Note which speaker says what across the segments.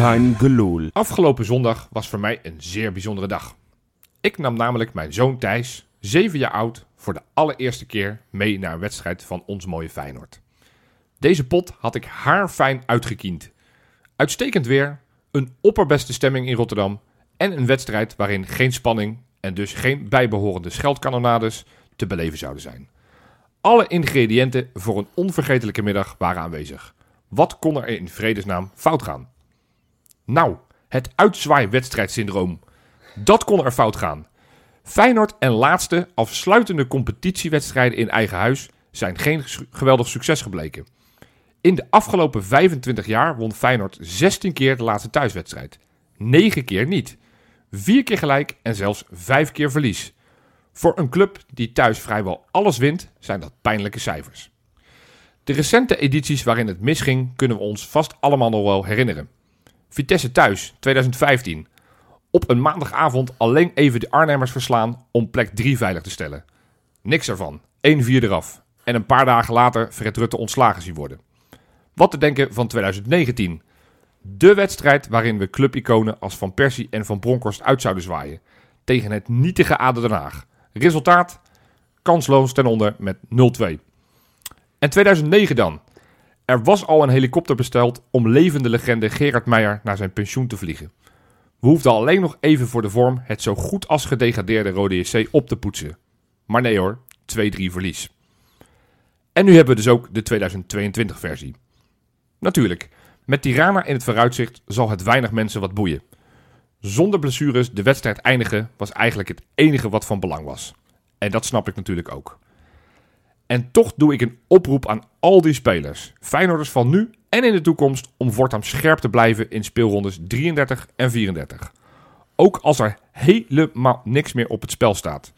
Speaker 1: Gelul.
Speaker 2: Afgelopen zondag was voor mij een zeer bijzondere dag. Ik nam namelijk mijn zoon Thijs, 7 jaar oud, voor de allereerste keer mee naar een wedstrijd van ons mooie Feyenoord. Deze pot had ik haarfijn uitgekiend. Uitstekend weer, een opperbeste stemming in Rotterdam en een wedstrijd waarin geen spanning en dus geen bijbehorende scheldkanonades te beleven zouden zijn. Alle ingrediënten voor een onvergetelijke middag waren aanwezig. Wat kon er in vredesnaam fout gaan? Nou, het uitzwaaiwedstrijdsyndroom. Dat kon er fout gaan. Feyenoord en laatste afsluitende competitiewedstrijden in eigen huis zijn geen geweldig succes gebleken. In de afgelopen 25 jaar won Feyenoord 16 keer de laatste thuiswedstrijd. 9 keer niet. 4 keer gelijk en zelfs 5 keer verlies. Voor een club die thuis vrijwel alles wint, zijn dat pijnlijke cijfers. De recente edities waarin het misging kunnen we ons vast allemaal nog wel herinneren. Vitesse thuis, 2015. Op een maandagavond alleen even de Arnhemmers verslaan om plek 3 veilig te stellen. Niks ervan. 1-4 eraf. En een paar dagen later Fred Rutte ontslagen zien worden. Wat te denken van 2019. De wedstrijd waarin we clubiconen als Van Persie en Van Bronckhorst uit zouden zwaaien. Tegen het nietige ADO Den Haag. Resultaat? Kansloos ten onder met 0-2. En 2009 dan. Er was al een helikopter besteld om levende legende Gerard Meijer naar zijn pensioen te vliegen. We hoefden alleen nog even voor de vorm het zo goed als gedegradeerde Rode JC op te poetsen. Maar nee hoor, 2-3 verlies. En nu hebben we dus ook de 2022 versie. Natuurlijk, met Tirana in het vooruitzicht zal het weinig mensen wat boeien. Zonder blessures de wedstrijd eindigen was eigenlijk het enige wat van belang was. En dat snap ik natuurlijk ook. En toch doe ik een oproep aan al die spelers, Feyenoorders van nu en in de toekomst, om voortaan scherp te blijven in speelrondes 33 en 34. Ook als er helemaal niks meer op het spel staat.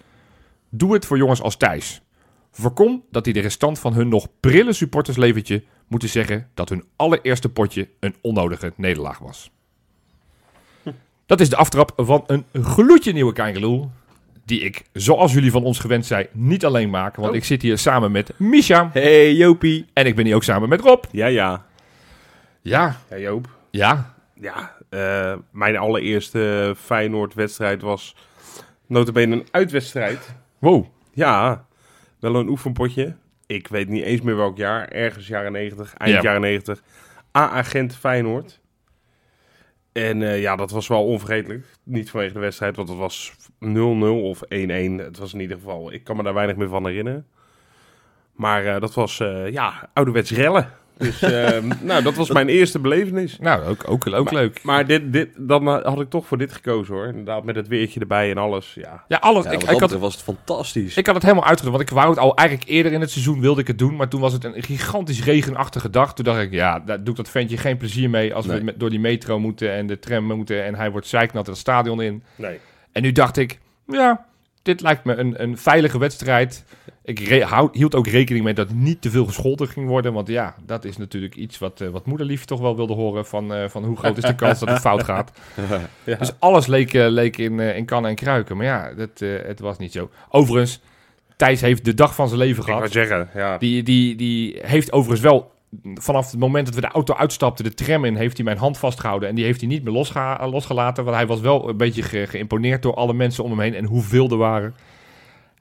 Speaker 2: Doe het voor jongens als Thijs. Voorkom dat die de restant van hun nog prille supportersleventje moeten zeggen dat hun allereerste potje een onnodige nederlaag was. Dat is de aftrap van een gloedje nieuwe Kangeloel. Die ik, zoals jullie van ons gewend zijn, niet alleen maak. Want
Speaker 1: Oh.
Speaker 2: ik zit hier samen met Misha.
Speaker 1: Hey Jopie.
Speaker 2: En ik ben hier ook samen met Rob.
Speaker 1: Ja, ja.
Speaker 2: Ja,
Speaker 1: Ja, Joop.
Speaker 2: ja.
Speaker 1: Ja, eh, mijn allereerste Feyenoord-wedstrijd was notabene een uitwedstrijd.
Speaker 2: Wow.
Speaker 1: Ja, wel een oefenpotje. Ik weet niet eens meer welk jaar. Ergens jaren 90, eind
Speaker 2: Ja.
Speaker 1: jaren 90. A-agent Feyenoord. En eh, ja, dat was wel onvergetelijk. Niet vanwege de wedstrijd, want het was 0-0 of 1-1. Het was in ieder geval, ik kan me daar weinig meer van herinneren. Maar eh, dat was, eh, ja, ouderwets rellen. Dus eh, nou, dat was mijn eerste belevenis.
Speaker 2: Nou, ook, ook, ook leuk.
Speaker 1: Maar dit, dit, dan eh, had ik toch voor dit gekozen hoor. Inderdaad, met het weertje erbij en alles. Ja,
Speaker 2: Ja, alles.
Speaker 3: Ja,
Speaker 2: ik, had,
Speaker 3: was het fantastisch.
Speaker 2: ik had het helemaal uitgezocht. Want ik wou het al eigenlijk eerder in het seizoen wilde ik het doen. Maar toen was het een gigantisch regenachtige dag. Toen dacht ik, ja, daar doe ik dat ventje geen plezier mee. Als
Speaker 3: Nee.
Speaker 2: we met, door die metro moeten en de tram moeten. En hij wordt zeiknat het stadion in.
Speaker 1: nee.
Speaker 2: En nu dacht ik, ja, dit lijkt me een, een veilige wedstrijd. Ik hield ook rekening mee dat niet te veel gescholden ging worden. Want ja, dat is natuurlijk iets wat, eh, wat moederlief toch wel wilde horen. Van, eh, van hoe groot is de kans dat het fout gaat.
Speaker 1: Ja.
Speaker 2: Dus alles leek, eh, leek in, in kannen en kruiken. Maar ja, dat, het was niet zo. Overigens, Thijs heeft de dag van zijn leven
Speaker 1: Ik
Speaker 2: gehad.
Speaker 1: zeggen, ja.
Speaker 2: Die, die, die heeft overigens wel, vanaf het moment dat we de auto uitstapten, de tram in, heeft hij mijn hand vastgehouden. En die heeft hij niet meer losgelaten. Want hij was wel een beetje ge- geïmponeerd door alle mensen om hem heen en hoeveel er waren.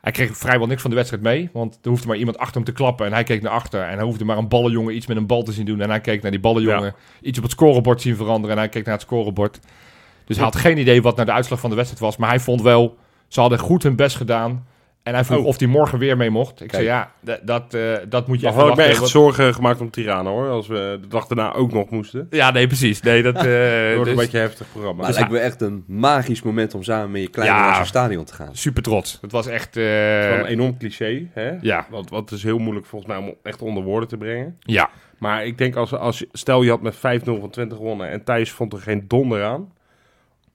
Speaker 2: Hij kreeg vrijwel niks van de wedstrijd mee. Want er hoefde maar iemand achter hem te klappen. En hij keek naar achter. En hij hoefde maar een ballenjongen iets met een bal te zien doen. En hij keek naar die ballenjongen.
Speaker 1: Ja.
Speaker 2: Iets op het scorebord zien veranderen. En hij keek naar het scorebord. Dus hij had geen idee wat naar de uitslag van de wedstrijd was. Maar hij vond wel, ze hadden goed hun best gedaan. En hij vroeg
Speaker 1: Oh.
Speaker 2: of hij morgen weer mee mocht. Ik
Speaker 3: Kijk.
Speaker 2: zei, ja, dat, eh, dat moet je
Speaker 1: Maar
Speaker 2: even
Speaker 1: had ik me echt
Speaker 2: want-
Speaker 1: zorgen gemaakt om Tirana hoor. Als we de dag daarna ook nog moesten.
Speaker 2: Ja, nee, precies. Nee, dat... eh,
Speaker 1: Het wordt
Speaker 2: dus
Speaker 1: een beetje een heftig programma.
Speaker 3: Maar het lijkt me echt een magisch moment om samen met je kleine
Speaker 2: Ja.
Speaker 3: stadion te gaan.
Speaker 2: Super trots. Het was echt... eh,
Speaker 1: Het een enorm cliché. Hè?
Speaker 2: ja,
Speaker 1: Wat, wat is heel moeilijk volgens mij om echt onder woorden te brengen.
Speaker 2: ja.
Speaker 1: Maar ik denk als, als stel je had met 5-0 van 20 gewonnen en Thijs vond er geen donder aan.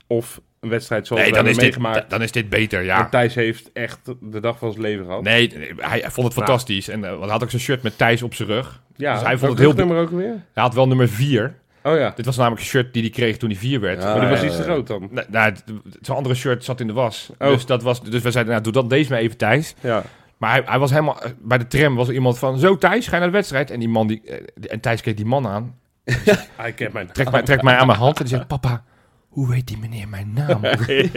Speaker 1: Of een wedstrijd zoals
Speaker 2: Nee,
Speaker 1: we
Speaker 2: dan is, dit,
Speaker 1: meegemaakt.
Speaker 2: dan is dit beter,
Speaker 1: En
Speaker 2: ja.
Speaker 1: Thijs heeft echt de dag van zijn leven gehad.
Speaker 2: Nee, nee, hij, vond het
Speaker 1: Nou.
Speaker 2: fantastisch. En hij had ook zijn shirt met Thijs op zijn rug.
Speaker 1: Ja,
Speaker 2: Dus hij vond het heel-
Speaker 1: nummer ook weer.
Speaker 2: Hij had wel nummer 4.
Speaker 1: Oh ja,
Speaker 2: Dit was namelijk een shirt die hij kreeg toen hij 4 werd.
Speaker 3: Ja,
Speaker 1: maar
Speaker 3: ja,
Speaker 1: was iets te groot dan.
Speaker 2: Nee, nou, zijn andere shirt zat in de was.
Speaker 1: Oh.
Speaker 2: Dus, dat was, dus we zeiden, nou, doe dan deze maar even, Thijs.
Speaker 1: Ja.
Speaker 2: Maar hij, hij was helemaal... Bij de tram was er iemand van... Zo, Thijs, ga je naar de wedstrijd? En die man die... eh, En Thijs keek die man aan.
Speaker 1: Hij kent mijn
Speaker 2: Trekt mij, trekt mij aan mijn hand. En die zegt... Papa, hoe weet die meneer mijn naam?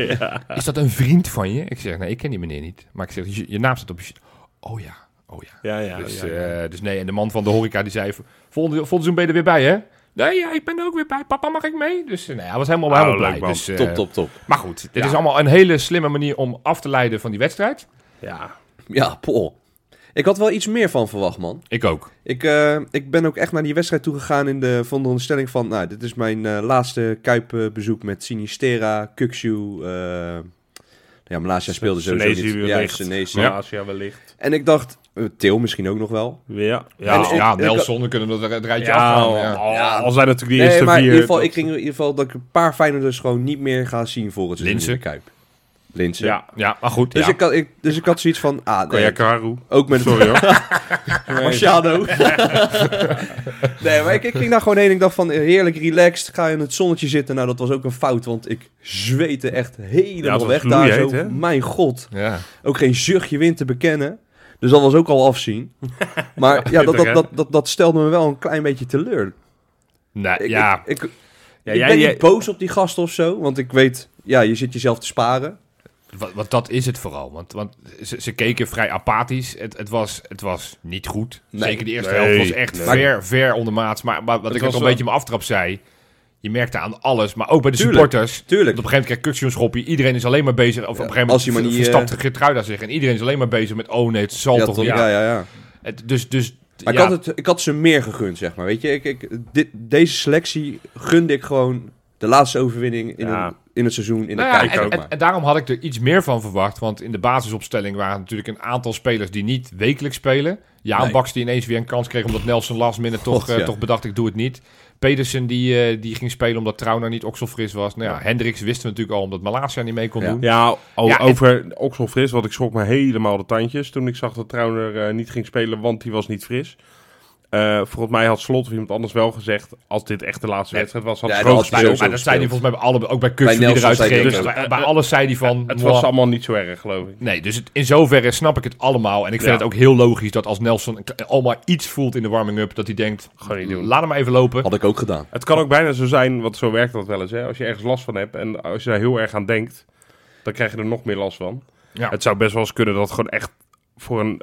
Speaker 2: Is dat een vriend van je? Ik zeg, nee, ik ken die meneer niet. Maar ik zeg, je, je naam staat op je. Oh ja, oh ja.
Speaker 1: Ja, ja,
Speaker 2: dus, eh, dus nee, en de man van de horeca die zei... Volgende, volgende seizoen ben je er weer bij, hè? Nee, ja, ik ben er ook weer bij. Papa, mag ik mee? Dus eh, nee, hij was helemaal,
Speaker 1: Oh,
Speaker 2: helemaal blij.
Speaker 1: man.
Speaker 2: Dus, eh,
Speaker 3: Top, top, top.
Speaker 2: Maar goed, dit is allemaal een hele slimme manier om af te leiden van die wedstrijd.
Speaker 1: Ja.
Speaker 3: Ja, Paul. Ik had wel iets meer van verwacht, man.
Speaker 2: Ik ook.
Speaker 3: Ik, eh, ik ben ook echt naar die wedstrijd toegegaan in de van de onderstelling van... Nou, dit is mijn eh, laatste Kuipbezoek met Sinistera, Kukshu... eh ja, Malasia speelde sowieso
Speaker 1: Senesi
Speaker 3: niet. Ja.
Speaker 1: Malaysia wellicht.
Speaker 3: En ik dacht, Til misschien ook nog wel.
Speaker 1: Ja.
Speaker 2: Ja,
Speaker 1: Ja.
Speaker 3: En
Speaker 2: Nelson, we kunnen er het rijtje
Speaker 1: Ja,
Speaker 2: afgaan.
Speaker 1: al,
Speaker 2: Ja.
Speaker 3: Ja.
Speaker 1: al zijn natuurlijk die
Speaker 3: Nee,
Speaker 1: eerste
Speaker 3: maar in
Speaker 1: vier...
Speaker 3: ieder geval,
Speaker 1: dat-
Speaker 3: ik ging in ieder geval dat ik een paar Feyenoorders gewoon niet meer ga zien voor het seizoen in Kuip.
Speaker 1: Ja,
Speaker 2: ja, maar goed.
Speaker 3: Dus,
Speaker 2: ja.
Speaker 3: ik had, ik, dus ik had zoiets van, ah, nee,
Speaker 1: Kayakaru.
Speaker 3: ook met
Speaker 1: Sorry hoor.
Speaker 3: Machado. nee, maar ik, ik ging daar gewoon heen en ik dacht van, heerlijk relaxed, ga in het zonnetje zitten. Nou, dat was ook een fout, want ik zweette echt helemaal weg daar zo. Mijn god,
Speaker 2: ja.
Speaker 3: ook geen zuchtje wind te bekennen. Dus dat was ook al afzien. Maar ja, dat, dat, dat, dat, dat stelde me wel een klein beetje teleur.
Speaker 2: Nee,
Speaker 3: Ik,
Speaker 2: ja.
Speaker 3: ik, ik,
Speaker 1: Ja,
Speaker 3: ik
Speaker 1: jij-
Speaker 3: ben
Speaker 1: jij-
Speaker 3: niet boos op die gasten of zo, want ik weet, ja, je zit jezelf te sparen.
Speaker 2: Want, want dat is het vooral. Want, want ze, ze keken vrij apathisch. Het, het, was, het was niet goed.
Speaker 3: Nee.
Speaker 2: Zeker de eerste
Speaker 1: Nee,
Speaker 2: helft was echt
Speaker 1: nee.
Speaker 2: ver, ver ondermaats. Maar, maar wat
Speaker 1: Het
Speaker 2: ik ook een beetje mijn aftrap zei... Je merkte aan alles, maar ook bij de
Speaker 3: Tuurlijk.
Speaker 2: supporters. Want
Speaker 3: Tuurlijk.
Speaker 2: op een gegeven moment krijgt Kuksje een schopje. Iedereen is alleen maar bezig. Of op een gegeven
Speaker 3: als je
Speaker 2: moment
Speaker 3: niet,
Speaker 2: verstapt
Speaker 3: eh,
Speaker 2: Geertruida zich. En iedereen is alleen maar bezig met... Oh nee, het zal
Speaker 3: Ja,
Speaker 2: toch
Speaker 3: toch?
Speaker 2: niet.
Speaker 3: ja, ja, ja.
Speaker 2: Het, dus, dus,
Speaker 3: Maar
Speaker 2: ja,
Speaker 3: ik, had het, ik had ze meer gegund, zeg maar. Weet je, ik, ik, dit, deze selectie gunde ik gewoon de laatste overwinning in,
Speaker 1: Ja.
Speaker 3: een- in het seizoen in
Speaker 2: Nou
Speaker 3: de
Speaker 2: ja,
Speaker 3: Kuip.
Speaker 2: en, daarom had ik er iets meer van verwacht. Want in de basisopstelling waren natuurlijk een aantal spelers die niet wekelijks spelen. Jaan
Speaker 3: Nee.
Speaker 2: Baks die ineens weer een kans kreeg omdat Nelson last minute toch,
Speaker 3: God,
Speaker 2: eh,
Speaker 3: ja.
Speaker 2: toch bedacht ik doe het niet. Pedersen die, eh, die ging spelen omdat Trauner niet okselfris was. Nou ja, Hendricks wisten we natuurlijk al omdat Malasia niet mee kon
Speaker 3: Ja.
Speaker 2: doen.
Speaker 1: Ja,
Speaker 2: Ja,
Speaker 1: over Oxel fris, want ik schrok me helemaal de tandjes toen ik zag dat Trauner eh, niet ging spelen, want hij was niet fris. Eh, volgens mij had Slot of iemand anders wel gezegd, als dit echt de laatste
Speaker 2: Nee.
Speaker 1: wedstrijd was, had
Speaker 3: Ja,
Speaker 2: Maar,
Speaker 3: hij
Speaker 1: gespeeld.
Speaker 2: maar dat zei hij volgens mij bij alle, ook bij Kutsu
Speaker 3: Bij
Speaker 2: die eruit ging. Dus bij, bij alles zei hij van...
Speaker 1: Het was allemaal niet zo erg, geloof ik.
Speaker 2: Nee, dus het, in zoverre snap ik het allemaal. En ik vind
Speaker 1: Ja.
Speaker 2: het ook heel logisch dat als Nelson een kle- al maar iets voelt in de warming-up... dat hij denkt,
Speaker 1: Gewoon niet doen.
Speaker 2: laat hem maar even lopen.
Speaker 3: Had ik ook gedaan.
Speaker 1: Het kan ook bijna zo zijn, want zo werkt dat wel eens. Hè? Als je ergens last van hebt en als je daar heel erg aan denkt, dan krijg je er nog meer last van.
Speaker 2: Ja.
Speaker 1: Het zou best wel eens kunnen dat het gewoon echt voor een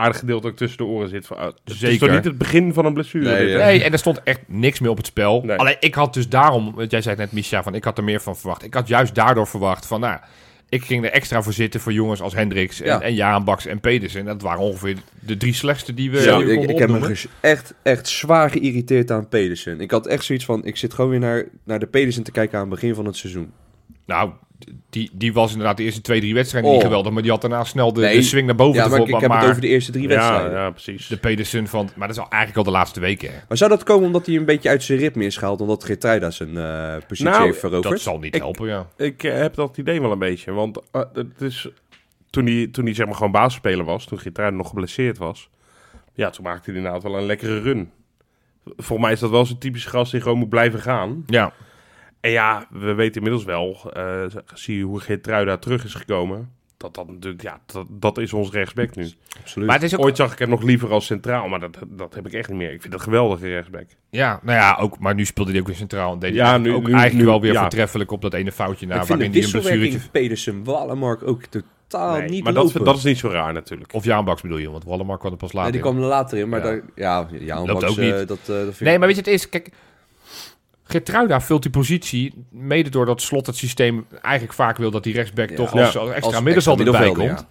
Speaker 1: aardig gedeelte ook tussen de oren zit. Van, ah, Het is
Speaker 2: Zeker.
Speaker 1: toch niet het begin van een blessure?
Speaker 3: Nee,
Speaker 1: dit,
Speaker 3: ja.
Speaker 1: hè?
Speaker 2: Nee, en er stond echt niks meer op het spel.
Speaker 1: Nee.
Speaker 2: Alleen ik had dus daarom, want jij zei het net Misha, van ik had er meer van verwacht. Ik had juist daardoor verwacht van, nou, ik ging er extra voor zitten voor jongens als Hendricks en,
Speaker 3: Ja.
Speaker 2: en Jaan Baks en Pedersen. Dat waren ongeveer de drie slechtste die we,
Speaker 3: Ja,
Speaker 2: die
Speaker 3: ik, ik heb me echt, echt zwaar geïrriteerd aan Pedersen. Ik had echt zoiets van, ik zit gewoon weer naar, naar de Pedersen te kijken aan het begin van het seizoen.
Speaker 2: Nou, die, die was inderdaad de eerste twee, drie wedstrijden niet
Speaker 3: Oh.
Speaker 2: geweldig, maar die had daarna snel de,
Speaker 3: Nee.
Speaker 2: de swing naar boven
Speaker 3: Ja, maar ik, ik heb het over de eerste drie wedstrijden.
Speaker 1: ja, precies.
Speaker 2: de Pedersen van, maar dat is al eigenlijk al de laatste weken. hè.
Speaker 3: Maar zou dat komen omdat hij een beetje uit zijn ritme is gehaald, omdat Geertruida zijn eh, positie
Speaker 1: Nou,
Speaker 3: heeft veroverd?
Speaker 2: Dat zal niet
Speaker 1: Ik-
Speaker 2: helpen, ja.
Speaker 1: Ik eh, heb dat idee wel een beetje. Want eh, het is, toen hij, toen hij zeg maar gewoon basisspeler was, toen Gitaar nog geblesseerd was, ja, toen maakte hij inderdaad wel een lekkere run. Volgens mij is dat wel zo'n typische gast die gewoon moet blijven gaan.
Speaker 2: Ja,
Speaker 1: En ja, we weten inmiddels wel, eh zie je hoe Geertruida terug is gekomen. Dat dat natuurlijk, ja, dat, dat is ons rechtsback nu.
Speaker 3: Absoluut.
Speaker 2: maar het is ook
Speaker 1: Ooit zag ik hem nog liever als centraal, maar dat, dat heb ik echt niet meer. Ik vind dat een geweldige rechtsback.
Speaker 2: Ja, nou ja, ook, maar nu speelde hij ook weer centraal. En deed
Speaker 1: Ja,
Speaker 2: hij
Speaker 1: nu-
Speaker 2: ook
Speaker 1: nu-
Speaker 2: eigenlijk
Speaker 1: nu-
Speaker 2: wel weer
Speaker 1: ja.
Speaker 2: voortreffelijk op dat ene foutje na.
Speaker 3: ik vind de
Speaker 2: waarin blessuretje...
Speaker 3: wisselwerking Pedersen-Wallenmark ook totaal
Speaker 1: Nee,
Speaker 3: niet
Speaker 1: maar dat,
Speaker 3: lopen.
Speaker 1: dat is niet zo raar natuurlijk.
Speaker 2: Of Jaan Baks bedoel je, want Wallenmark kwam er pas later
Speaker 3: die
Speaker 2: in.
Speaker 3: kwam er later in, maar
Speaker 2: Ja.
Speaker 3: daar, ja, ja
Speaker 2: Loopt
Speaker 3: Max,
Speaker 2: ook niet.
Speaker 3: dat, eh, dat vind
Speaker 2: Nee, maar weet je, het is... Kijk, Gertruida vult die positie mede doordat Slot het systeem eigenlijk vaak wil dat die rechtsback
Speaker 3: Ja,
Speaker 2: toch
Speaker 3: ja.
Speaker 2: als, als extra middenvelder
Speaker 3: extra
Speaker 2: erbij komt.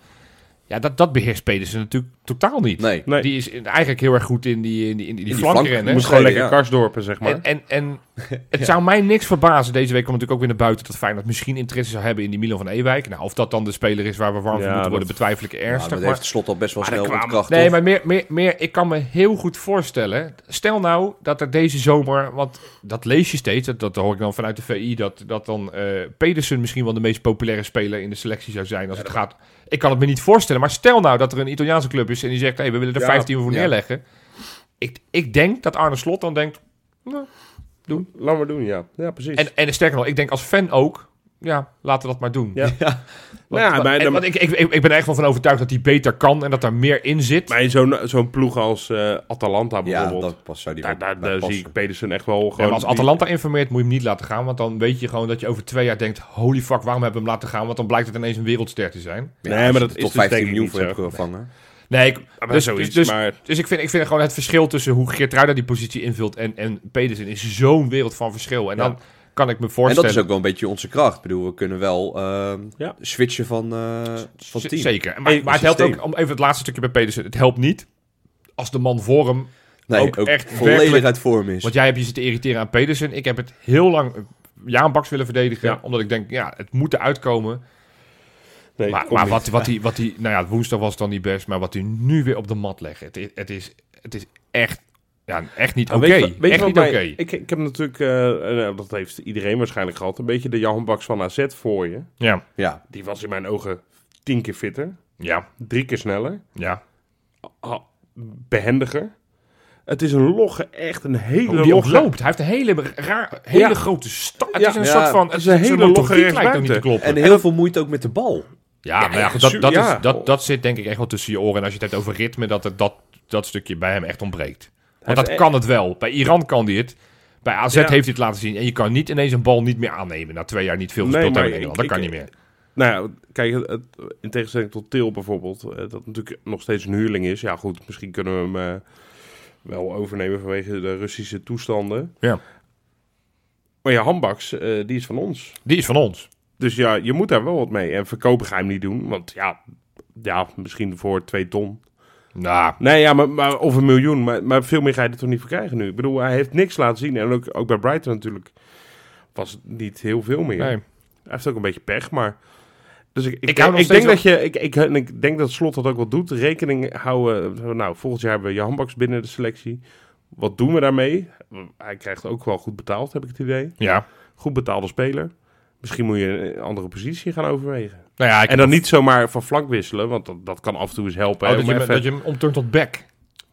Speaker 2: Ja, dat, dat beheerst Pedersen natuurlijk totaal niet.
Speaker 3: Nee.
Speaker 1: Nee.
Speaker 2: Die is eigenlijk heel erg goed in die, in die, in die,
Speaker 3: die
Speaker 2: flankrennen.
Speaker 1: Je moet gewoon lekker
Speaker 3: ja.
Speaker 1: karsdorpen, zeg maar.
Speaker 2: En, en, en het zou mij niks verbazen. Deze week komt natuurlijk ook weer naar buiten dat Feyenoord misschien interesse zou hebben in die Milan van Ewijk. Nou, of dat dan de speler is waar we warm
Speaker 1: Ja,
Speaker 2: voor moeten worden, betwijfel ik
Speaker 3: Ja,
Speaker 2: ernstig.
Speaker 3: dat
Speaker 2: maar-
Speaker 3: heeft Slot al best wel snel
Speaker 1: kwamen-
Speaker 3: ontkracht.
Speaker 2: Nee,
Speaker 3: toch?
Speaker 2: maar meer, meer, meer, ik kan me heel goed voorstellen. Stel nou dat er deze zomer, want dat lees je steeds, dat, dat hoor ik dan vanuit de VI, dat, dat dan eh, Pedersen misschien wel de meest populaire speler in de selectie zou zijn als het gaat. Ik kan het me niet voorstellen, maar stel nou dat er een Italiaanse club is en die zegt, hey, we willen er
Speaker 1: Ja,
Speaker 2: 15 voor
Speaker 3: ja.
Speaker 2: neerleggen. Ik, ik denk dat Arne Slot dan denkt, nou,
Speaker 1: Laat maar doen, ja. Ja, precies.
Speaker 2: en, en sterker nog, ik denk als fan ook, ja, laten we dat maar doen.
Speaker 1: Ja.
Speaker 2: Want,
Speaker 1: Nou ja,
Speaker 2: want-
Speaker 1: maar-
Speaker 2: en-
Speaker 1: dan-
Speaker 2: want ik, ik, ik, ben er echt wel van overtuigd dat hij beter kan en dat daar meer in zit.
Speaker 1: Maar in zo'n zo'n ploeg als eh, Atalanta
Speaker 3: Ja,
Speaker 1: bijvoorbeeld,
Speaker 3: dat pas zou die
Speaker 1: daar, zie ik Pedersen echt wel
Speaker 2: Ja,
Speaker 1: gewoon...
Speaker 2: maar als
Speaker 1: die-
Speaker 2: Atalanta informeert, moet je hem niet laten gaan. Want dan weet je gewoon dat je over twee jaar denkt... holy fuck, waarom hebben we hem laten gaan? Want dan blijkt het ineens een wereldster te zijn.
Speaker 3: Ja,
Speaker 1: Nee, maar dat is
Speaker 3: tot
Speaker 1: dus
Speaker 3: 15
Speaker 1: denk ik
Speaker 3: miljoen
Speaker 1: niet
Speaker 3: voor gevangen.
Speaker 2: Nee, ik,
Speaker 1: maar
Speaker 2: dus,
Speaker 1: zoiets,
Speaker 2: dus, dus,
Speaker 1: maar-
Speaker 2: dus ik, vind, ik vind gewoon het verschil tussen hoe Geertruida die positie invult... en, en Pedersen is zo'n wereld van verschil. En
Speaker 1: Ja.
Speaker 2: dan kan ik me
Speaker 3: En
Speaker 2: voorstellen...
Speaker 3: dat is ook wel een beetje onze kracht. Ik bedoel, we kunnen wel ehm,
Speaker 1: Ja.
Speaker 3: switchen van, eh van team.
Speaker 2: Zeker. Maar, maar het helpt ook, om even het laatste stukje bij Pedersen... het helpt niet als de man voor hem...
Speaker 3: Nee,
Speaker 2: ook
Speaker 3: ook,
Speaker 2: echt
Speaker 3: volledig uit vorm is.
Speaker 2: Want jij hebt je zitten irriteren aan Pedersen. Ik heb het heel lang... eh, Jaan Baks willen verdedigen.
Speaker 1: Ja.
Speaker 2: Omdat ik denk, ja, het moet eruit komen.
Speaker 1: Nee,
Speaker 2: maar maar wat, wat, die, wat die, nou ja, woensdag was dan niet best, maar wat hij nu weer op de mat legt, het is, het is, het is echt, ja, echt niet oké.
Speaker 1: Nou, weet
Speaker 2: Echt niet oké.
Speaker 1: Ik, ik heb natuurlijk, eh, eh, dat heeft iedereen waarschijnlijk gehad, een beetje de Jan Baks van AZ voor je.
Speaker 2: Ja,
Speaker 3: Ja,
Speaker 1: Die was in mijn ogen tien keer fitter,
Speaker 2: ja,
Speaker 1: drie keer sneller,
Speaker 2: ja.
Speaker 1: ah, behendiger. Het is een logge, echt een hele
Speaker 2: Hoe die
Speaker 1: logge...
Speaker 2: loopt. Hij heeft een hele, raar, hele
Speaker 1: Ja.
Speaker 2: grote start. Het
Speaker 1: Ja.
Speaker 2: is een
Speaker 3: Ja,
Speaker 2: soort van,
Speaker 1: het is een hele logge
Speaker 2: lijkt ook niet te
Speaker 1: rechtsbuiten.
Speaker 2: kloppen.
Speaker 3: en heel veel moeite ook met de bal.
Speaker 2: ja, maar ja, dat, dat,
Speaker 1: ja.
Speaker 2: is, dat, dat zit denk ik echt wel tussen je oren. En als je het hebt over ritme, dat het, dat, dat stukje bij hem echt ontbreekt. Want dat kan het wel. Bij Iran kan hij het. Bij AZ
Speaker 1: Ja.
Speaker 2: heeft hij het laten zien. En je kan niet ineens een bal niet meer aannemen. Na twee jaar niet veel
Speaker 1: Nee,
Speaker 2: gespeeld
Speaker 1: maar
Speaker 2: hebben in Nederland. Dat
Speaker 1: ik-
Speaker 2: kan niet meer.
Speaker 1: Nou ja, kijk, het, in tegenstelling tot Til bijvoorbeeld, eh, dat natuurlijk nog steeds een huurling is. Ja goed, misschien kunnen we hem eh, wel overnemen vanwege de Russische toestanden.
Speaker 2: Ja.
Speaker 1: Maar ja, Handbaks, eh, die is van ons.
Speaker 2: Die is van ons.
Speaker 1: Dus ja, je moet daar wel wat mee. En verkopen ga je hem niet doen, want ja, ja misschien voor twee ton.
Speaker 2: Nou,
Speaker 1: Nee, ja, maar, maar of een miljoen. Maar, maar veel meer ga je er toch niet voor krijgen nu. Ik bedoel, hij heeft niks laten zien. En ook, ook bij Brighton natuurlijk was het niet heel veel meer.
Speaker 2: nee.
Speaker 1: Hij heeft ook een beetje pech, maar... Dus ik, ik, denk dat je... Ik, ik, ik denk dat Slot dat ook wel doet. Rekening houden... Nou, volgend jaar hebben we Jan Baks binnen de selectie. Wat doen we daarmee? Hij krijgt ook wel goed betaald, heb ik het idee.
Speaker 2: Ja.
Speaker 1: Goed betaalde speler. Misschien moet je een andere positie gaan overwegen.
Speaker 2: Nou ja, ik
Speaker 1: En dan niet zomaar van flank wisselen, want dat, dat kan af en toe eens helpen.
Speaker 2: Oh,
Speaker 1: hè,
Speaker 2: dat, je,
Speaker 1: even-
Speaker 2: dat je hem omturnt tot back.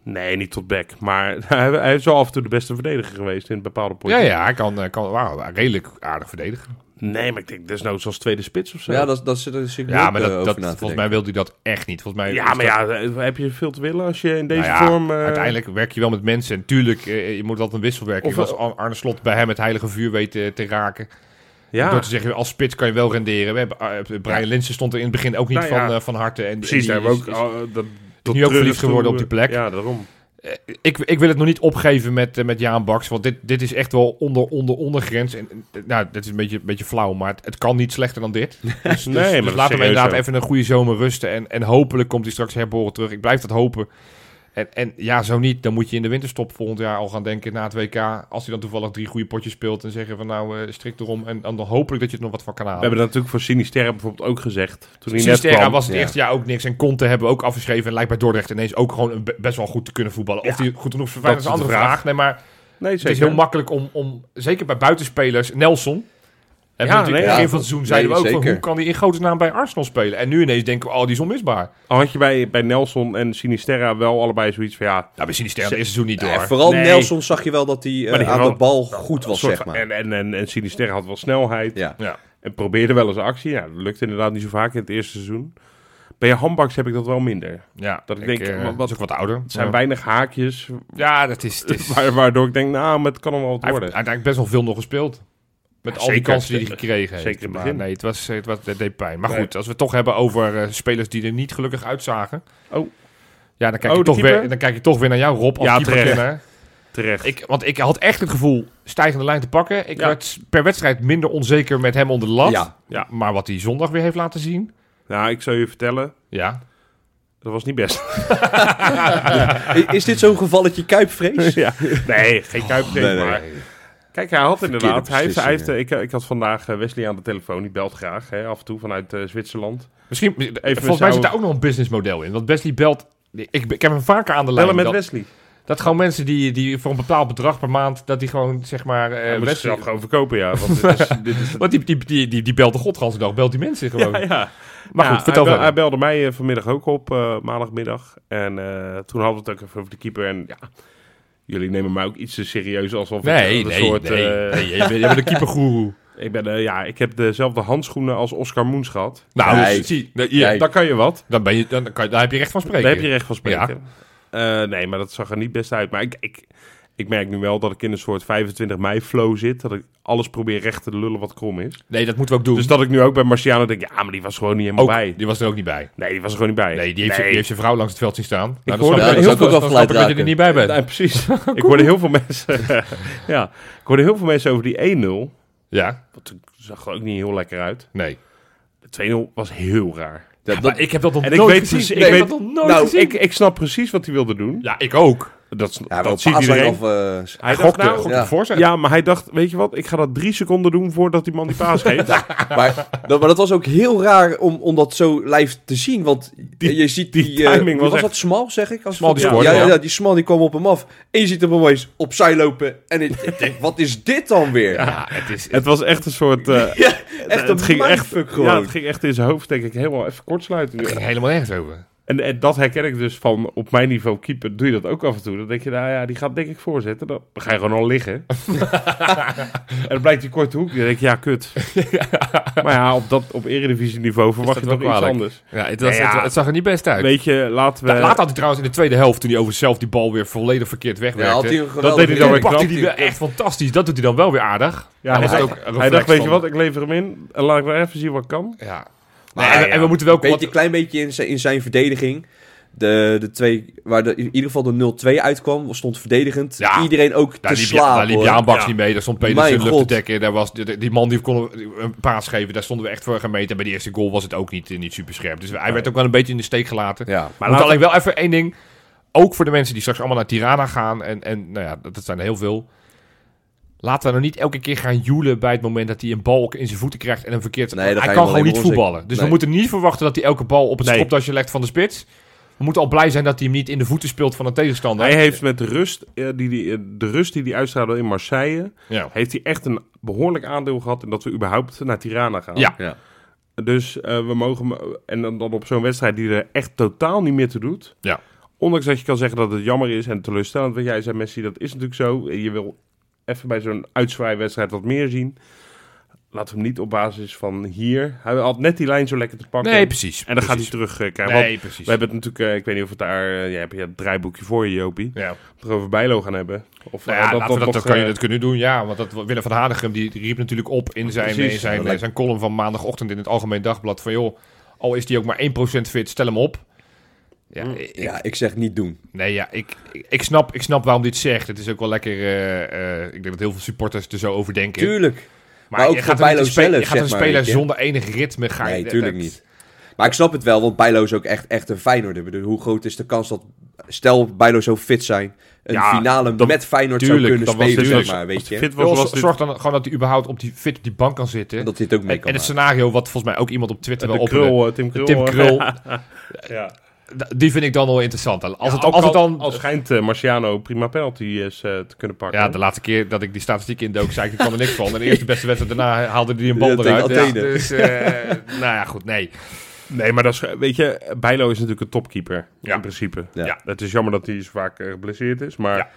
Speaker 1: Nee, niet tot back. Maar hij, hij is wel af en toe de beste verdediger geweest in bepaalde
Speaker 2: Ja,
Speaker 1: potjes.
Speaker 2: ja, hij kan, eh, kan wauw, redelijk aardig verdedigen.
Speaker 1: Nee, maar ik denk desnoods als tweede spits of zo.
Speaker 3: Ja, dat, dat zit ik
Speaker 2: Ja, maar
Speaker 3: eh,
Speaker 2: dat, dat,
Speaker 3: te
Speaker 2: volgens mij wil hij dat echt niet. Volgens mij
Speaker 1: Ja, maar
Speaker 2: dat-
Speaker 1: ja, eh, heb je veel te willen als je in deze
Speaker 2: nou ja,
Speaker 1: vorm... eh,
Speaker 2: Uiteindelijk werk je wel met mensen. En tuurlijk, eh, je moet altijd een wisselwerking.
Speaker 1: Of-
Speaker 2: Ar- Arne Slot bij hem het heilige vuur weet te raken.
Speaker 1: Ja,
Speaker 2: Door te zeggen, als spits kan je wel renderen. We hebben, eh, Brian
Speaker 1: Ja.
Speaker 2: Linsen stond er in het begin ook niet
Speaker 1: Nou ja.
Speaker 2: van, eh, van harte. En,
Speaker 1: precies.
Speaker 2: en
Speaker 1: Daar hebben we
Speaker 2: is-
Speaker 1: ook...
Speaker 2: is-
Speaker 1: dat, dat
Speaker 2: nu ook verliefd geworden op die plek.
Speaker 1: Ja, daarom.
Speaker 2: ik, ik wil het nog niet opgeven met, eh, met Jaan Baks. Want dit, dit is echt wel onder, onder, ondergrens. En, eh, nou, dat is een beetje, een beetje flauw. Maar het, het kan niet slechter dan dit. Dus, dus,
Speaker 1: maar
Speaker 2: dus laten we inderdaad
Speaker 1: zo.
Speaker 2: even een goede zomer rusten. En, en hopelijk komt hij straks herboren terug. Ik blijf dat hopen. En, en ja, zo niet. Dan moet je in de winterstop volgend jaar al gaan denken na het WK. Als hij dan toevallig drie goede potjes speelt. En zeggen van nou, eh strikt erom. En, dan hopelijk dat je er nog wat van kan
Speaker 1: We
Speaker 2: halen.
Speaker 1: hebben dat natuurlijk voor Sinisterra bijvoorbeeld ook gezegd. Toen hij
Speaker 2: Sinisterra was het
Speaker 3: Ja.
Speaker 2: eerste jaar ook niks. En Conte hebben we ook afgeschreven. En lijkt bij Dordrecht ineens ook gewoon best wel goed te kunnen voetballen. Of die goed genoeg is voor
Speaker 1: dat
Speaker 2: Feyenoord is een andere vraag.
Speaker 1: vraag.
Speaker 2: Nee, maar
Speaker 1: Nee,
Speaker 2: het is heel makkelijk om, om zeker bij buitenspelers, Nelson. En
Speaker 1: Ja,
Speaker 2: ja, natuurlijk
Speaker 1: nee,
Speaker 2: begin
Speaker 3: ja.
Speaker 2: van het seizoen zeiden
Speaker 3: Nee,
Speaker 2: we ook van hoe kan hij in grote naam bij Arsenal spelen? En nu ineens denken we, oh, die is onmisbaar.
Speaker 1: Al had je bij, bij Nelson en Sinisterra wel allebei zoiets van ja...
Speaker 2: Nou, bij Sinisterra het eerste seizoen niet
Speaker 3: Ja,
Speaker 2: door.
Speaker 3: vooral
Speaker 1: Nee.
Speaker 3: Nelson zag je wel dat hij eh, aan
Speaker 1: had
Speaker 3: de bal goed was, zeg maar.
Speaker 1: En, en, en, en Sinisterra had wel snelheid.
Speaker 3: Ja.
Speaker 2: Ja.
Speaker 1: En probeerde wel eens actie. Ja, dat lukte inderdaad niet zo vaak in het eerste seizoen. Bij je handbaks heb ik dat wel minder.
Speaker 2: ja,
Speaker 1: Dat ik denk,
Speaker 2: eh,
Speaker 1: wat-
Speaker 2: is ook wat ouder.
Speaker 1: Het zijn
Speaker 2: ja.
Speaker 1: weinig haakjes,
Speaker 2: ja, dat is, het is
Speaker 1: wa- waardoor ik denk, nou, maar het kan nog wel wat
Speaker 2: hij heeft
Speaker 1: worden.
Speaker 2: uiteindelijk best wel veel nog gespeeld. Met
Speaker 1: Ja,
Speaker 2: al die kansen die hij gekregen heeft.
Speaker 1: Zeker in het
Speaker 2: Maar nee, het, was, het, was, het deed pijn. Maar
Speaker 1: Nee.
Speaker 2: goed, als we het toch hebben over eh, spelers die er niet gelukkig uitzagen.
Speaker 1: Oh.
Speaker 2: Ja, dan kijk,
Speaker 1: Oh,
Speaker 2: je
Speaker 1: de
Speaker 2: toch weer, dan kijk je toch weer naar jou, Rob, als
Speaker 1: Ja. Terecht.
Speaker 2: Ik, want ik had echt het gevoel stijgende lijn te pakken. Ik
Speaker 1: Ja.
Speaker 2: werd per wedstrijd minder onzeker met hem onder de lat.
Speaker 3: Ja.
Speaker 1: Ja.
Speaker 2: Maar wat hij zondag weer heeft laten zien.
Speaker 1: Nou, ik zal je vertellen.
Speaker 2: Ja.
Speaker 1: Dat was niet best.
Speaker 3: Is dit zo'n gevalletje kuipvrees?
Speaker 1: ja. Nee, geen kuipgreep,
Speaker 3: nee, nee.
Speaker 1: maar... Kijk, hij had inderdaad... Hij heeft, hij heeft,
Speaker 3: beslissingen.
Speaker 1: ik, ik had vandaag eh, Wesley aan de telefoon. Die belt graag, hè, af en toe, vanuit eh, Zwitserland.
Speaker 2: Misschien,
Speaker 1: Even
Speaker 2: volgens mij zit daar ook nog een businessmodel in. Want Wesley belt... Ik, ik heb hem vaker aan de lijn.
Speaker 1: Bellen met
Speaker 2: dat,
Speaker 1: Wesley.
Speaker 2: dat gewoon mensen die, die voor een bepaald bedrag per maand... dat die gewoon, zeg maar... eh,
Speaker 1: Hij moet
Speaker 2: Wesley-
Speaker 1: gewoon verkopen, ja. Want dit is, dit is
Speaker 2: Want die, die, die, die, die belt de godganse dag, belt die mensen gewoon.
Speaker 1: Ja, ja.
Speaker 2: Maar
Speaker 1: Ja,
Speaker 2: goed, vertel
Speaker 1: hij, bel- hij belde mij eh, vanmiddag ook op, eh, maandagmiddag. En eh, toen hadden we het ook even over de keeper. En ja, jullie nemen mij ook iets te serieus alsof
Speaker 2: Nee,
Speaker 1: ik een
Speaker 2: nee,
Speaker 1: soort...
Speaker 2: nee,
Speaker 1: eh,
Speaker 2: nee. Je bent, je bent een keepergoeroe.
Speaker 1: Ik, ben, eh, ja, ik heb dezelfde handschoenen als Oscar Moens gehad.
Speaker 2: Nou,
Speaker 3: Nee.
Speaker 2: zie, nee.
Speaker 1: Dan kan je wat.
Speaker 2: dan, ben je, dan, kan je, dan heb je recht van spreken.
Speaker 1: Daar heb je recht van spreken. Eh, nee, maar dat zag er niet best uit. Maar ik, ik, ik merk nu wel dat ik in een soort 25 mei flow zit. Dat ik alles probeer recht te lullen wat krom is.
Speaker 2: Nee, dat moeten we ook doen.
Speaker 1: Dus dat ik nu ook bij Marciano denk, ja, maar die was gewoon niet helemaal
Speaker 2: ook,
Speaker 1: bij.
Speaker 2: Die was er ook niet bij.
Speaker 1: Nee, die was er gewoon niet bij.
Speaker 2: Nee, die heeft, die heeft zijn vrouw langs het veld zien staan. Nou,
Speaker 1: hoorde-
Speaker 2: ik-
Speaker 1: Ja,
Speaker 2: dan
Speaker 1: dat
Speaker 2: snap
Speaker 3: zou
Speaker 2: ik-
Speaker 3: ook
Speaker 2: dat je er niet bij bent.
Speaker 1: Nee, precies. ik hoorde heel veel mensen. ja, ik hoorde heel veel mensen over die 1-0.
Speaker 2: Ja,
Speaker 1: Dat zag er ook niet heel lekker uit.
Speaker 2: nee.
Speaker 1: De 2-0 was heel raar.
Speaker 3: Dat,
Speaker 2: Ja,
Speaker 3: dat-
Speaker 2: maar ik heb dat nog
Speaker 1: En ik
Speaker 2: nooit
Speaker 1: weet
Speaker 2: gezien. ik
Speaker 1: weet-
Speaker 2: dat nooit
Speaker 3: nou,
Speaker 2: gezien.
Speaker 1: Ik, ik snap precies wat hij wilde doen.
Speaker 2: ja, ik ook.
Speaker 1: Dat,
Speaker 3: ja,
Speaker 1: dat ziet iedereen.
Speaker 3: of... eh,
Speaker 1: Hij
Speaker 2: Hij
Speaker 1: dacht
Speaker 2: gokte,
Speaker 1: nou,
Speaker 2: gokte
Speaker 3: ja.
Speaker 2: voorzet.
Speaker 1: ja, maar hij dacht, weet je wat, ik ga dat drie seconden doen voordat die man die paas geeft.
Speaker 3: maar, dat, maar dat was ook heel raar om, om dat zo live te zien. Want
Speaker 1: Die-
Speaker 3: je ziet
Speaker 1: die
Speaker 3: die... eh,
Speaker 1: timing was
Speaker 3: was
Speaker 1: echt-
Speaker 3: dat? Smal, zeg ik? Als
Speaker 2: Smal die
Speaker 3: ja,
Speaker 2: scoorde,
Speaker 3: ja,
Speaker 2: ja.
Speaker 3: ja, die Smal die kwam op hem af. En je ziet hem opeens opzij lopen. En ik, ik denk, wat is dit dan weer?
Speaker 2: Ja, het is...
Speaker 1: het was echt een soort... eh,
Speaker 3: Ja, echt
Speaker 1: het
Speaker 3: een
Speaker 1: ging echt,
Speaker 3: gewoon.
Speaker 1: Ja, het ging echt in zijn hoofd, denk ik, helemaal even kortsluiten.
Speaker 2: Het ging helemaal nergens over.
Speaker 1: En, en dat herken ik dus van op mijn niveau keeper. Doe je dat ook af en toe? Dan denk je, nou ja, die gaat denk ik voorzetten. Dan ga je gewoon al liggen. en dan blijkt die korte hoek. Dan denk je, ja, kut. maar ja, op, dat, op eredivisie niveau verwacht je
Speaker 2: dat
Speaker 1: toch
Speaker 2: wel
Speaker 1: iets
Speaker 2: kwalijk?
Speaker 1: anders.
Speaker 2: Ja, het, was,
Speaker 1: Ja, ja.
Speaker 2: Het, het zag er niet best uit.
Speaker 1: Weet je, laten we...
Speaker 2: Ja, Later had hij trouwens in de tweede helft, toen hij over zelf die bal weer volledig verkeerd
Speaker 3: Ja, had hij
Speaker 2: wegwerkte.
Speaker 3: een geweldige
Speaker 1: deed hij dan weer
Speaker 2: pakte
Speaker 1: knap.
Speaker 2: hij wel echt fantastisch. Dat doet hij dan wel weer aardig.
Speaker 1: ja,
Speaker 2: dat
Speaker 1: hij, hij dacht, weet je wat, ik lever hem in. En laat ik maar even zien wat ik kan.
Speaker 2: Ja.
Speaker 3: Maar
Speaker 2: Nee, en,
Speaker 3: ja,
Speaker 2: en we moeten wel...
Speaker 3: Beetje,
Speaker 2: wat-
Speaker 3: een klein beetje in zijn, in zijn verdediging. De, de twee, waar de, in ieder geval de 0-2 uitkwam, stond verdedigend.
Speaker 2: Ja.
Speaker 3: Iedereen ook te
Speaker 2: Daar liep,
Speaker 3: slapen.
Speaker 2: daar liep
Speaker 3: hoor.
Speaker 2: Jaan Baks
Speaker 1: Ja.
Speaker 2: niet mee. Daar stond Peter
Speaker 3: Mijn
Speaker 2: Zundler te dekken. Daar was, die, die man die kon een paas geven, daar stonden we echt voor gemeten. En bij die eerste goal was het ook niet, niet super scherp. Dus hij werd ook wel een beetje in de steek gelaten.
Speaker 3: Ja.
Speaker 2: Maar
Speaker 1: Maar
Speaker 2: moet
Speaker 1: laten-
Speaker 2: alleen wel even één ding. Ook voor de mensen die straks allemaal naar Tirana gaan. En, en nou ja, dat, dat zijn er heel veel. Laten we nou niet elke keer gaan joelen bij het moment dat hij een bal in zijn voeten krijgt en een verkeerd...
Speaker 3: Nee,
Speaker 2: hij
Speaker 3: je
Speaker 2: kan gewoon niet voetballen. Dus we moeten niet verwachten dat hij elke bal op het
Speaker 1: Nee.
Speaker 2: stropdasje legt van de spits. We moeten al blij zijn dat hij hem niet in de voeten speelt van een tegenstander.
Speaker 1: Hij heeft met de rust, eh, die, die, eh, de rust die hij uitstraalde in Marseille...
Speaker 2: ja.
Speaker 1: heeft hij echt een behoorlijk aandeel gehad... in dat we überhaupt naar Tirana gaan.
Speaker 2: Ja.
Speaker 3: Ja.
Speaker 1: Dus eh, we mogen... En dan, dan op zo'n wedstrijd die er echt totaal niet meer toe doet.
Speaker 2: Ja.
Speaker 1: Ondanks dat je kan zeggen dat het jammer is en teleurstellend. Wat jij zei, Messi, dat is natuurlijk zo. Je wil even bij zo'n uitzwaaiwedstrijd wat meer zien. Laten we hem niet op basis van hier... Hij had net die lijn zo lekker te pakken.
Speaker 2: Nee, precies.
Speaker 1: En dan gaat hij terug krijgen. Want
Speaker 2: Nee, precies.
Speaker 1: we hebben het natuurlijk... eh, ik weet niet of het daar... eh, jij hebt je het draaiboekje voor je, Jopie.
Speaker 2: Ja.
Speaker 1: Het over Bijlo gaan hebben. Of
Speaker 2: Nou ja, laten we dat,
Speaker 1: nog,
Speaker 2: dan kan je dat kunnen doen, ja. Want dat, Willem van Hanegem die, die riep natuurlijk op in zijn,
Speaker 1: Precies.
Speaker 2: in zijn,
Speaker 3: dat
Speaker 2: zijn column van maandagochtend in het Algemeen Dagblad. Van joh, al is die ook maar 1% fit, stel hem op. Ja,
Speaker 1: Mm.
Speaker 2: ik,
Speaker 3: ja, ik zeg niet doen.
Speaker 2: nee, ja ik, ik, ik snap, ik snap waarom dit zegt. Het is ook wel lekker. eh, eh, ik denk dat heel veel supporters er zo over denken.
Speaker 3: Tuurlijk. maar ook
Speaker 2: je gaat
Speaker 3: Bijlo zelf,
Speaker 2: Je gaat
Speaker 3: zeg
Speaker 2: een
Speaker 3: maar,
Speaker 2: speler zonder enig ritme. Ga je-
Speaker 3: Nee, tuurlijk
Speaker 2: dat-
Speaker 3: niet. Maar ik snap het wel, want Bijlo is ook echt, echt een Feyenoord. Ik bedoel, hoe groot is de kans dat... Stel, Bijlo zou fit zijn. Een
Speaker 1: Ja,
Speaker 3: finale
Speaker 1: dan-
Speaker 3: met Feyenoord
Speaker 2: tuurlijk,
Speaker 3: zou kunnen spelen,
Speaker 2: dit
Speaker 3: zeg maar, weet je.
Speaker 1: fit was, was dit-
Speaker 2: zorg dan gewoon dat hij überhaupt op die, fit op die bank kan zitten.
Speaker 3: En dat hij het ook mee
Speaker 2: en,
Speaker 3: kan
Speaker 2: en het scenario, wat volgens mij ook iemand op Twitter wel
Speaker 1: de
Speaker 2: op
Speaker 1: Tim Krul.
Speaker 2: Tim Krul,
Speaker 1: ja.
Speaker 2: Die vind ik dan wel interessant. Als,
Speaker 1: Ja,
Speaker 2: het, als dan...
Speaker 1: Al schijnt eh, Marciano prima penalty is eh, te kunnen pakken.
Speaker 2: Ja, de laatste keer dat ik die statistiek indook, zei ik, ik kwam er niks van. En de eerste beste wedstrijd daarna haalde hij een bal
Speaker 3: Ja,
Speaker 2: eruit. Ja, dus, eh, nou ja, goed, nee.
Speaker 1: Nee, maar dat is, weet je, Bijlo is natuurlijk een topkeeper.
Speaker 2: Ja.
Speaker 1: In principe.
Speaker 3: Ja.
Speaker 2: Ja.
Speaker 1: Het is jammer dat hij zo vaak eh, geblesseerd is, maar
Speaker 2: Ja.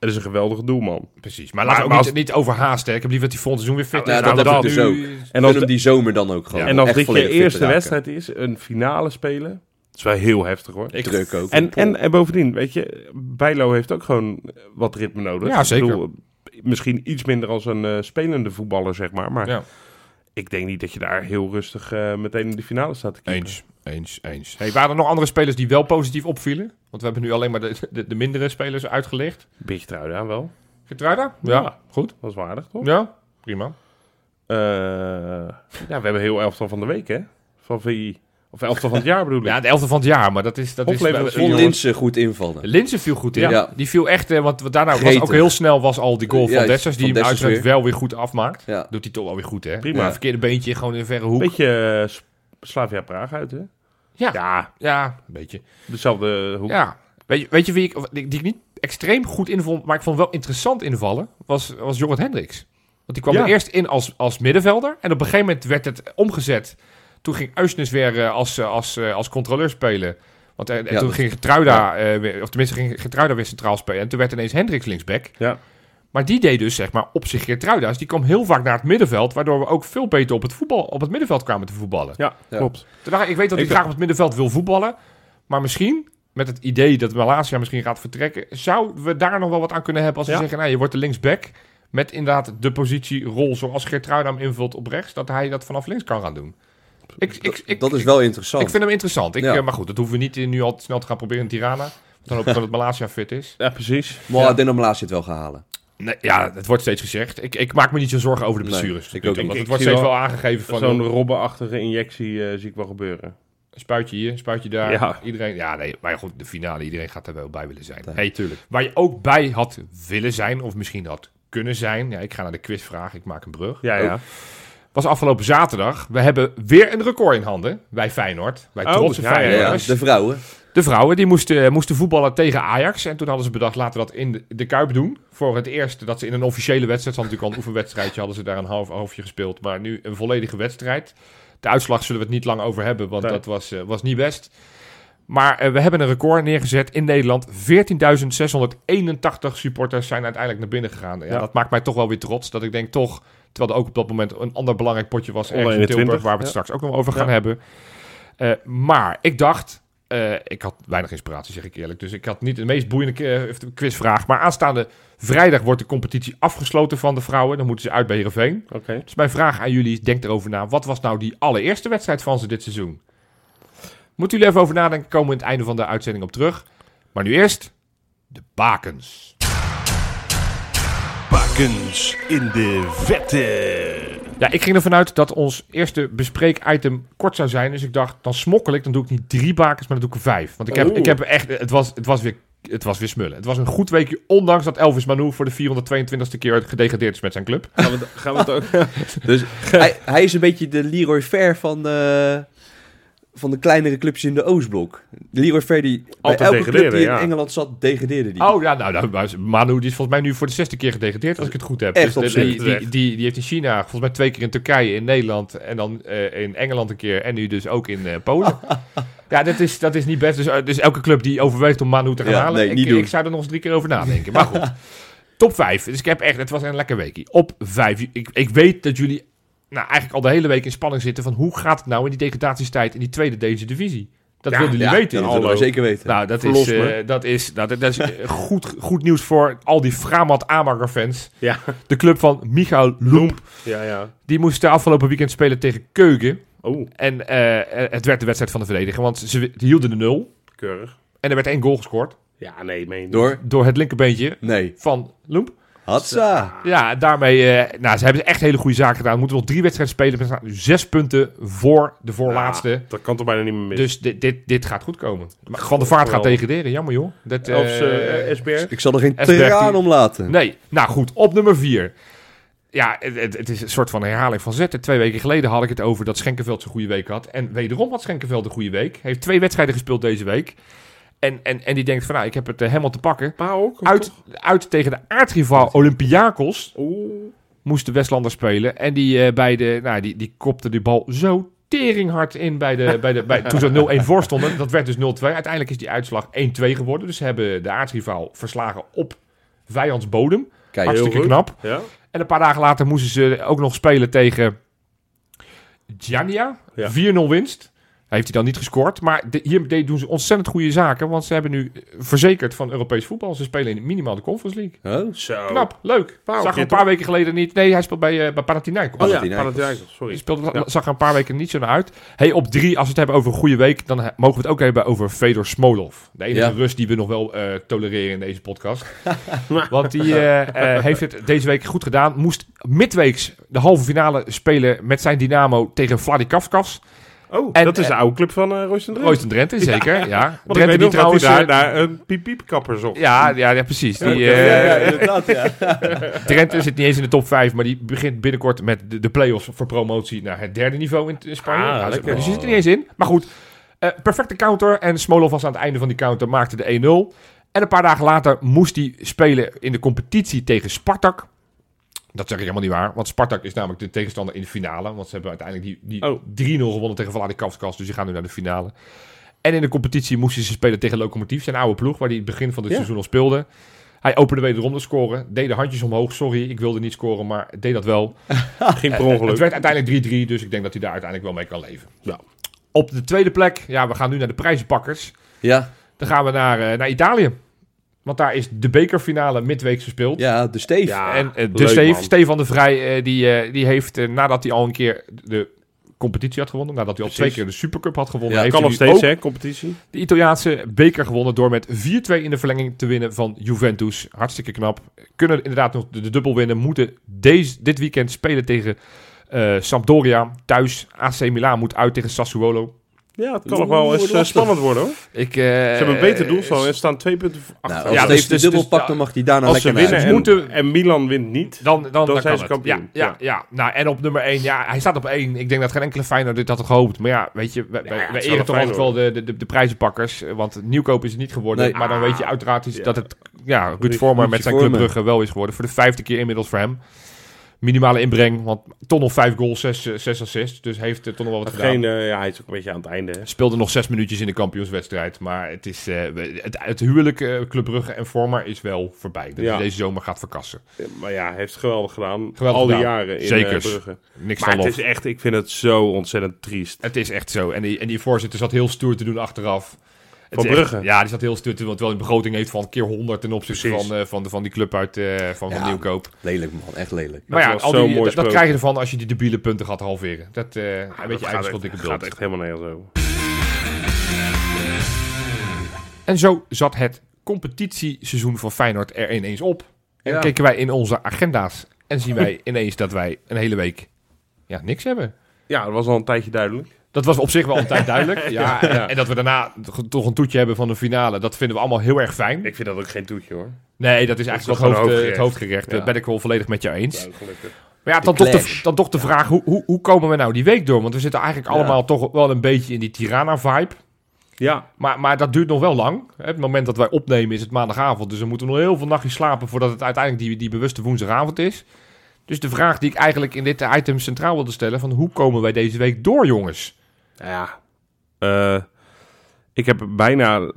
Speaker 1: het is een geweldige doelman.
Speaker 2: Precies. Maar,
Speaker 1: Maar-
Speaker 2: laten we
Speaker 1: maar
Speaker 2: ook niet, niet overhaasten. Ik heb liever dat hij volgend seizoen weer fit
Speaker 3: Ja,
Speaker 2: is.
Speaker 3: dat
Speaker 2: Nou,
Speaker 3: heb ik dus
Speaker 2: nu-
Speaker 3: ook.
Speaker 1: En als,
Speaker 3: hem die zomer dan ook gewoon.
Speaker 2: Ja.
Speaker 1: en als dit je eerste wedstrijd is, een finale spelen, dat is wel heel heftig hoor.
Speaker 2: Ik-
Speaker 3: Druk ook.
Speaker 1: En, en, en bovendien, weet je, Bijlo heeft ook gewoon wat ritme nodig.
Speaker 2: Ja,
Speaker 1: Ik
Speaker 2: zeker.
Speaker 1: bedoel, misschien iets minder als een eh, spelende voetballer, zeg maar. Maar
Speaker 2: Ja.
Speaker 1: ik denk niet dat je daar heel rustig eh, meteen in de finale staat te keepen.
Speaker 2: Eens, eens, eens. Hey, waren er nog andere spelers die wel positief opvielen? Want we hebben nu alleen maar de, de, de mindere spelers uitgelicht.
Speaker 1: Beetje wel.
Speaker 2: Getruida? Ja,
Speaker 1: Ja.
Speaker 2: goed.
Speaker 1: Dat is waardig, toch?
Speaker 2: Ja, prima.
Speaker 1: Eh, ja, we hebben heel elftal van de week, hè? Van VI. Of elftal van het jaar bedoel ik.
Speaker 2: Ja, de elfde van het jaar, maar dat is... Dat is
Speaker 3: Vond
Speaker 1: jongens.
Speaker 3: Linse goed invallen.
Speaker 2: Linse viel goed in.
Speaker 3: Ja. Ja.
Speaker 2: Die viel echt, eh, want wat daarna was
Speaker 3: Gretig.
Speaker 2: ook heel snel was al die goal van
Speaker 3: Ja,
Speaker 2: Dessers, die
Speaker 3: van
Speaker 2: hem uiteraard wel weer goed afmaakt.
Speaker 3: Ja.
Speaker 2: Doet hij toch wel weer goed, hè?
Speaker 1: Prima.
Speaker 3: Ja.
Speaker 2: Verkeerde beentje, gewoon in een verre hoek.
Speaker 1: Beetje eh, Slavia Praag uit, hè?
Speaker 2: Ja.
Speaker 1: Ja,
Speaker 2: Ja, een beetje.
Speaker 1: dezelfde hoek.
Speaker 2: Ja. Weet je, weet je wie ik, die, die ik niet extreem goed invond, maar ik vond wel interessant invallen, was, was Jorrit Hendricks. Want die kwam
Speaker 1: Ja.
Speaker 2: er eerst in als, als middenvelder. En op een gegeven moment werd het omgezet. Toen ging Uisnes weer eh, als, eh, als, eh, als controleur spelen. Want en
Speaker 3: Ja,
Speaker 2: toen ging Getruida, eh, weer, of tenminste ging Getruida weer centraal spelen. En toen werd ineens Hendricks linksback.
Speaker 1: Ja.
Speaker 2: Maar die deed dus zeg maar op zich Geertruida. Dus die kwam heel vaak naar het middenveld. Waardoor we ook veel beter op het, voetbal, op het middenveld kwamen te voetballen.
Speaker 1: Ja,
Speaker 3: Ja.
Speaker 1: klopt.
Speaker 2: Toen dacht ik, ik weet dat hij
Speaker 1: Ik-
Speaker 2: graag op het middenveld wil voetballen. Maar misschien, met het idee dat Malasia misschien gaat vertrekken... zouden we daar nog wel wat aan kunnen hebben als we zeggen... Nou, je wordt de linksback met inderdaad de positierol zoals Geertruida hem invult op rechts... dat hij dat vanaf links kan gaan doen. Ik, ik, ik,
Speaker 3: dat is wel interessant.
Speaker 2: ik vind hem interessant. Ik,
Speaker 3: Ja.
Speaker 2: eh, maar goed, dat hoeven we niet eh, nu al te snel te gaan proberen in Tirana. Want dan hoop ik dat het Malasia fit is.
Speaker 1: Ja, precies.
Speaker 3: maar
Speaker 2: Ja.
Speaker 3: Den Omlaas zit wel gaan halen.
Speaker 2: Nee, ja, het wordt steeds gezegd. Ik, ik maak me niet zo zorgen over de
Speaker 3: Nee,
Speaker 2: blessures.
Speaker 3: ik
Speaker 2: tot nu
Speaker 3: ook
Speaker 2: toe,
Speaker 3: niet.
Speaker 2: Want
Speaker 1: Ik
Speaker 2: het wordt steeds wel
Speaker 1: wel
Speaker 2: aangegeven van...
Speaker 1: Zo'n robbenachtige injectie eh, zie ik wel gebeuren.
Speaker 2: Spuitje hier, spuitje daar.
Speaker 1: Ja.
Speaker 2: Iedereen, ja, nee, maar goed, de finale, iedereen gaat er wel bij willen zijn.
Speaker 3: Ja,
Speaker 2: hey,
Speaker 3: tuurlijk.
Speaker 2: waar je ook bij had willen zijn, of misschien had kunnen zijn. Ja, ik ga naar de quizvraag, ik maak een brug.
Speaker 1: Ja, ja.
Speaker 2: Was afgelopen zaterdag. We hebben weer een record in handen bij Feyenoord. Bij
Speaker 1: Oh,
Speaker 2: trotse
Speaker 1: ja. Ja,
Speaker 3: de vrouwen.
Speaker 2: De vrouwen die moesten, moesten voetballen tegen Ajax. En toen hadden ze bedacht, laten we dat in de, de Kuip doen. Voor het eerst dat ze in een officiële wedstrijd... Hadden natuurlijk al een oefenwedstrijdje, hadden ze daar een half halfje gespeeld. Maar nu een volledige wedstrijd. De uitslag zullen we het niet lang over hebben, want
Speaker 1: Nee.
Speaker 2: dat was, eh, was niet best. Maar eh, we hebben een record neergezet in Nederland. 14.681 supporters zijn uiteindelijk naar binnen gegaan. Ja,
Speaker 1: Ja.
Speaker 2: Dat maakt mij toch wel weer trots. Dat ik denk toch, terwijl er ook op dat moment een ander belangrijk potje was in
Speaker 1: 21,
Speaker 2: Tilburg, waar we het
Speaker 1: ja.
Speaker 2: straks ook nog over gaan
Speaker 1: Ja.
Speaker 2: hebben. Eh, maar ik dacht, eh, ik had weinig inspiratie, zeg ik eerlijk. Dus ik had niet de meest boeiende eh, quizvraag. Maar aanstaande vrijdag wordt de competitie afgesloten van de vrouwen. Dan moeten ze uit bij Heerenveen.
Speaker 1: Oké.
Speaker 2: Dus mijn vraag aan jullie is, denk erover na. Wat was nou die allereerste wedstrijd van ze dit seizoen? Moeten jullie even over nadenken. Komen we in het einde van de uitzending op terug. Maar nu eerst de bakens.
Speaker 4: Bakens in de vette.
Speaker 2: Ja, ik ging ervan uit dat ons eerste bespreek-item kort zou zijn. Dus ik dacht, dan smokkel ik. Dan doe ik niet drie bakens, maar dan doe ik er vijf. Want ik heb,
Speaker 1: Oeh.
Speaker 2: ik heb echt... Het was, het, was weer, het was weer smullen. Het was een goed weekje, ondanks dat Elvis Manu voor de 422ste keer gedegradeerd is met zijn club.
Speaker 1: Gaan we, gaan we het ook...
Speaker 3: Dus hij, hij is een beetje de Leroy Fair van, eh, van de kleinere clubjes in de Oostblok. Leroy Fair die bij
Speaker 1: Altijd
Speaker 3: elke club die in
Speaker 1: ja.
Speaker 3: Engeland zat, degradeerde die.
Speaker 2: Oh ja, nou, nou Manu die is volgens mij nu voor de zesde keer gedegradeerd, als ik het goed heb.
Speaker 3: Echt
Speaker 2: Dus
Speaker 3: op
Speaker 2: die, die, die, heeft in China, volgens mij twee keer in Turkije, in Nederland en dan eh, in Engeland een keer en nu dus ook in eh, Polen. ja, dat is, dat is niet best. Dus, eh, dus elke club die overweegt om Manu te gaan
Speaker 3: Ja,
Speaker 2: halen,
Speaker 3: nee,
Speaker 2: ik, ik zou er nog eens drie keer over nadenken. Maar goed, top vijf. Dus ik heb echt, het was een lekker weekje. Op vijf. Ik, ik weet dat jullie nou, eigenlijk al de hele week in spanning zitten van hoe gaat het nou in die degradatiestijd in die tweede Deense divisie? Dat
Speaker 1: Ja,
Speaker 2: willen jullie
Speaker 3: ja,
Speaker 2: weten.
Speaker 3: dat we zeker weten.
Speaker 2: Nou, dat
Speaker 1: Verlos
Speaker 2: is, eh, dat is, nou, dat, dat is eh, goed, goed nieuws voor al die Framat Amager fans.
Speaker 1: Ja.
Speaker 2: De club van Michael Loemp.
Speaker 1: Ja, ja.
Speaker 2: Die moest de afgelopen weekend spelen tegen Keugen.
Speaker 1: Oh,
Speaker 2: En eh, het werd de wedstrijd van de verdediger, want ze hielden de nul.
Speaker 1: keurig.
Speaker 2: En er werd één goal gescoord
Speaker 1: Ja, nee, meen.
Speaker 3: Door?
Speaker 2: door het linkerbeentje
Speaker 3: Nee.
Speaker 2: van Loemp.
Speaker 3: Hatsa.
Speaker 2: Ja, daarmee, eh, nou, ze hebben echt hele goede zaken gedaan. We moeten nog drie wedstrijden spelen. We staan nu zes punten voor de voorlaatste.
Speaker 1: Ja, dat kan toch bijna niet meer mis.
Speaker 2: Dus dit, dit, dit gaat goed komen. Maar Van de Vaart gaat degraderen, jammer joh. Dat, eh,
Speaker 1: eh, SBR.
Speaker 3: Ik zal er geen
Speaker 2: die-
Speaker 3: om laten.
Speaker 2: Nee, nou goed, op nummer 4. Ja, het, het, het is een soort van herhaling van zetten. Twee weken geleden had ik het over dat Schenkenveld zijn goede week had. En wederom had Schenkenveld een goede week. Hij heeft twee wedstrijden gespeeld deze week. En, en, en die denkt van, nou, ik heb het eh, helemaal te pakken.
Speaker 1: Pa ook?
Speaker 2: Uit,
Speaker 1: toch?
Speaker 2: uit tegen de aardrivaal Olympiakos
Speaker 1: Oeh.
Speaker 2: moest de Westlander spelen. En die, eh, bij de, nou, die, die kopte die bal zo teringhard in bij de, bij de, bij, toen ze 0-1 voor stonden. Dat werd dus 0-2. Uiteindelijk is die uitslag 1-2 geworden. Dus ze hebben de aardrivaal verslagen op vijandsbodem.
Speaker 3: Kijk,
Speaker 2: Hartstikke knap.
Speaker 1: Ja?
Speaker 2: En een paar dagen later moesten ze ook nog spelen tegen Giannia.
Speaker 1: Ja.
Speaker 2: 4-0 winst. Hij heeft hij dan niet gescoord. Maar de- hier doen ze ontzettend goede zaken. Want ze hebben nu eh, verzekerd van Europees voetbal. Ze spelen in minimaal de Conference League.
Speaker 3: Oh,
Speaker 1: Zo.
Speaker 2: Knap, leuk. Zag er een paar weken geleden niet. Nee, hij speelt bij, eh bij Panathinaikos.
Speaker 1: Oh ja,
Speaker 3: Panathinaikos.
Speaker 1: Sorry.
Speaker 2: speelde,
Speaker 1: Ja.
Speaker 2: zag er een paar weken niet zo naar uit. Hey, op drie, als we het hebben over een goede week, dan mogen we het ook hebben over Fedor Smolov. De enige
Speaker 3: Ja.
Speaker 2: rust die we nog wel eh, tolereren in deze podcast. Want die heeft het deze week goed gedaan. Moest midweeks de halve finale spelen met zijn Dynamo tegen Vladikavkaz.
Speaker 1: Oh,
Speaker 2: En,
Speaker 1: dat is de
Speaker 2: eh,
Speaker 1: oude club van uh, Drenthe.
Speaker 2: Drenthe, zeker. Ja.
Speaker 1: Want ik
Speaker 2: Drenthe
Speaker 1: weet
Speaker 2: die
Speaker 1: trouwens daar, een piep-piep-kapper zocht.
Speaker 2: Ja, ja, ja, precies. Die,
Speaker 3: ja,
Speaker 2: eh,
Speaker 3: ja, inderdaad, ja.
Speaker 2: Drenthe zit niet eens in de top 5, maar die begint binnenkort met de, de play-offs voor promotie naar het derde niveau in, in Spanje.
Speaker 1: Ah,
Speaker 2: Ja, dus-
Speaker 1: lekker.
Speaker 2: dus die zit er niet eens in. Maar goed, eh, perfecte counter. En Smolov was aan het einde van die counter, maakte de 1-0. En een paar dagen later moest hij spelen in de competitie tegen Spartak. Dat zeg ik helemaal niet waar, want Spartak is namelijk de tegenstander in de finale. Want ze hebben uiteindelijk die, die
Speaker 1: Oh.
Speaker 2: 3-0 gewonnen tegen Vladikavkaz, dus die gaan nu naar de finale. En in de competitie moesten ze spelen tegen Lokomotief, zijn oude ploeg, waar hij het begin van het
Speaker 1: Ja.
Speaker 2: seizoen al speelde. Hij opende wederom de scoren, deed de handjes omhoog. Sorry, ik wilde niet scoren, maar deed dat wel.
Speaker 1: Geen per ongeluk.
Speaker 2: Het werd uiteindelijk 3-3, dus ik denk dat hij daar uiteindelijk wel mee kan leven.
Speaker 1: Ja.
Speaker 2: Op de tweede plek, ja, we gaan nu naar de prijzenpakkers.
Speaker 3: Ja,
Speaker 2: Dan gaan we naar, eh, naar Italië. Want daar is de bekerfinale midweek gespeeld.
Speaker 3: ja, de Steve.
Speaker 1: Ja.
Speaker 2: en eh, de
Speaker 1: man.
Speaker 2: Stefan de Vrij, eh, die, eh, die heeft nadat hij al een keer de competitie had gewonnen, nadat hij al twee keer de Supercup had gewonnen,
Speaker 3: Ja,
Speaker 2: heeft
Speaker 1: kan
Speaker 2: hij
Speaker 1: nog steeds,
Speaker 2: ook
Speaker 1: hè, competitie.
Speaker 2: de Italiaanse beker gewonnen door met 4-2 in de verlenging te winnen van Juventus. Hartstikke knap. Kunnen inderdaad nog de, de dubbel winnen. Moeten deze, dit weekend spelen tegen eh, Sampdoria. Thuis AC Milan moet uit tegen Sassuolo.
Speaker 1: Ja, het kan nog wel eens eh,
Speaker 3: lastig.
Speaker 1: spannend worden, hoor.
Speaker 2: Ik,
Speaker 1: Ze hebben een beter doelsaldo
Speaker 2: doel.
Speaker 1: en staan twee punten achter.
Speaker 3: Nou, als
Speaker 2: Ja,
Speaker 3: Steve
Speaker 2: dus-
Speaker 3: de
Speaker 2: dus-
Speaker 3: dubbel
Speaker 2: dus-
Speaker 3: pakt, dan mag hij daarna
Speaker 1: Als ze
Speaker 3: lekker
Speaker 1: winnen en,
Speaker 2: moeten-
Speaker 1: en Milan wint niet,
Speaker 2: Dan, dan, dan,
Speaker 1: zijn
Speaker 2: kan
Speaker 1: ze kampioen.
Speaker 2: Ja, ja,
Speaker 1: Ja.
Speaker 2: ja. Nou, en op nummer 1, ja, hij staat op 1. Ik denk dat geen enkele Feyenoord dit had gehoopt. Maar ja, weet je, we,
Speaker 1: Ja, is
Speaker 2: eren
Speaker 1: wel
Speaker 2: toch altijd wel de, de, de, de prijzenpakkers. eh, Want nieuwkoop is het niet geworden.
Speaker 3: Nee.
Speaker 2: Maar dan weet je uiteraard is
Speaker 1: ja.
Speaker 2: dat het ja, Ruud Vormer met zijn Club
Speaker 3: Vormer.
Speaker 2: Brugge wel is geworden. Voor de vijfde keer inmiddels voor hem. Minimale inbreng, want toch nog vijf goals, zes, eh, zes assists. Dus heeft toch nog wel wat gedaan.
Speaker 1: geen, eh, ja, hij is ook een beetje aan het einde. hè.
Speaker 2: Speelde nog zes minuutjes in de kampioenswedstrijd. Maar het, is, eh, het, het huwelijk Club Brugge en Vormer is wel voorbij. Dat
Speaker 1: Ja.
Speaker 2: hij deze zomer gaat verkassen.
Speaker 1: Maar ja, heeft het geweldig gedaan.
Speaker 2: Geweldig
Speaker 1: al die
Speaker 2: gedaan.
Speaker 1: jaren in
Speaker 2: Zekers.
Speaker 1: eh, Brugge.
Speaker 2: Niks
Speaker 1: Maar het
Speaker 2: lof.
Speaker 1: is echt, ik vind het zo ontzettend triest.
Speaker 2: Het is echt zo. En die, en die voorzitter zat heel stoer te doen achteraf.
Speaker 1: Van Brugge?
Speaker 2: ja, die zat heel doen. Want wel een begroting heeft van keer 100 ten opzichte van, eh, van, de, van die club uit eh, van, van
Speaker 3: Ja.
Speaker 2: Nieuwkoop.
Speaker 3: Lelijk man, echt lelijk.
Speaker 2: Maar ja,
Speaker 1: was
Speaker 2: al
Speaker 1: zo
Speaker 2: die,
Speaker 1: mooi
Speaker 2: dat, dat krijg je ervan als je die debiele punten gaat halveren. Dat eh een beetje
Speaker 1: dat gaat
Speaker 2: eigen
Speaker 1: echt,
Speaker 2: dikke
Speaker 1: gaat
Speaker 2: bult.
Speaker 1: echt helemaal nergens over.
Speaker 2: En zo zat het competitieseizoen van Feyenoord er ineens op. En
Speaker 3: Ja.
Speaker 2: keken wij in onze agenda's en zien wij ineens dat wij een hele week ja, niks hebben.
Speaker 1: Ja, dat was al een tijdje duidelijk.
Speaker 2: Dat was op zich wel een tijd duidelijk. Ja, en,
Speaker 1: Ja.
Speaker 2: en dat we daarna toch een toetje hebben van de finale, dat vinden we allemaal heel erg fijn.
Speaker 1: Ik vind dat ook geen toetje hoor.
Speaker 2: Nee, dat is eigenlijk het, hoofd,
Speaker 1: een
Speaker 2: het
Speaker 1: hoofdgerecht.
Speaker 2: hoofdgerecht.
Speaker 1: Ja.
Speaker 2: Dat ben ik wel volledig met jou eens.
Speaker 1: Ja, gelukkig.
Speaker 2: Maar ja,
Speaker 3: De
Speaker 2: dan toch, de, dan toch de vraag, hoe, hoe, hoe komen we nou die week door? Want we zitten eigenlijk
Speaker 1: Ja.
Speaker 2: allemaal toch wel een beetje in die Tirana-vibe.
Speaker 1: Ja,
Speaker 2: Maar, maar dat duurt nog wel lang. Hè, Het moment dat wij opnemen is het maandagavond. Dus we moeten nog heel veel nachtjes slapen voordat het uiteindelijk die, die bewuste woensdagavond is. Dus de vraag die ik eigenlijk in dit item centraal wilde stellen: van hoe komen wij deze week door, jongens?
Speaker 1: Nou ja. Eh, ik heb bijna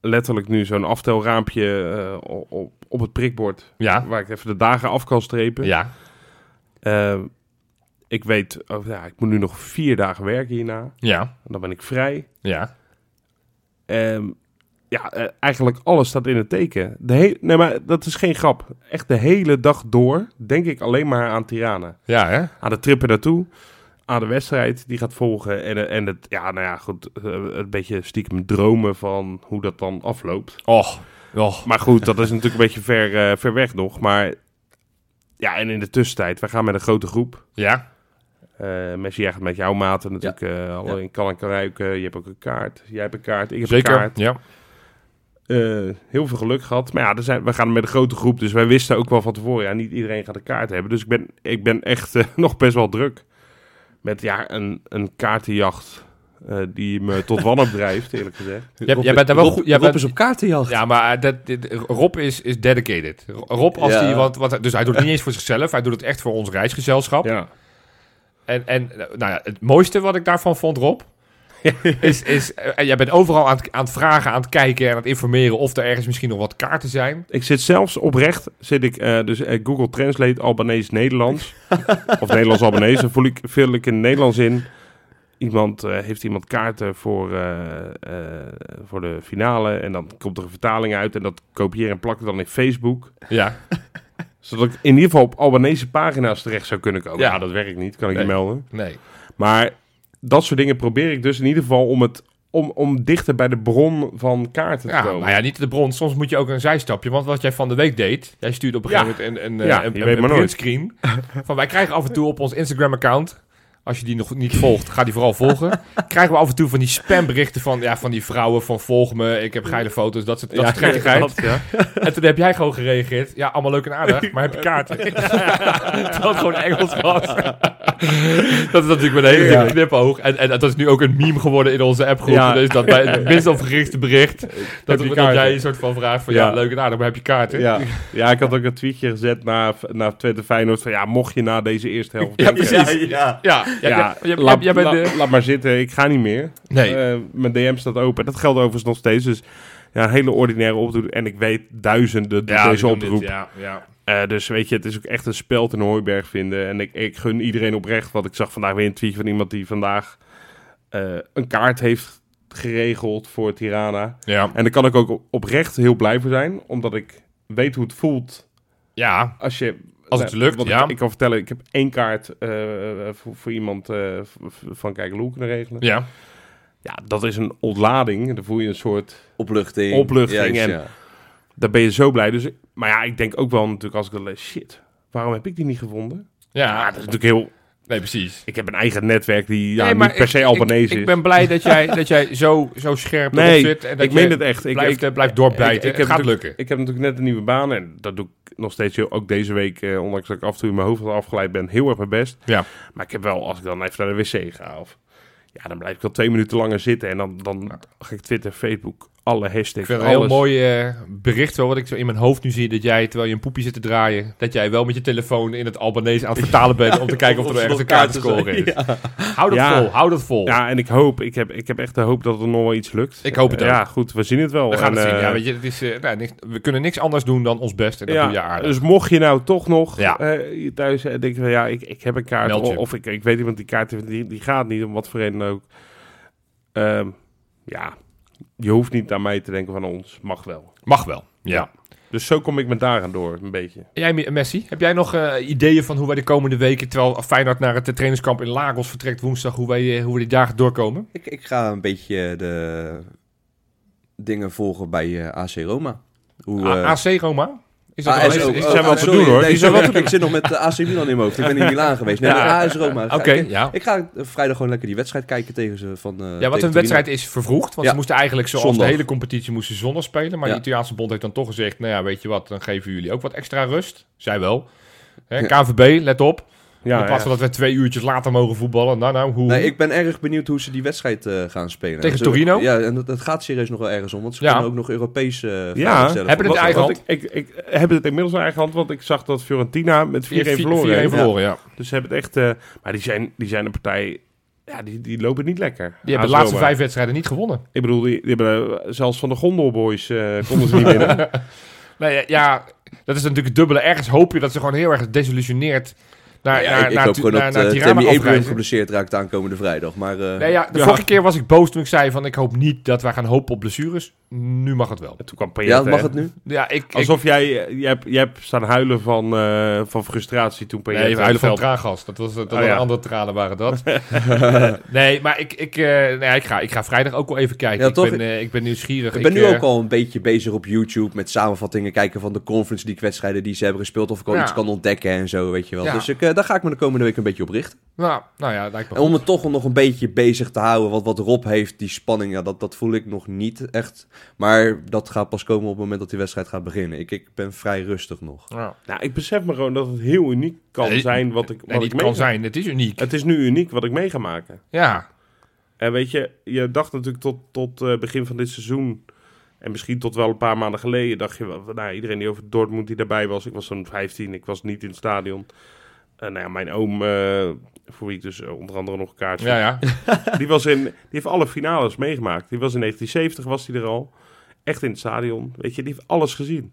Speaker 1: letterlijk nu zo'n aftelraampje eh, op, op het prikbord.
Speaker 2: Ja,
Speaker 1: Waar ik even de dagen af kan strepen.
Speaker 2: ja,
Speaker 1: Eh, ik weet, oh, ja, ik moet nu nog vier dagen werken hierna.
Speaker 2: ja,
Speaker 1: En dan ben ik vrij.
Speaker 2: ja.
Speaker 1: Ehm, ja, eigenlijk alles staat in het teken. De he- nee, maar dat is geen grap. Echt de hele dag door denk ik alleen maar aan Tirana.
Speaker 2: Ja, hè?
Speaker 1: Aan de trip er naartoe. Aan de wedstrijd die gaat volgen. En, en het, ja, nou ja, goed. eh, een beetje stiekem dromen van hoe dat dan afloopt.
Speaker 2: Och, och.
Speaker 1: Maar goed, dat is natuurlijk een beetje ver, eh, ver weg nog. Maar ja, en in de tussentijd, wij gaan met een grote groep.
Speaker 2: Ja,
Speaker 1: Eh Messi, jij gaat met jouw maten natuurlijk eh al
Speaker 3: Ja.
Speaker 1: in kan en ruiken. Je hebt ook een kaart. Jij hebt een kaart, ik heb
Speaker 2: zeker.
Speaker 1: een kaart.
Speaker 2: Ja.
Speaker 1: Heel veel geluk gehad. Maar ja, er zijn, we gaan met een grote groep. Dus wij wisten ook wel van tevoren. Ja, niet iedereen gaat een kaart hebben. Dus ik ben, ik ben echt nog best wel druk. Met ja, een, een kaartenjacht. eh, die me tot wanhoop drijft, eerlijk gezegd.
Speaker 2: Jij, jij bent daar wel
Speaker 3: Rob,
Speaker 2: goed. Jij
Speaker 3: Rob
Speaker 2: bent,
Speaker 3: is op kaartenjacht.
Speaker 2: Ja, maar eh, dat, dit- Rob is, is dedicated. Rob, als
Speaker 3: Ja.
Speaker 2: die, want, want, dus hij doet het niet eens voor zichzelf, hij doet het echt voor ons reisgezelschap.
Speaker 1: Ja.
Speaker 2: En, en nou ja, het mooiste wat ik daarvan vond, Rob, is, is eh, jij bent overal aan het, aan het vragen, aan het kijken en aan het informeren of er ergens misschien nog wat kaarten zijn.
Speaker 1: Ik zit zelfs oprecht, zit ik eh, dus eh, Google Translate Albanese Nederlands. of Nederlands Albanese. Dan voel ik, vul ik in het Nederlands in. Iemand heeft iemand kaarten voor, voor de finale. En dan komt er een vertaling uit. En dat kopieer en plak ik dan in Facebook.
Speaker 2: Ja,
Speaker 1: Zodat ik in ieder geval op Albanese pagina's terecht zou kunnen komen.
Speaker 2: Ja.
Speaker 1: Ja, dat werkt niet, kan ik
Speaker 2: Nee.
Speaker 1: je melden.
Speaker 2: nee.
Speaker 1: Maar dat soort dingen probeer ik dus in ieder geval om, het, om, om dichter bij de bron van kaarten
Speaker 2: Ja,
Speaker 1: te komen.
Speaker 2: nou ja, niet de bron. Soms moet je ook een zijstapje. Want wat jij van de week deed, jij stuurde op een
Speaker 1: Ja.
Speaker 2: gegeven moment een, een,
Speaker 1: Ja,
Speaker 2: een, een,
Speaker 1: weet
Speaker 2: een
Speaker 1: maar nooit.
Speaker 2: printscreen. van wij krijgen af en toe op ons Instagram-account, Als je die nog niet volgt, ga die vooral volgen. Krijgen we af en toe van die spamberichten van, ja, van die vrouwen van volg me, ik heb geile foto's, dat soort, dat soort
Speaker 1: klopt, ja.
Speaker 2: En toen heb jij gewoon gereageerd. Ja, allemaal leuk en aardig, maar heb je kaarten? dat gewoon Engels was. dat is natuurlijk met een hele
Speaker 1: Ja.
Speaker 2: knipoog. En, en dat is nu ook een meme geworden in onze appgroep.
Speaker 1: Ja.
Speaker 2: Dus dat bij het minst opgerichte bericht, dat, jij een soort van vraagt van, ja,
Speaker 1: Ja.
Speaker 2: leuk en aardig, maar heb je kaarten?
Speaker 1: Ja. ja, ik had ook een tweetje gezet naar, naar Twente Feyenoord van ja, mocht je na deze eerste helft...
Speaker 2: Ja, precies.
Speaker 3: ja.
Speaker 2: Ja, ja,
Speaker 1: Ja, laat, la-
Speaker 2: de-
Speaker 1: laat maar zitten, ik ga niet meer.
Speaker 2: Nee.
Speaker 1: Eh, mijn DM staat open. Dat geldt overigens nog steeds. Dus ja, een hele ordinaire oproep. En ik weet duizenden
Speaker 2: Ja,
Speaker 1: deze
Speaker 2: dit,
Speaker 1: oproep.
Speaker 2: Ja, ja.
Speaker 1: Eh, dus weet je, het is ook echt een speld in hooiberg vinden. En ik, ik gun iedereen oprecht. Want ik zag vandaag weer een tweetje van iemand die vandaag eh, een kaart heeft geregeld voor Tirana.
Speaker 2: Ja.
Speaker 1: En daar kan ik ook oprecht heel blij voor zijn. Omdat ik weet hoe het voelt
Speaker 2: ja,
Speaker 1: als je...
Speaker 2: Als het
Speaker 1: Nou,
Speaker 2: lukt,
Speaker 1: want
Speaker 2: ja.
Speaker 1: Ik, ik kan vertellen, ik heb één kaart eh, voor, voor iemand eh, van Kijkeloel kunnen regelen.
Speaker 2: ja.
Speaker 1: Ja, dat is een ontlading. Dan voel je een soort...
Speaker 3: Opluchting.
Speaker 1: Opluchting
Speaker 3: Juist,
Speaker 1: en-
Speaker 3: ja.
Speaker 1: Daar ben je zo blij. Dus, maar ja, ik denk ook wel natuurlijk als ik dat lees... Shit, waarom heb ik die niet gevonden?
Speaker 2: Ja,
Speaker 1: Ja, dat is natuurlijk heel...
Speaker 2: nee, precies.
Speaker 1: Ik heb een eigen netwerk die ja,
Speaker 2: Nee, maar
Speaker 1: niet per se
Speaker 2: ik-
Speaker 1: Albanese
Speaker 2: ik,
Speaker 1: is.
Speaker 2: ik ben blij dat jij, dat jij zo, zo scherp
Speaker 1: Nee,
Speaker 2: zit. En dat
Speaker 1: ik meen het echt. Ik,
Speaker 2: blijft,
Speaker 1: ik,
Speaker 2: blijft doorbijten.
Speaker 1: ik- ik
Speaker 2: het
Speaker 1: heb
Speaker 2: gaat
Speaker 1: natuurlijk-
Speaker 2: lukken.
Speaker 1: ik heb natuurlijk net een nieuwe baan. En dat doe ik nog steeds heel, ook deze week. Eh, ondanks dat ik af en toe in mijn hoofd wat afgeleid ben. Heel erg mijn best.
Speaker 2: Ja.
Speaker 1: Maar ik heb wel, als ik dan even naar de wc ga... Of, ja, dan blijf ik wel twee minuten langer zitten. En dan, dan ga ik Twitter, Facebook, alle hashtags,
Speaker 2: Ik vind
Speaker 1: alles.
Speaker 2: een heel mooi eh, bericht wel, wat ik zo in mijn hoofd nu zie. Dat jij, terwijl je een poepje zit te draaien, dat jij wel met je telefoon in het Albanese aan het vertalen bent. om te kijken of er ergens een kaart te scoren is. Hou dat
Speaker 1: Ja.
Speaker 2: vol, hou dat vol.
Speaker 1: Ja, en ik hoop, ik heb, ik heb echt de hoop dat er nog wel iets lukt.
Speaker 2: Ik hoop het ook.
Speaker 1: Ja, goed, we zien het wel.
Speaker 2: We gaan
Speaker 1: En,
Speaker 2: het zien.
Speaker 1: eh,
Speaker 2: Ja, weet je, het is, eh, nou, niks- we kunnen niks anders doen dan ons best. En dat doe je aardig.
Speaker 1: Dus mocht je nou toch nog
Speaker 2: Ja.
Speaker 1: thuis eh, denken van ja, ik, ik heb een kaart. Of, of ik, ik weet iemand die kaart die, die gaat niet, om wat voor reden ook. Ehm, ja, je hoeft niet aan mij te denken van ons, mag wel.
Speaker 2: Mag wel. Ja.
Speaker 1: Dus zo kom ik met daaraan door, een beetje.
Speaker 2: Jij, Messi, heb jij nog eh, ideeën van hoe wij de komende weken, terwijl Feyenoord naar het eh, trainingskamp in Lagos vertrekt woensdag, hoe wij, eh, hoe we die dagen doorkomen?
Speaker 3: Ik, ik ga een beetje de dingen volgen bij eh, AC Roma. Hoe,
Speaker 2: AC Roma? Is dat
Speaker 3: AS
Speaker 1: is-
Speaker 2: is-
Speaker 1: is- zijn wel te
Speaker 3: sorry,
Speaker 1: doen, hoor.
Speaker 3: Nee,
Speaker 1: Die zijn wel
Speaker 3: sorry, ik zit nog met de AC Milan in mijn hoofd. Ik ben in Milaan geweest. Nee, AS Roma.
Speaker 2: Oké,
Speaker 3: Ik,
Speaker 2: ja.
Speaker 3: ik ga eh, vrijdag gewoon lekker die wedstrijd kijken tegen ze van. eh,
Speaker 2: Ja, wat een wedstrijd is vervroegd. Want ze moesten eigenlijk, zoals de hele competitie, moesten zondag spelen. Maar de Italiaanse bond heeft dan toch gezegd, nou ja, weet je wat, dan geven jullie ook wat extra rust. Zij wel. KVB, let op.
Speaker 1: Ja,
Speaker 2: in plaats
Speaker 1: ja.
Speaker 2: van dat we twee uurtjes later mogen voetballen. Nou, nou, hoe?
Speaker 3: Nee, ik ben erg benieuwd hoe ze die wedstrijd eh, gaan spelen.
Speaker 2: Tegen Torino?
Speaker 3: Ja, en dat, dat gaat serieus nog wel ergens om. Want ze
Speaker 2: Ja.
Speaker 3: kunnen ook nog Europees eh vragen
Speaker 1: Ja,
Speaker 3: stellen.
Speaker 2: hebben het in
Speaker 1: Wat-
Speaker 2: eigen
Speaker 1: wat Ik, ik, ik heb het inmiddels in eigen hand, want ik zag dat Fiorentina met 4-1
Speaker 2: 4-1
Speaker 1: verloren.
Speaker 2: ja.
Speaker 1: Dus ze hebben het echt... eh, maar die zijn, die zijn een partij... Ja, die, die lopen niet lekker.
Speaker 2: Die hebben
Speaker 1: AS
Speaker 2: de laatste
Speaker 1: Roma.
Speaker 2: vijf wedstrijden niet gewonnen.
Speaker 1: Ik bedoel, die, die hebben eh, zelfs van de Gondelboys eh konden ze niet winnen.
Speaker 2: Nee, ja, ja, dat is natuurlijk het dubbele. Ergens hoop je dat ze gewoon heel erg desillusioneerd naar,
Speaker 3: Ja,
Speaker 2: naar,
Speaker 3: ik, ik
Speaker 2: naar,
Speaker 3: hoop gewoon
Speaker 2: naar,
Speaker 3: dat eh, Tammy Abraham geblesseerd raakt aankomende vrijdag. Maar eh,
Speaker 2: Nee, ja, de
Speaker 1: Ja.
Speaker 2: vorige keer was ik boos toen ik zei van ik hoop niet dat wij gaan hopen op blessures. Nu mag het wel.
Speaker 1: En toen kwam
Speaker 3: ja, mag het nu?
Speaker 2: Ja, ik, ik
Speaker 1: Alsof jij, eh, je hebt, je hebt staan huilen van, eh, van frustratie toen Payet
Speaker 2: Nee, huilen van
Speaker 1: het
Speaker 2: traangas. Dat was dat
Speaker 1: Oh, ja.
Speaker 2: andere tranen waren dat. nee, maar ik, ik, eh, nee, ik, ga, ik ga vrijdag ook wel even kijken.
Speaker 3: Ja,
Speaker 2: ik,
Speaker 3: toch?
Speaker 2: ben, eh, ik ben nieuwsgierig.
Speaker 3: Ik ben nu
Speaker 2: eh,
Speaker 3: ook al een beetje bezig op YouTube met samenvattingen kijken van de Conference League wedstrijden die ze hebben gespeeld. Of ik al
Speaker 2: Ja.
Speaker 3: iets kan ontdekken en zo, weet je wel.
Speaker 2: Ja.
Speaker 3: Dus ik, eh, daar ga ik me de komende week een beetje op richten.
Speaker 2: Nou, nou ja, lijkt me
Speaker 3: En om me toch nog een beetje bezig te houden, wat, wat Rob heeft, die spanning, ja, dat, dat voel ik nog niet echt. Maar dat gaat pas komen op het moment dat die wedstrijd gaat beginnen. Ik, ik ben vrij rustig nog.
Speaker 2: Ja.
Speaker 1: Nou, ik besef me gewoon dat het heel uniek kan
Speaker 2: Nee,
Speaker 1: zijn wat ik, wat
Speaker 2: Nee,
Speaker 1: ik
Speaker 2: kan
Speaker 1: ga-
Speaker 2: zijn. Het is uniek.
Speaker 1: Het is nu uniek wat ik mee ga maken.
Speaker 2: Ja,
Speaker 1: En weet je, je dacht natuurlijk tot, tot eh, begin van dit seizoen... en misschien tot wel een paar maanden geleden... dacht je nou, iedereen die over Dortmund die daarbij was... ik was zo'n 15, ik was niet in het stadion... En nou ja, mijn oom, eh, voor wie ik dus eh, onder andere nog een kaartje...
Speaker 2: ja, ja.
Speaker 1: Die, was in, die heeft alle finales meegemaakt. Die was in 1970, was hij er al. Echt in het stadion. Weet je, die heeft alles gezien.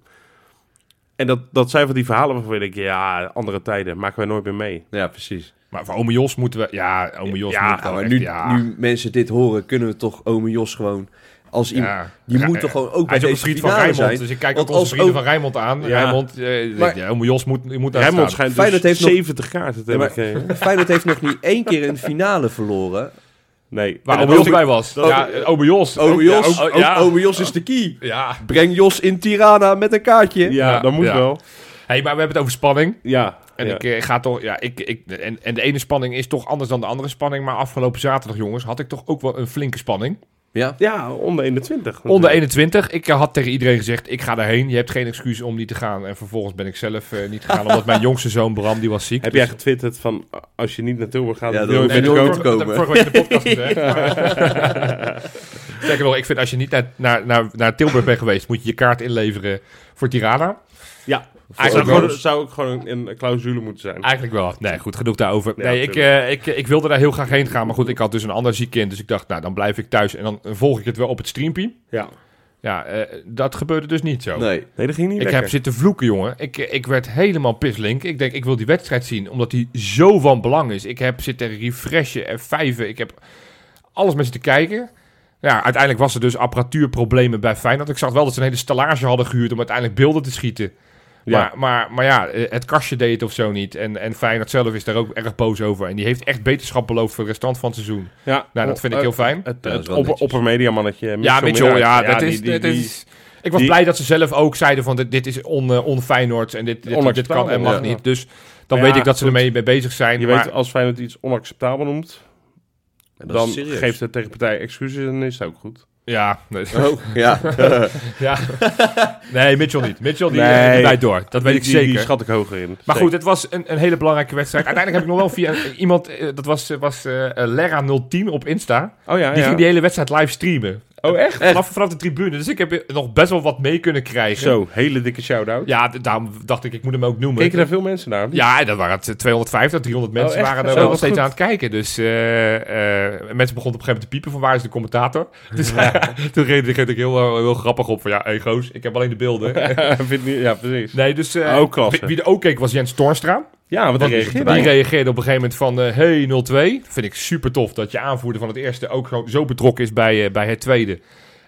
Speaker 1: En dat, dat zijn van die verhalen waarvan ik denk, ja, andere tijden maken wij nooit meer mee.
Speaker 3: Ja, precies.
Speaker 2: Maar voor ome Jos moeten we... Ja, ome Jos
Speaker 1: Ja,
Speaker 2: moet
Speaker 3: Ja,
Speaker 2: wel
Speaker 3: maar
Speaker 2: echt,
Speaker 3: nu,
Speaker 2: ja.
Speaker 3: nu mensen dit horen, kunnen we toch ome Jos gewoon... Als iemand,
Speaker 2: Ja.
Speaker 3: die
Speaker 2: Ja,
Speaker 3: moet
Speaker 2: eh,
Speaker 3: toch gewoon ook
Speaker 2: Hij
Speaker 3: bij
Speaker 2: is ook een
Speaker 3: deze
Speaker 2: vriend van
Speaker 3: zijn.
Speaker 2: dus ik kijk
Speaker 3: Want
Speaker 2: ook onze
Speaker 3: als
Speaker 2: vrienden
Speaker 3: ook-
Speaker 2: van Rijnmond aan.
Speaker 1: Ja.
Speaker 2: Rijnmond, eh,
Speaker 3: Maar-
Speaker 2: ja, Jos moet, je moet daar
Speaker 1: Rijnmond
Speaker 2: staan.
Speaker 1: schijnt
Speaker 3: Feyenoord
Speaker 1: dus
Speaker 3: heeft nog-
Speaker 1: 70 kaarten te hebben.
Speaker 3: Feyenoord heeft nog niet één keer een finale verloren.
Speaker 1: Nee.
Speaker 2: Waar ome
Speaker 1: dat
Speaker 2: Jos bij was.
Speaker 1: dat-
Speaker 2: ja, ome Jos.
Speaker 3: Ome
Speaker 2: Ja,
Speaker 3: Jos,
Speaker 2: ook-
Speaker 3: ook-
Speaker 2: ja.
Speaker 3: ome Jos is de key.
Speaker 2: Ja.
Speaker 3: Breng Jos in Tirana met een kaartje.
Speaker 1: Ja,
Speaker 2: Ja,
Speaker 1: dat moet
Speaker 2: ja.
Speaker 1: wel.
Speaker 2: Hey, maar we hebben het over spanning.
Speaker 1: Ja.
Speaker 2: En
Speaker 1: Ja.
Speaker 2: ik eh, ga toch, ja, ik, ik, en, en de ene spanning is toch anders dan de andere spanning. Maar afgelopen zaterdag, jongens, had ik toch ook wel een flinke spanning.
Speaker 3: Ja.
Speaker 1: Ja, onder 21.
Speaker 2: Onder 21. Ik eh, had tegen iedereen gezegd, ik ga daarheen. Je hebt geen excuus om niet te gaan. En vervolgens ben ik zelf eh, niet gegaan, omdat mijn jongste zoon Bram, die was ziek.
Speaker 1: Heb
Speaker 2: Dus-
Speaker 1: jij getwitterd van, als je niet naar Tilburg gaat,
Speaker 3: Ja,
Speaker 1: dan wil je
Speaker 3: nooit
Speaker 1: komen?
Speaker 3: te
Speaker 2: Dat
Speaker 3: komen.
Speaker 2: heb ik vorige week in de podcast gezegd. Sterker nog, ik vind als je niet naar, naar, naar, naar Tilburg bent geweest, moet je je kaart inleveren voor Tirana.
Speaker 1: Ja, zou,
Speaker 2: Eigenlijk
Speaker 1: gewoon,
Speaker 2: wel.
Speaker 1: zou ook gewoon een clausule moeten zijn.
Speaker 2: Eigenlijk wel. Nee, goed, genoeg daarover.
Speaker 1: Ja,
Speaker 2: nee, ik, eh, ik, ik wilde daar heel graag heen gaan. Maar goed, ik had dus een ander ziek kind. Dus ik dacht, nou, dan blijf ik thuis. En dan volg ik het wel op het streampie.
Speaker 1: Ja.
Speaker 2: Ja, eh, dat gebeurde dus niet zo.
Speaker 3: Nee.
Speaker 1: Nee, dat ging niet
Speaker 2: Ik
Speaker 1: lekker.
Speaker 2: heb zitten vloeken, jongen. Ik, ik werd helemaal pislink. Ik denk, ik wil die wedstrijd zien, omdat die zo van belang is. Ik heb zitten refreshen en vijven. Ik heb alles met zitten kijken. Ja, uiteindelijk was er dus apparatuurproblemen bij Feyenoord. Ik zag wel dat ze een hele stallage hadden gehuurd om uiteindelijk beelden te schieten.
Speaker 1: Ja.
Speaker 2: Maar, maar, maar ja, eh, het kastje deed het of zo niet. En, en Feyenoord zelf is daar ook erg boos over. En die heeft echt beterschap beloofd voor de restant van het seizoen.
Speaker 1: ja.
Speaker 2: Nou, dat vind ik heel fijn.
Speaker 1: Het,
Speaker 3: dat
Speaker 1: het
Speaker 3: wel
Speaker 1: opper,
Speaker 3: netjes.
Speaker 1: oppermedia mannetje.
Speaker 2: Ja, Mitchell, ja, dat is...
Speaker 1: die-
Speaker 2: ik was
Speaker 1: die-
Speaker 2: blij dat ze zelf ook zeiden van dit, dit is on, eh, on-Feyenoord en dit, dit, dit kan en mag
Speaker 1: ja.
Speaker 2: niet. Dus dan
Speaker 1: Maar
Speaker 2: weet
Speaker 1: ja,
Speaker 2: ik dat ze ermee mee bezig zijn.
Speaker 1: Je
Speaker 2: maar,
Speaker 1: weet, als Feyenoord iets onacceptabel noemt,
Speaker 3: dat
Speaker 1: dan geeft de tegenpartij excuses en is het ook goed.
Speaker 2: Ja, nee.
Speaker 3: Oh, ja.
Speaker 2: ja. nee, Mitchell niet. Mitchell die,
Speaker 1: Nee.
Speaker 2: die leidt door. Dat weet
Speaker 1: Die-
Speaker 2: ik zeker.
Speaker 1: Die schat ik hoger in.
Speaker 2: Maar
Speaker 1: Zeker.
Speaker 2: goed, het was een, een hele belangrijke wedstrijd. Uiteindelijk heb ik nog wel via eh, iemand, eh, dat was, eh, was eh, eh, Lera010 op Insta.
Speaker 1: Oh ja,
Speaker 2: Die
Speaker 1: ja.
Speaker 2: ging die hele wedstrijd live streamen.
Speaker 1: Oh echt?
Speaker 2: Vanaf, vanaf de tribune. Dus ik heb nog best wel wat mee kunnen krijgen.
Speaker 1: Zo, hele dikke shout-out.
Speaker 2: Ja, daarom dacht ik, ik moet hem ook noemen.
Speaker 1: Keken daar veel mensen naar?
Speaker 2: Ja, dat waren het 250, 300 mensen waren er wel steeds aan het kijken. Dus eh, eh, mensen begonnen op een gegeven moment te piepen van waar is de commentator. Dus toen reed ik heel, eh, heel grappig op van ja, hey goos, ik heb alleen de beelden.
Speaker 1: Ja, precies.
Speaker 2: nee, dus
Speaker 1: Ook klasse.
Speaker 2: wie, wie er ook keek was Jens Toornstra.
Speaker 1: Ja, wat
Speaker 2: Want
Speaker 1: die
Speaker 2: die,
Speaker 1: reageerde.
Speaker 2: reageerde op een gegeven moment van eh, hey 02. Vind ik super tof dat je aanvoerder van het eerste ook zo, zo betrokken is bij, eh, bij het tweede.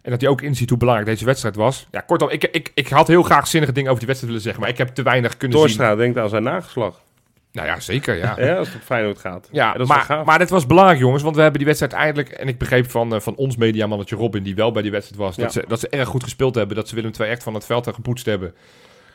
Speaker 2: En dat hij ook inziet hoe belangrijk deze wedstrijd was. Ja, kortom, ik, ik, ik had heel graag zinnige dingen over die wedstrijd willen zeggen. Maar ik heb te weinig kunnen zien.
Speaker 1: Torstra denkt aan zijn nageslag.
Speaker 2: Nou ja, zeker, ja.
Speaker 1: Ja, als het op Feyenoord gaat.
Speaker 2: Ja, maar, maar dit was belangrijk, jongens. Want we hebben die wedstrijd eindelijk... En ik begreep van, eh, van ons mediamannetje Robin, die wel bij die wedstrijd was... Dat, ze, dat ze erg goed gespeeld hebben. Dat ze Willem II echt van het veld hebben gepoetst hebben.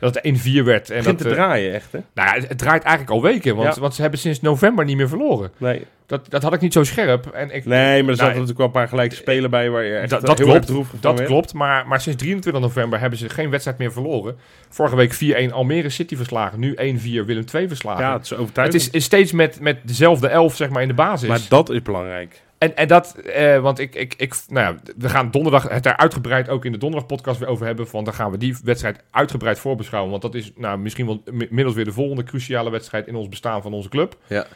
Speaker 2: Dat het 1-4 werd. En
Speaker 1: begint
Speaker 2: dat,
Speaker 1: te
Speaker 2: eh,
Speaker 1: draaien, echt, hè?
Speaker 2: nou ja, het, het draait eigenlijk al weken. Want,
Speaker 1: Ja.
Speaker 2: want ze hebben sinds november niet meer verloren.
Speaker 1: Nee.
Speaker 2: Dat, dat had ik niet zo scherp. En ik,
Speaker 1: nee, maar er zaten
Speaker 2: Nou,
Speaker 1: natuurlijk wel een paar gelijke spelen bij waar je echt
Speaker 2: dat,
Speaker 1: eh,
Speaker 2: dat
Speaker 1: heel
Speaker 2: klopt. Dat
Speaker 1: werd.
Speaker 2: klopt. Maar, maar sinds 23 november hebben ze geen wedstrijd meer verloren. Vorige week 4-1 Almere City verslagen. Nu 1-4 Willem II verslagen.
Speaker 1: Ja, het is
Speaker 2: het
Speaker 1: overtuigend.
Speaker 2: is, is steeds met, met dezelfde elf zeg maar, in de basis.
Speaker 1: Maar dat is belangrijk.
Speaker 2: En, en dat, eh, want ik, ik, ik, nou ja, we gaan donderdag het daar uitgebreid ook in de donderdag podcast weer over hebben. Van dan gaan we die wedstrijd uitgebreid voorbeschouwen. Want dat is nou, misschien wel mi- inmiddels weer de volgende cruciale wedstrijd in ons bestaan van onze club.
Speaker 3: Ja.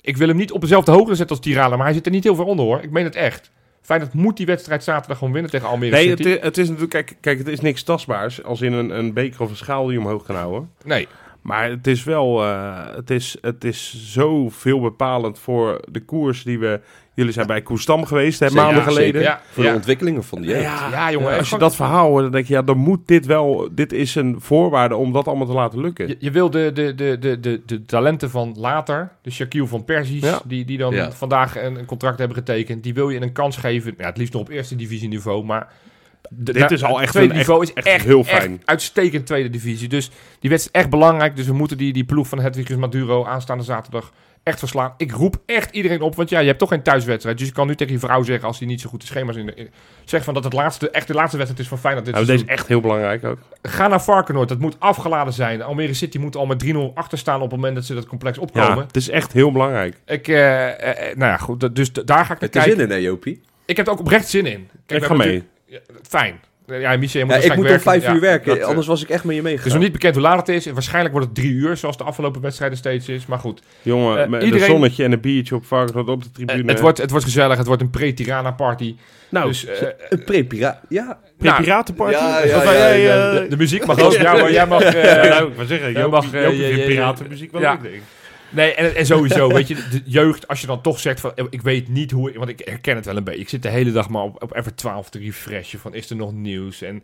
Speaker 2: Ik wil hem niet op dezelfde hoogte zetten als Tirana, maar hij zit er niet heel ver onder hoor. Ik meen het echt. Feyenoord moet die wedstrijd zaterdag gewoon winnen tegen Almere
Speaker 1: Nee,
Speaker 2: City.
Speaker 1: het is, het is natuurlijk... Kijk, kijk, het is niks tastbaars. Als in een, een beker of een schaal die je omhoog kan houden.
Speaker 2: Nee,
Speaker 1: Maar het is wel... eh, het, is, het is zo veel bepalend voor de koers die we... Jullie zijn bij Koestam geweest, hè,
Speaker 3: Zeker,
Speaker 1: maanden geleden.
Speaker 2: ja,
Speaker 3: Voor
Speaker 2: ja.
Speaker 3: de ontwikkelingen van die jeugd.
Speaker 2: Ja, jongen.
Speaker 1: Als je dat verhaal hoort, dan denk je, ja, dan moet dit wel, dit is een voorwaarde om dat allemaal te laten lukken.
Speaker 2: Je, je wil de, de, de, de, de, de talenten van later, de Shaquille van Persies,
Speaker 1: Ja.
Speaker 2: die, die dan
Speaker 3: Ja.
Speaker 2: vandaag een, een contract hebben getekend, die wil je een kans geven. Ja, het liefst nog op eerste divisieniveau, maar de-
Speaker 1: Dit is al
Speaker 2: het
Speaker 1: echt
Speaker 2: tweede
Speaker 1: een-
Speaker 2: niveau
Speaker 1: echt-
Speaker 2: is
Speaker 1: echt
Speaker 2: echt,
Speaker 1: heel
Speaker 2: echt
Speaker 1: fijn.
Speaker 2: uitstekend tweede divisie. Dus die wedstrijd is echt belangrijk. Dus we moeten die, die ploeg van Hedwigus Maduro aanstaande zaterdag echt verslaan. Ik roep echt iedereen op, want ja, je hebt toch geen thuiswedstrijd. Dus je kan nu tegen je vrouw zeggen, als die niet zo goed de schema's in, de, in zeg van dat het laatste, echt de laatste wedstrijd is van Feyenoord dit
Speaker 1: Nou, deze is echt heel belangrijk ook.
Speaker 2: Ga naar Varkenoord, dat moet afgeladen zijn. Almere City moet al met 3-0 achter staan op het moment dat ze dat complex
Speaker 1: Ja,
Speaker 2: opkomen.
Speaker 1: het is echt heel belangrijk.
Speaker 2: Ik, eh, eh, eh, nou ja, goed, dat- dus daar ga ik naar
Speaker 3: Het is
Speaker 2: kijken.
Speaker 3: zin in, hè, Jopie?
Speaker 2: Ik heb er ook oprecht zin in. Kijk,
Speaker 1: ik ga mee.
Speaker 2: Ja, fijn. Ja, Michel, je moet
Speaker 3: Ja, ik moet om vijf uur
Speaker 2: Ja,
Speaker 3: werken,
Speaker 2: dat, eh,
Speaker 3: anders was ik echt met je
Speaker 2: Het is
Speaker 3: meegegaan.
Speaker 2: nog niet bekend hoe laat het is. En waarschijnlijk wordt het drie uur, zoals de afgelopen wedstrijden steeds is. Maar goed,
Speaker 1: Jongen,
Speaker 2: Eh,
Speaker 1: met
Speaker 2: iedereen-
Speaker 1: een zonnetje en een biertje op Varkenoord op de
Speaker 2: eh,
Speaker 1: tribune.
Speaker 2: het, wordt, het wordt gezellig. Het wordt een pre-Tirana party.
Speaker 1: nou,
Speaker 2: dus eh,
Speaker 3: Een pre-pira... Ja.
Speaker 2: nou,
Speaker 1: piratenparty.
Speaker 3: Ja, ja,
Speaker 1: Of,
Speaker 3: ja,
Speaker 1: eh,
Speaker 3: ja,
Speaker 1: eh,
Speaker 2: de, de muziek mag ook. Ja, maar jij mag... eh,
Speaker 1: ja, nou, ik wou zeggen,
Speaker 2: jij mag, eh,
Speaker 1: piratenmuziek wel
Speaker 2: ja.
Speaker 1: leuk, denk ik.
Speaker 2: Nee, en, en sowieso, weet je, de jeugd, als je dan toch zegt van, ik weet niet hoe, want ik herken het wel een beetje. Ik zit de hele dag maar op, op Ever 12 te refreshen van, is er nog nieuws? En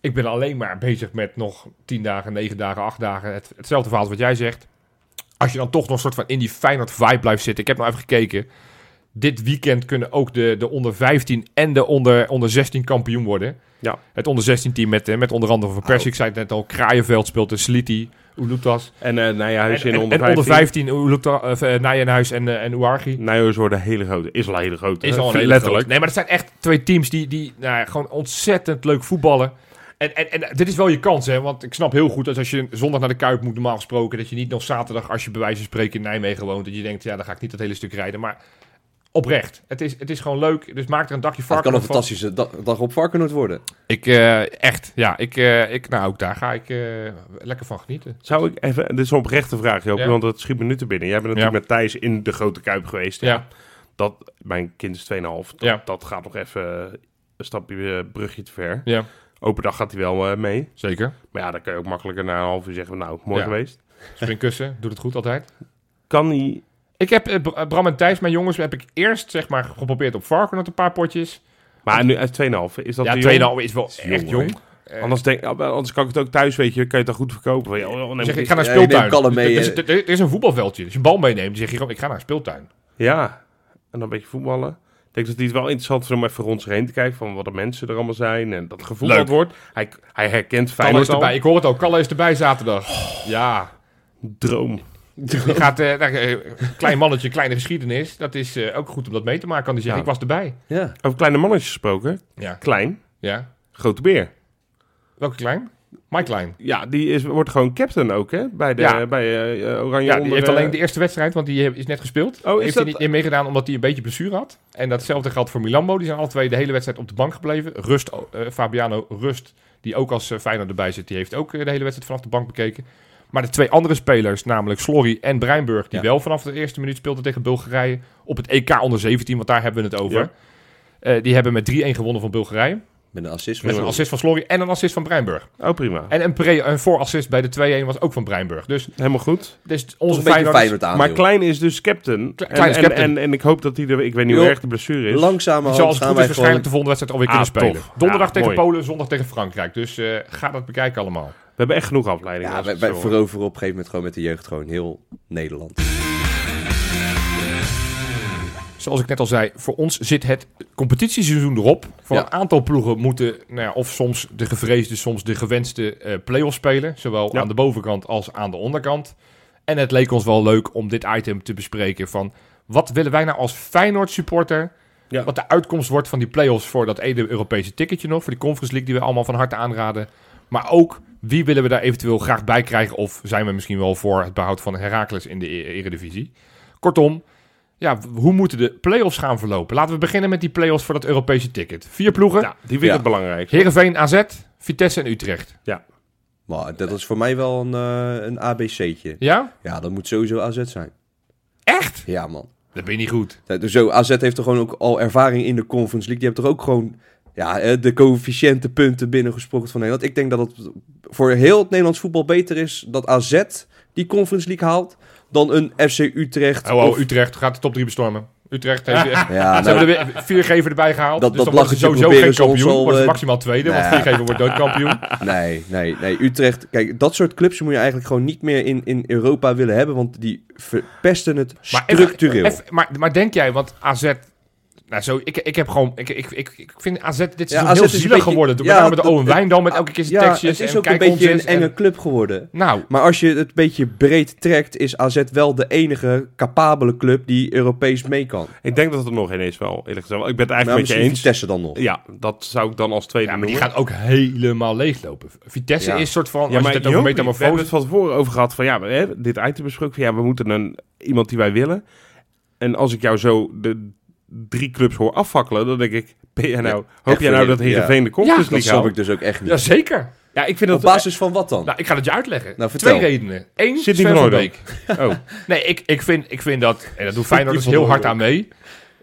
Speaker 2: ik ben alleen maar bezig met nog 10 dagen, 9 dagen, 8 dagen, het, hetzelfde verhaal als wat jij zegt. Als je dan toch nog een soort van in die Feyenoord vibe blijft zitten. Ik heb nou even gekeken. Dit weekend kunnen ook de, de onder 15 en de onder, onder 16 kampioen worden.
Speaker 1: Ja.
Speaker 2: Het onder 16 team met, eh, met onder andere Van Persie, ik zei het net al, Kraaienveld speelt de Sliti. Oelutas.
Speaker 1: En uh, Nijenhuis
Speaker 2: En,
Speaker 1: in onder
Speaker 2: en
Speaker 1: 15.
Speaker 2: onder 15, Oelutas, uh, Nijenhuis en, uh, en Ouarghi.
Speaker 1: Nijhuis worden hele grote. Is al een hele grote.
Speaker 2: Is al een hele
Speaker 1: Letterlijk.
Speaker 2: grote. Nee, maar dat zijn echt twee teams die, die nou, ja, gewoon ontzettend leuk voetballen. En, en, en dit is wel je kans, hè? Want ik snap heel goed dat als je zondag naar de Kuip moet, normaal gesproken, dat je niet nog zaterdag, als je bij wijze van spreken in Nijmegen woont, dat je denkt, ja, dan ga ik niet dat hele stuk rijden. Maar oprecht, het is, het is gewoon leuk. Dus maak er een dagje
Speaker 3: Het kan een fantastische dag, dag op Varkenoord worden.
Speaker 2: Ik, eh, echt, ja, ik, eh, ik, nou, ook daar ga ik eh, lekker van genieten.
Speaker 1: Zou ik even... Dit is een oprechte vraag, Joop.
Speaker 2: Ja.
Speaker 1: Want het schiet me nu te binnen. Jij bent natuurlijk
Speaker 2: Ja.
Speaker 1: met Thijs in de Grote Kuip geweest.
Speaker 2: Ja,
Speaker 1: Dat, mijn kind is 2,5. Dat,
Speaker 2: Ja.
Speaker 1: dat gaat nog even een stapje brugje te ver.
Speaker 2: ja,
Speaker 1: Open dag gaat hij wel mee.
Speaker 2: zeker.
Speaker 1: Maar ja, dan kun je ook makkelijker na een half uur zeggen... Nou, mooi
Speaker 2: Ja.
Speaker 1: geweest.
Speaker 2: Springkussen, doet het goed altijd.
Speaker 1: Kan hij...
Speaker 2: Ik heb eh, Br- Bram en Thijs, mijn jongens, heb ik eerst zeg maar geprobeerd op Varkenoord een paar potjes.
Speaker 1: Maar nu uit 2,5. Is dat
Speaker 2: ja,
Speaker 1: te
Speaker 2: 2,5
Speaker 1: jong?
Speaker 2: is wel
Speaker 1: jong,
Speaker 2: echt jong. Eh,
Speaker 1: Anders, denk, anders kan ik het ook thuis, weet je. Kan je het dan goed verkopen. Van, ja, oh, neem
Speaker 2: zeg,
Speaker 1: ik
Speaker 2: ga naar
Speaker 3: Ja, je neemt
Speaker 2: speeltuin.
Speaker 3: kalm mee,
Speaker 2: Er- er, er- er is een voetbalveldje. Als je een bal meeneemt, dan zeg je gewoon, ik ga naar een speeltuin.
Speaker 1: Ja, en dan een beetje voetballen. Ik denk dat hij het wel interessant vindt om even rond zich heen te kijken van wat de mensen er allemaal zijn en dat gevoetbald
Speaker 2: Leuk.
Speaker 1: wordt. Hij, hij herkent
Speaker 2: Kalle
Speaker 1: Feyenoord
Speaker 2: is erbij. Ik hoor het ook. Kalle is erbij zaterdag. Ja.
Speaker 1: Droom.
Speaker 2: Die gaat, eh, nou, eh, klein mannetje, kleine geschiedenis. Dat is eh, ook goed om dat mee te maken. Kan die zeggen,
Speaker 1: Ja.
Speaker 2: ik was erbij.
Speaker 3: Ja.
Speaker 1: Over kleine mannetjes gesproken.
Speaker 2: Ja.
Speaker 1: Klein,
Speaker 2: ja.
Speaker 1: grote beer.
Speaker 2: Welke klein? Mike Klein.
Speaker 1: Ja, die is, wordt gewoon captain ook, hè? Bij, de,
Speaker 2: Ja.
Speaker 1: bij eh, Oranje
Speaker 2: Ja, die
Speaker 1: onder,
Speaker 2: heeft alleen de eerste wedstrijd, want die is net gespeeld.
Speaker 1: Oh, is
Speaker 2: heeft
Speaker 1: dat-
Speaker 2: hij niet in meegedaan omdat hij een beetje blessure had. En datzelfde geldt voor Milambo. Die zijn alle twee de hele wedstrijd op de bank gebleven. Rust, eh, Fabiano Rust, die ook als uh, Feyenoord erbij zit, die heeft ook de hele wedstrijd vanaf de bank bekeken. Maar de twee andere spelers, namelijk Slorry en Breinburg, die
Speaker 3: Ja.
Speaker 2: wel vanaf de eerste minuut speelden tegen Bulgarije op het EK onder 17, want daar hebben we het over.
Speaker 1: Ja.
Speaker 2: Eh, die hebben met 3-1 gewonnen van Bulgarije.
Speaker 3: Met een assist.
Speaker 2: Met een assist van Slorry en een assist van Breinburg.
Speaker 1: Oh, prima.
Speaker 2: En een, pre- een voorassist bij de 2-1 was ook van Breinburg. Dus,
Speaker 1: Helemaal goed.
Speaker 2: dus onze
Speaker 3: Feyenoord aan.
Speaker 1: Maar Klein is dus captain.
Speaker 2: Kle-
Speaker 1: En-
Speaker 2: Klein is
Speaker 1: en,
Speaker 2: captain.
Speaker 1: En, en, ik hoop dat hij er... Ik weet niet hoe erg de blessure is.
Speaker 3: Langzamerhand
Speaker 2: zal als het
Speaker 3: gaan
Speaker 2: goed
Speaker 3: wij
Speaker 2: is
Speaker 3: gewoon...
Speaker 2: waarschijnlijk de volgende wedstrijd alweer
Speaker 1: Ah,
Speaker 2: kunnen spelen.
Speaker 1: tof.
Speaker 2: Donderdag
Speaker 1: Ja,
Speaker 2: tegen
Speaker 1: mooi.
Speaker 2: Polen, zondag tegen Frankrijk. Dus eh, ga dat bekijken allemaal.
Speaker 1: We hebben echt genoeg afleidingen.
Speaker 3: Ja, wij, veroveren op een gegeven moment gewoon met de jeugd gewoon heel Nederland.
Speaker 2: Zoals ik net al zei, voor ons zit het competitieseizoen erop. Voor
Speaker 3: Ja.
Speaker 2: een aantal ploegen moeten, nou ja, of soms de gevreesde, soms de gewenste eh play-offs spelen. Zowel
Speaker 1: Ja.
Speaker 2: aan de bovenkant als aan de onderkant. En het leek ons wel leuk om dit item te bespreken van... Wat willen wij nou als Feyenoord supporter...
Speaker 1: Ja.
Speaker 2: Wat de uitkomst wordt van die play-offs voor dat ene Europese ticketje nog. Voor die Conference League die we allemaal van harte aanraden. Maar ook, wie willen we daar eventueel graag bij krijgen? Of zijn we misschien wel voor het behoud van Heracles in de E- Eredivisie? Kortom, ja, hoe moeten de play-offs gaan verlopen? Laten we beginnen met die play-offs voor dat Europese ticket. Vier ploegen.
Speaker 1: Ja, die vind ik
Speaker 3: Ja.
Speaker 1: het belangrijk.
Speaker 2: Heerenveen, AZ, Vitesse en Utrecht.
Speaker 3: Maar dat is voor mij wel een, eh, een ABC'tje.
Speaker 2: Ja?
Speaker 3: Ja, dat moet sowieso AZ zijn.
Speaker 2: Echt?
Speaker 3: Ja, man.
Speaker 2: Dat ben je niet goed.
Speaker 3: Ja, Dus zo, AZ heeft er gewoon ook al ervaring in de Conference League. Die hebben toch ook gewoon ja, eh, de coëfficiënte punten binnengesproken van Nederland. Ik denk dat het voor heel het Nederlands voetbal beter is dat AZ die Conference League haalt dan een FC Utrecht.
Speaker 2: Oh, oh,
Speaker 3: of-
Speaker 2: Utrecht gaat de top 3 bestormen. Utrecht heeft...
Speaker 3: ja,
Speaker 2: Ze
Speaker 3: nou,
Speaker 2: hebben er weer viergever erbij gehaald.
Speaker 3: Dat-
Speaker 2: dus
Speaker 3: dat
Speaker 2: dan sowieso geen kampioen.
Speaker 3: al,
Speaker 2: Worden ze
Speaker 3: eh,
Speaker 2: maximaal tweede, want
Speaker 3: nee.
Speaker 2: viergever wordt nooit kampioen.
Speaker 3: Nee, nee, nee. Utrecht. Kijk, dat soort clubs moet je eigenlijk gewoon niet meer in, in Europa willen hebben. Want die verpesten het
Speaker 2: Maar, even-
Speaker 3: structureel.
Speaker 2: even- maar, maar denk jij, want AZ... Nou, zo, ik, ik heb gewoon... Ik, ik, ik, ik vind AZ dit seizoen
Speaker 3: AZ
Speaker 2: heel
Speaker 3: is een
Speaker 2: zielig
Speaker 3: beetje-
Speaker 2: geworden. Met
Speaker 3: ja,
Speaker 2: name de Owen Wijndal met elke keer zijn
Speaker 3: ja,
Speaker 2: tekstjes.
Speaker 3: het is
Speaker 2: en
Speaker 3: ook een beetje een enge
Speaker 2: en-
Speaker 3: club geworden.
Speaker 2: Nou,
Speaker 3: Maar als je het een beetje breed trekt, is AZ wel de enige capabele club die Europees mee kan.
Speaker 1: Ik denk dat het er nog ineens wel, eerlijk gezegd. Ik ben het eigenlijk met je eens.
Speaker 3: Vitesse dan nog.
Speaker 1: Ja, dat zou ik dan als tweede
Speaker 2: ja, maar die gaan ook helemaal leeglopen. Vitesse
Speaker 3: Ja.
Speaker 2: is soort van...
Speaker 1: Ja,
Speaker 2: als je
Speaker 1: maar
Speaker 2: het over
Speaker 1: Jopie, we hebben
Speaker 2: metamorfose...
Speaker 1: het van tevoren over gehad van ja, we hebben dit item besproken van ja, we moeten een, iemand die wij willen. En als ik jou zo de drie clubs hoor afvakkelen, dan denk ik, ben jij nou, hoop jij nou dat Heerenveen de
Speaker 2: Ja,
Speaker 1: Conference
Speaker 3: Dat
Speaker 1: League
Speaker 3: snap
Speaker 1: haalt?
Speaker 3: ik dus ook echt niet.
Speaker 2: Jazeker.
Speaker 1: Ja, ik vind
Speaker 3: Op
Speaker 1: dat...
Speaker 3: basis van wat dan?
Speaker 2: Nou, ik ga het je uitleggen.
Speaker 3: Nou, vertel.
Speaker 2: Twee redenen. Eén, Sven
Speaker 1: van.
Speaker 2: Beek.
Speaker 1: Oh,
Speaker 2: Nee, ik, ik, vind, ik vind dat... En dat doet Feyenoord dus heel hard aan mee.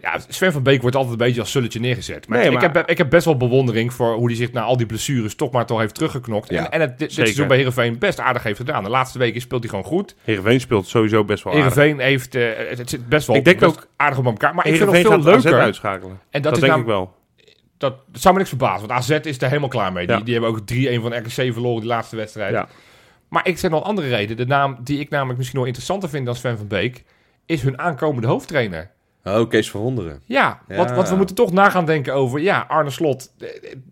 Speaker 2: Ja, Sven van Beek wordt altijd een beetje als sulletje neergezet. Maar,
Speaker 1: Nee,
Speaker 2: ik, heb, ik heb best wel bewondering voor hoe hij zich na al die blessures toch maar toch heeft teruggeknokt.
Speaker 3: Ja,
Speaker 2: en, en het dit, seizoen bij Heerenveen best aardig heeft gedaan. De laatste weken speelt hij gewoon goed.
Speaker 1: Heerenveen speelt sowieso best wel aardig.
Speaker 2: Heerenveen heeft... eh, het, het zit best wel
Speaker 1: Ik denk
Speaker 2: best
Speaker 1: ook-
Speaker 2: aardig op elkaar. Maar ik vind
Speaker 1: Heerenveen
Speaker 2: het veel
Speaker 1: AZ
Speaker 2: leuker.
Speaker 1: uitschakelen.
Speaker 2: En
Speaker 1: Dat, denk ik wel.
Speaker 2: dat, dat zou me niks verbazen. Want AZ is er helemaal klaar mee.
Speaker 1: Ja.
Speaker 2: Die, die hebben ook 3-1 van RKC verloren die laatste wedstrijd.
Speaker 1: Ja.
Speaker 2: Maar ik zeg nog een andere reden. De naam die ik namelijk misschien nog interessanter vind dan Sven van Beek... is hun aankomende hoofdtrainer.
Speaker 3: Oh, Kees Verwonderen.
Speaker 2: Ja,
Speaker 3: Ja.
Speaker 2: Want, want we moeten toch na gaan denken over... Ja, Arne Slot, eh,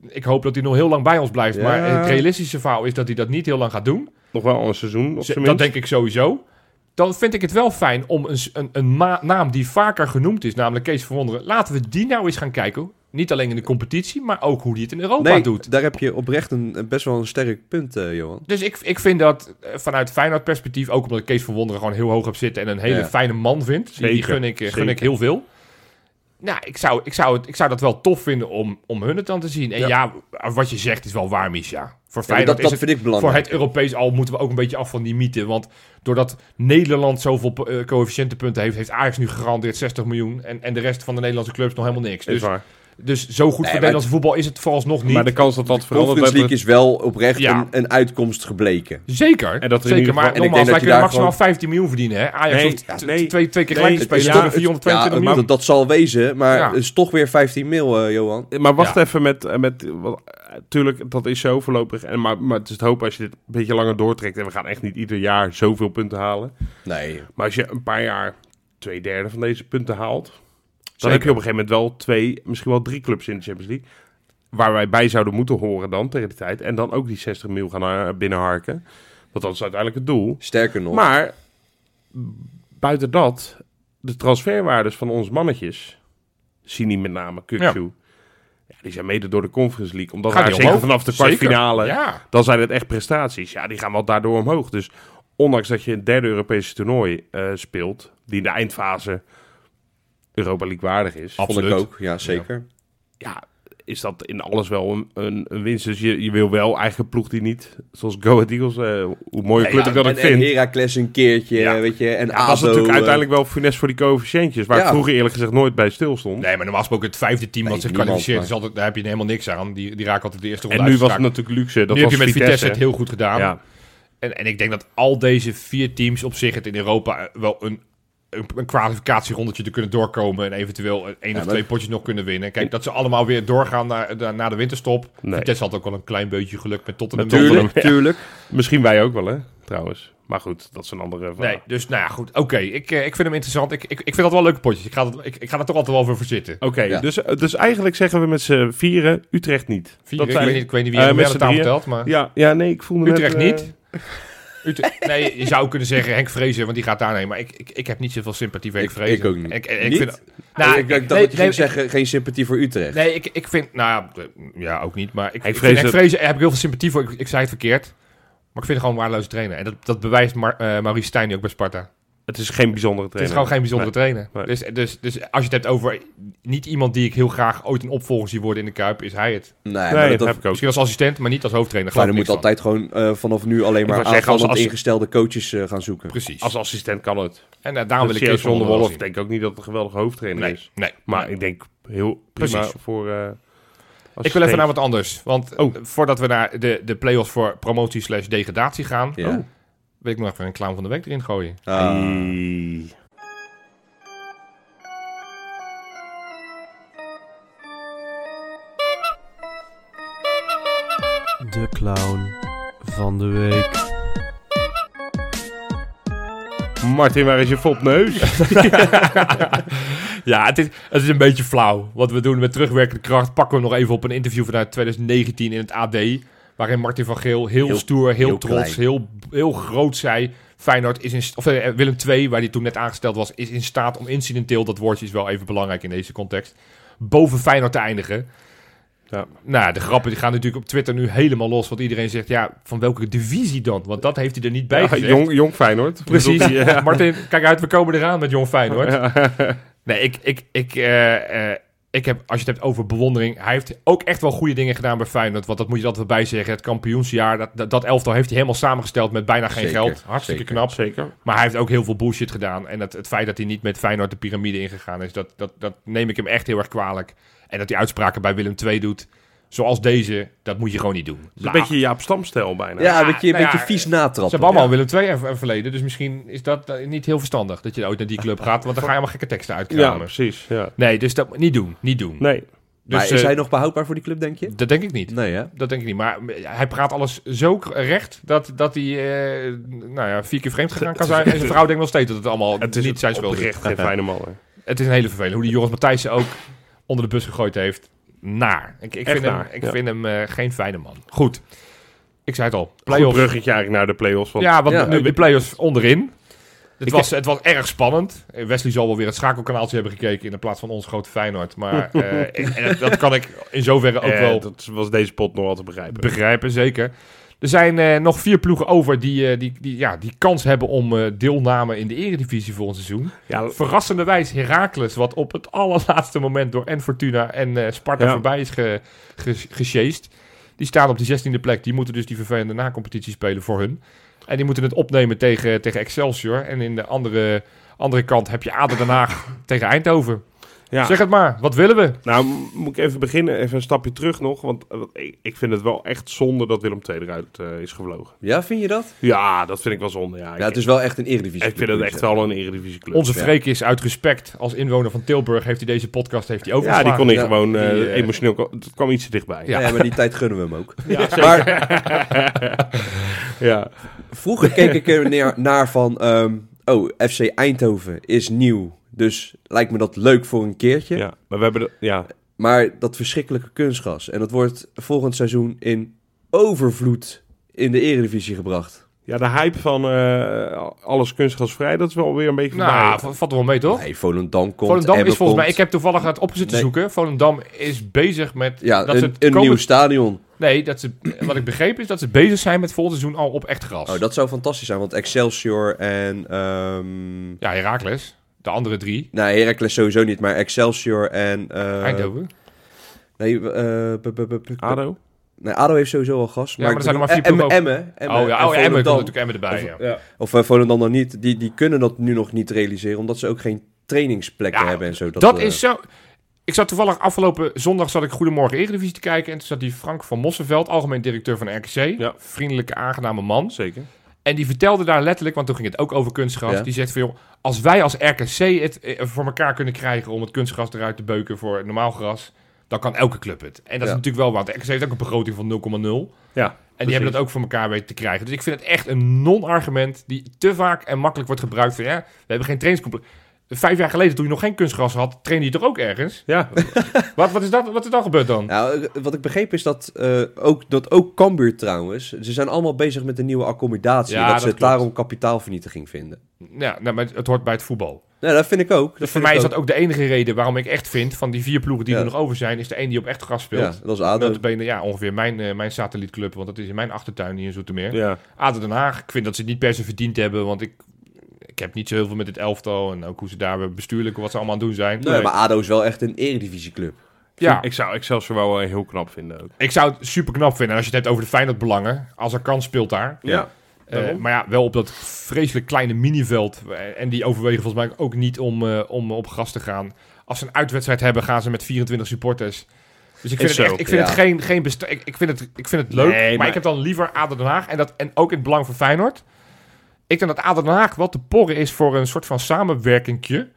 Speaker 2: ik hoop dat hij nog heel lang bij ons blijft.
Speaker 3: Ja.
Speaker 2: Maar het realistische verhaal is dat hij dat niet heel lang gaat doen.
Speaker 1: Nog wel een seizoen, op zijn
Speaker 2: dat denk ik sowieso. Dan vind ik het wel fijn om een, een, een naam die vaker genoemd is, namelijk Kees van Wonderen. Laten we die nou eens gaan kijken. Niet alleen in de competitie, maar ook hoe die het in Europa
Speaker 3: Nee,
Speaker 2: doet.
Speaker 3: daar heb je oprecht een, een best wel een sterk punt, eh, Johan.
Speaker 2: Dus ik, ik vind dat eh, vanuit Feyenoord perspectief, ook omdat ik Kees van Wonderen gewoon heel hoog heb zitten en een hele
Speaker 3: Ja.
Speaker 2: fijne man vind. Die- gun ik, eh, gun ik heel veel. Nou, ik zou, ik, zou het, ik zou dat wel tof vinden om, om hun het dan te zien. En ja, wat je zegt is wel waar, Misha. Voor
Speaker 3: Ja,
Speaker 2: Feyenoord
Speaker 3: dat
Speaker 2: is
Speaker 3: dat
Speaker 2: het
Speaker 3: vind ik
Speaker 2: voor
Speaker 3: belangrijk.
Speaker 2: het Europees al moeten we ook een beetje af van die mythe. Want doordat Nederland zoveel uh, coëfficiëntenpunten heeft, heeft Ajax nu gegarandeerd 60 miljoen. En, en de rest van de Nederlandse clubs nog helemaal niks.
Speaker 1: Is
Speaker 2: Dus,
Speaker 1: waar.
Speaker 2: Dus zo goed voor het Nederlandse voetbal is het vooralsnog niet.
Speaker 1: Maar de kans dat dat verandert...
Speaker 3: Conference League is wel oprecht
Speaker 2: Ja.
Speaker 3: een, een uitkomst gebleken.
Speaker 2: Zeker,
Speaker 1: En dat er in
Speaker 2: zeker.
Speaker 1: ieder
Speaker 2: Maar
Speaker 1: geval-
Speaker 3: en ik
Speaker 2: nogmaals,
Speaker 3: denk
Speaker 2: wij
Speaker 3: dat je
Speaker 2: kunnen
Speaker 3: daar
Speaker 2: maximaal
Speaker 3: gewoon-
Speaker 2: 15 miljoen verdienen. Hè? Ajax
Speaker 1: Nee,
Speaker 2: hoeft
Speaker 1: ja,
Speaker 2: t-
Speaker 1: nee.
Speaker 2: twee, twee keer
Speaker 1: Nee,
Speaker 2: gelijk te spelen.
Speaker 1: ja,
Speaker 2: Ja,
Speaker 1: het-
Speaker 2: 422
Speaker 3: Ja,
Speaker 2: miljoen.
Speaker 3: dat, dat zal wezen, maar
Speaker 2: Ja.
Speaker 3: het is toch weer 15 mil, eh, Johan.
Speaker 1: Maar wacht
Speaker 2: Ja.
Speaker 1: even met... eh, met wat, eh, tuurlijk, dat is zo voorlopig. En, maar, maar het is het hoop als je dit een beetje langer doortrekt... en we gaan echt niet ieder jaar zoveel punten halen.
Speaker 3: Nee.
Speaker 1: Maar als je een paar jaar twee derde van deze punten haalt... dan
Speaker 2: Zeker.
Speaker 1: heb je op een gegeven moment wel twee, misschien wel drie clubs in de Champions League... waar wij bij zouden moeten horen dan tegen die tijd. En dan ook die 60 mil gaan binnenharken. Want dat is uiteindelijk het doel.
Speaker 3: Sterker nog.
Speaker 1: Maar buiten dat, de transferwaardes van onze mannetjes, Sini met name, Kuksu, ja. die zijn mede door de Conference League. Omdat
Speaker 2: die
Speaker 1: zeker
Speaker 2: omhoog?
Speaker 1: vanaf de kwartfinale,
Speaker 2: Ja,
Speaker 1: dan zijn het echt prestaties. Ja, die gaan wel daardoor omhoog. Dus ondanks dat je een derde Europese toernooi eh, speelt, die in de eindfase Europa League waardig is,
Speaker 3: vond
Speaker 2: absoluut.
Speaker 3: ik ook, ja zeker.
Speaker 1: ja, is dat in alles wel een, een, een winst. Dus je, je wil wel eigenlijk een ploeg die niet, zoals Go Ahead Eagles, eh, hoe mooie
Speaker 3: Ja,
Speaker 1: club
Speaker 3: ja,
Speaker 1: ik dat
Speaker 3: en,
Speaker 1: ook vind.
Speaker 3: En Heracles een keertje,
Speaker 1: Ja.
Speaker 3: weet je. En
Speaker 1: Ja,
Speaker 3: ADO,
Speaker 1: dat is natuurlijk
Speaker 3: eh,
Speaker 1: uiteindelijk wel funest voor die coëfficiëntjes. Waar ik vroeger eerlijk gezegd nooit bij stil stond.
Speaker 2: Nee, maar normaal gesproken het vijfde team
Speaker 3: Nee,
Speaker 2: wat zich kwalificeert, altijd, daar heb je helemaal niks aan. Die, die raken altijd de eerste ronde
Speaker 1: en nu was het natuurlijk luxe. Dat
Speaker 2: nu heb
Speaker 1: was
Speaker 2: je met Vitesse,
Speaker 1: Vitesse
Speaker 2: het heel goed gedaan.
Speaker 1: Ja,
Speaker 2: En, en ik denk dat al deze vier teams op zich het in Europa wel een, een, een kwalificatierondetje te kunnen doorkomen. En eventueel een één of
Speaker 3: maar-
Speaker 2: twee potjes nog kunnen winnen. Kijk, dat ze allemaal weer doorgaan naar, naar, de winterstop.
Speaker 1: Nee.
Speaker 2: Vitesse had ook wel een klein beetje geluk met Tottenham.
Speaker 1: Met
Speaker 3: Tuurlijk,
Speaker 1: Tottenham, ja.
Speaker 3: tuurlijk.
Speaker 1: misschien wij ook wel, hè, trouwens. Maar goed, dat is een andere verhaal.
Speaker 2: Nee, dus nou ja, goed. Oké, ik, eh, ik vind hem interessant. Ik, ik, ik vind dat wel leuke potjes. Ik ga, dat, ik, ik ga er toch altijd wel voor zitten.
Speaker 1: Oké,
Speaker 3: Ja.
Speaker 1: dus, dus eigenlijk zeggen we met z'n vieren Utrecht niet.
Speaker 2: Vier,
Speaker 1: Dat
Speaker 2: ik,
Speaker 1: zijn-
Speaker 2: weet niet, ik weet niet wie
Speaker 1: Eh,
Speaker 2: er
Speaker 1: met
Speaker 2: aan
Speaker 1: z'n
Speaker 2: de tafel telt, maar...
Speaker 1: Ja, ja, nee, ik voelde
Speaker 2: Utrecht
Speaker 1: net, eh,
Speaker 2: niet? nee, je zou kunnen zeggen Henk Vrezen, want die gaat daar heen. Maar ik, ik, ik heb niet zoveel sympathie voor Henk
Speaker 3: Ik-
Speaker 2: Vrezen.
Speaker 3: ik ook niet.
Speaker 2: Ik, ik
Speaker 3: Niet?
Speaker 2: Vind, nou,
Speaker 3: ik, ik dacht
Speaker 2: nee,
Speaker 3: dat je
Speaker 2: nee,
Speaker 3: zeggen, geen sympathie voor Utrecht.
Speaker 2: Nee, ik, ik vind... Nou ja, ook niet. Maar ik,
Speaker 1: Henk
Speaker 2: ik
Speaker 1: Vrezen-
Speaker 2: Henk Vrezen heb ik heel veel sympathie voor. Ik, ik zei het verkeerd. Maar ik vind het gewoon een waardeloze trainer. En dat, dat bewijst Mar, eh, Maurice Stijn ook bij Sparta.
Speaker 1: Het is geen bijzondere
Speaker 2: Het
Speaker 1: trainer.
Speaker 2: is gewoon geen bijzondere trainer.
Speaker 1: Nee.
Speaker 2: Dus, dus, dus als je het hebt over niet iemand die ik heel graag ooit een opvolger zie worden in de Kuip, is hij het.
Speaker 3: Nee,
Speaker 1: Nee,
Speaker 3: maar
Speaker 1: dat,
Speaker 3: dat,
Speaker 1: heb ik ook.
Speaker 2: Misschien als assistent, maar niet als hoofdtrainer.
Speaker 3: maar er
Speaker 2: ik
Speaker 3: moet
Speaker 2: van.
Speaker 3: altijd gewoon eh, vanaf nu alleen maar aanvallend
Speaker 1: als- als-
Speaker 3: ingestelde coaches eh, gaan zoeken.
Speaker 2: Precies.
Speaker 1: Als assistent kan het.
Speaker 2: en uh, daarom wil ik
Speaker 1: Kees
Speaker 2: van
Speaker 1: der
Speaker 2: Wolf zien.
Speaker 1: denk ik ook niet dat het een geweldige hoofdtrainer
Speaker 2: Nee,
Speaker 1: is.
Speaker 2: nee.
Speaker 1: Maar ik denk heel prima
Speaker 2: Precies.
Speaker 1: voor... eh,
Speaker 2: Ik wil even naar wat anders. Want
Speaker 1: Oh.
Speaker 2: voordat we naar de, de play-offs voor promotie slash degradatie gaan,
Speaker 3: Ja.
Speaker 1: Oh.
Speaker 2: Wil ik nog even een clown van de week erin gooien.
Speaker 3: Ah.
Speaker 1: Hey.
Speaker 5: De clown van de week.
Speaker 1: Martin, waar is je fopneus?
Speaker 2: Ja, het is, het is een beetje flauw. Wat we doen met terugwerkende kracht pakken we nog even op een interview vanuit 2019 in het AD. Waarin Martin van Geel heel,
Speaker 3: Heel-
Speaker 2: stoer, heel,
Speaker 3: heel
Speaker 2: trots,
Speaker 3: klein.
Speaker 2: heel, heel groot zei... Feyenoord is in... Of eh, Willem II, waar hij toen net aangesteld was... is in staat om incidenteel, dat woordje is wel even belangrijk in deze context... boven Feyenoord te eindigen.
Speaker 1: Ja.
Speaker 2: Nou, de grappen die gaan natuurlijk op Twitter nu helemaal los. Want iedereen zegt, ja, van welke divisie dan? Want dat heeft hij er niet bij
Speaker 1: Ja,
Speaker 2: gezegd.
Speaker 1: jong, jong Feyenoord.
Speaker 2: Precies.
Speaker 1: Ja.
Speaker 2: Martin, kijk uit, we komen eraan met Jong Feyenoord. Nee, ik, ik, ik, eh, eh, ik heb, als je het hebt over bewondering, hij heeft ook echt wel goede dingen gedaan bij Feyenoord. Want dat moet je altijd bij zeggen. Het kampioensjaar, dat, dat, dat elftal heeft hij helemaal samengesteld met bijna geen
Speaker 3: Zeker,
Speaker 2: geld. Hartstikke
Speaker 3: zeker.
Speaker 2: knap.
Speaker 1: Zeker.
Speaker 2: Maar hij heeft ook heel veel bullshit gedaan. En het, het feit dat hij niet met Feyenoord de piramide ingegaan is, dat, dat, dat neem ik hem echt heel erg kwalijk. En dat hij uitspraken bij Willem II doet, zoals deze, dat moet je gewoon niet doen.
Speaker 1: Het is een beetje Jaap Stamstijl bijna.
Speaker 3: Ja, een beetje, een
Speaker 2: nou ja,
Speaker 3: beetje vies
Speaker 2: Ze
Speaker 3: natrappen.
Speaker 2: hebben allemaal Willem II en, en verleden, dus misschien is dat eh, niet heel verstandig dat je ooit naar die club gaat, want dan ga je allemaal gekke teksten
Speaker 1: Ja,
Speaker 2: uitkramen.
Speaker 1: precies. Ja.
Speaker 2: Nee, dus dat niet doen, niet doen.
Speaker 1: Nee.
Speaker 2: Dus,
Speaker 3: maar is
Speaker 2: eh,
Speaker 3: hij nog behoudbaar voor die club, denk je?
Speaker 2: Dat denk ik niet.
Speaker 3: Nee, hè?
Speaker 2: Dat denk ik niet. Maar eh, hij praat alles zo recht dat, dat hij eh, nou ja, vier keer vreemd gegaan kan zijn. En zijn vrouw denkt nog steeds dat het allemaal
Speaker 1: Het is
Speaker 2: niet zijn schuld is.
Speaker 1: oprecht geen fijne man. hè.
Speaker 2: Het is een hele vervelend. Hoe die Joris Matthijssen ook onder de bus gegooid heeft. Naar. Ik, ik vind hem, ik
Speaker 1: ja.
Speaker 2: vind hem eh, geen fijne man. Goed. Ik zei het al.
Speaker 1: Goed
Speaker 2: Playoffs.
Speaker 1: bruggetje eigenlijk naar de play-offs. Want
Speaker 2: Ja, want
Speaker 3: Ja.
Speaker 2: nu de play-offs onderin. Het
Speaker 1: Ik-
Speaker 2: was, het was erg spannend. Wesley zal wel weer het schakelkanaaltje hebben gekeken in plaats van ons grote Feyenoord. Maar eh, en dat, kan ik in zoverre ook
Speaker 1: eh,
Speaker 2: wel
Speaker 1: dat was deze pot nog wel te begrijpen.
Speaker 2: begrijpen, zeker. Er zijn eh, nog vier ploegen over die, eh, die, die, ja, die kans hebben om eh, deelname in de eredivisie volgend seizoen.
Speaker 1: ja,
Speaker 2: Verrassenderwijs Heracles, wat op het allerlaatste moment door en Fortuna en Sparta
Speaker 1: Ja.
Speaker 2: voorbij is ge, ge, gesjeest. Die staan op de 16e plek. Die moeten dus die vervelende na-competitie spelen voor hun. En die moeten het opnemen tegen, tegen Excelsior. En in de andere, andere kant heb je Ader Den Haag tegen Eindhoven.
Speaker 1: Ja.
Speaker 2: Zeg het maar, wat willen we?
Speaker 1: Nou, moet ik even beginnen, even een stapje terug nog. Want eh, ik, vind het wel echt zonde dat Willem II eruit eh, is gevlogen.
Speaker 3: Ja, vind je dat?
Speaker 1: Ja, dat vind ik wel zonde. Ja,
Speaker 3: Ja, het is wel echt een eredivisie.
Speaker 1: ik vind het echt wel een eredivisieclub.
Speaker 2: Onze
Speaker 3: Ja.
Speaker 2: Freek is uit respect als inwoner van Tilburg. Heeft hij deze podcast heeft hij
Speaker 1: ja,
Speaker 2: overgeslagen.
Speaker 1: die kon ik
Speaker 3: Ja,
Speaker 1: gewoon eh,
Speaker 2: die, eh,
Speaker 1: emotioneel... Het kwam iets te dichtbij.
Speaker 2: Ja.
Speaker 3: Ja. maar die tijd gunnen we hem ook.
Speaker 1: Ja,
Speaker 3: Maar
Speaker 1: ja.
Speaker 3: vroeger keek ik er neer, naar van... ehm, oh, FC Eindhoven is nieuw. Dus lijkt me dat leuk voor een keertje.
Speaker 1: ja. Maar we hebben... De, ja.
Speaker 3: Maar dat verschrikkelijke kunstgas. En dat wordt volgend seizoen in overvloed in de eredivisie gebracht.
Speaker 1: ja, de hype van eh, alles kunstgasvrij, dat is wel weer een beetje.
Speaker 2: Nou, v- valt er wel mee toch?
Speaker 3: Nee, Volendam komt,
Speaker 2: Volendam is volgens mij, ik heb toevallig het opgezet te
Speaker 3: Nee.
Speaker 2: zoeken. Volendam is bezig met
Speaker 3: Ja,
Speaker 2: dat
Speaker 3: een,
Speaker 2: ze
Speaker 3: een nieuw stadion.
Speaker 2: Nee, dat ze, wat ik begreep is dat ze bezig zijn met volgend seizoen al op echt gras.
Speaker 3: Oh, dat zou fantastisch zijn, want Excelsior en... ehm
Speaker 2: Ja, Herakles. De andere drie.
Speaker 3: nou, Heracles sowieso niet, maar Excelsior en... eh,
Speaker 2: Eindhoven.
Speaker 3: Nee, eh, b- b- b- b-
Speaker 1: ADO?
Speaker 3: nee, ADO heeft sowieso al gas.
Speaker 2: Ja, maar er zijn er maar vier ploegen
Speaker 3: Emmen, Emmen
Speaker 2: oh
Speaker 3: en
Speaker 2: ja, oh, Emmen komt natuurlijk Emmen erbij.
Speaker 3: Of-
Speaker 2: ja.
Speaker 3: Of uh, Volendam dan niet. Die, die kunnen dat nu nog niet realiseren, omdat ze ook geen trainingsplekken
Speaker 2: Ja,
Speaker 3: hebben en zo.
Speaker 2: Dat,
Speaker 3: eh,
Speaker 2: is zo... Ik zat toevallig afgelopen zondag zat ik Goedemorgen Eredivisie te kijken. En toen zat die Frank van Mossenveld, algemeen directeur van RKC.
Speaker 1: Ja.
Speaker 2: Vriendelijke, aangename man.
Speaker 1: Zeker.
Speaker 2: En die vertelde daar letterlijk, want toen ging het ook over kunstgras.
Speaker 3: Ja.
Speaker 2: Die zegt van, joh, als wij als RKC het eh, voor elkaar kunnen krijgen om het kunstgras eruit te beuken voor normaal gras, dan kan elke club het. En dat is natuurlijk wel wat. RKC heeft ook een begroting van 0,0.
Speaker 1: Ja,
Speaker 2: En die hebben dat ook voor elkaar weten te krijgen. Dus ik vind het echt een non-argument die te vaak en makkelijk wordt gebruikt. Van, ja, we hebben geen trainingscomplex. Vijf jaar geleden, toen je nog geen kunstgras had, trainde je toch ook ergens?
Speaker 1: Ja,
Speaker 2: Wat, wat, is, dat, wat is dan gebeurd dan?
Speaker 3: Nou, eh, wat ik begreep is dat, eh, ook, dat ook Cambuur trouwens, ze zijn allemaal bezig met een nieuwe accommodatie.
Speaker 2: Ja,
Speaker 3: dat,
Speaker 2: dat
Speaker 3: ze
Speaker 2: klopt.
Speaker 3: daarom kapitaalvernietiging vinden.
Speaker 2: Ja, nou, maar het hoort bij het voetbal.
Speaker 3: Nou, dat vind ik ook. Dat
Speaker 2: Dus voor mij is dat ook de enige reden waarom ik echt vind van die vier ploegen die
Speaker 3: Ja.
Speaker 2: er nog over zijn, is de één die op echt gras speelt.
Speaker 3: Ja, dat is ADO.
Speaker 2: Notabene, ja, ongeveer mijn, eh, mijn satellietclub, want dat is in mijn achtertuin hier in Zoetermeer.
Speaker 1: ja.
Speaker 2: ADO Den Haag, ik vind dat ze het niet per se verdiend hebben, want ik, ik heb niet zo heel veel met dit elftal en ook hoe ze daar bestuurlijk, wat ze allemaal aan doen zijn.
Speaker 3: Nee, maar ADO is wel echt een eredivisieclub.
Speaker 2: ja,
Speaker 1: Ik zou Excelsior wel eh, heel knap vinden ook.
Speaker 2: ik zou het super knap vinden. En als je het hebt over de Feyenoord-belangen, als er kans speelt daar.
Speaker 1: Ja.
Speaker 2: Eh, maar ja, wel op dat vreselijk kleine miniveld. Eh, En die overwegen volgens mij ook niet om, eh, om op gas te gaan. Als ze een uitwedstrijd hebben, gaan ze met 24 supporters. Dus ik vind,
Speaker 1: Is
Speaker 2: het, echt, ik vind
Speaker 3: ja.
Speaker 2: het geen, geen ik, ik, vind het, ik vind het leuk,
Speaker 1: Nee,
Speaker 2: maar,
Speaker 1: maar-
Speaker 2: ik heb dan liever ADO Den Haag. En, dat, en ook in het belang van Feyenoord. Ik denk dat ADO Den Haag wel te porren is voor een soort van samenwerkingje.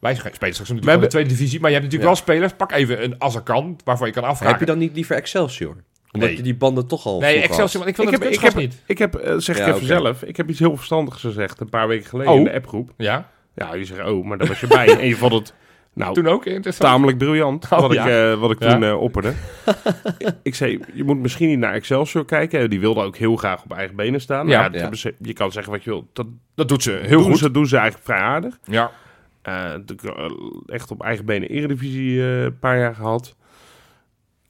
Speaker 2: Wij spelen straks natuurlijk
Speaker 1: hebben-
Speaker 2: de tweede divisie. Maar je hebt natuurlijk
Speaker 3: Ja.
Speaker 2: wel spelers. Pak even een Azarkan, waarvan je kan afvragen.
Speaker 3: Heb je dan niet liever Excelsior? Omdat
Speaker 2: Nee.
Speaker 3: je die banden toch al
Speaker 2: Nee, Excelsior, want ik vind
Speaker 1: Ik
Speaker 2: het
Speaker 1: heb, ik
Speaker 2: kunstgras
Speaker 1: heb,
Speaker 2: niet.
Speaker 1: ik heb, eh, zeg ik even zelf, ik heb iets heel verstandigs gezegd een paar weken geleden
Speaker 2: Oh.
Speaker 1: in de appgroep.
Speaker 2: Ja,
Speaker 1: Ja, je zegt, oh, maar daar was je bij. en je vond het, nou,
Speaker 2: toen ook interessant.
Speaker 1: tamelijk briljant,
Speaker 2: Oh,
Speaker 1: wat,
Speaker 2: ja.
Speaker 1: ik, eh, wat ik
Speaker 2: Ja.
Speaker 1: toen eh, opperde. ik zei, je moet misschien niet naar Excelsior kijken. Die wilde ook heel graag op eigen benen staan.
Speaker 2: Ja.
Speaker 1: Ja, dat
Speaker 3: Ja.
Speaker 1: hebben ze- je kan zeggen wat je wil. Dat
Speaker 2: Dat doet ze heel
Speaker 1: doen
Speaker 2: goed.
Speaker 1: Ze, doen ze eigenlijk vrij aardig.
Speaker 2: Ja.
Speaker 1: Eh, echt op eigen benen Eredivisie eh, een paar jaar gehad.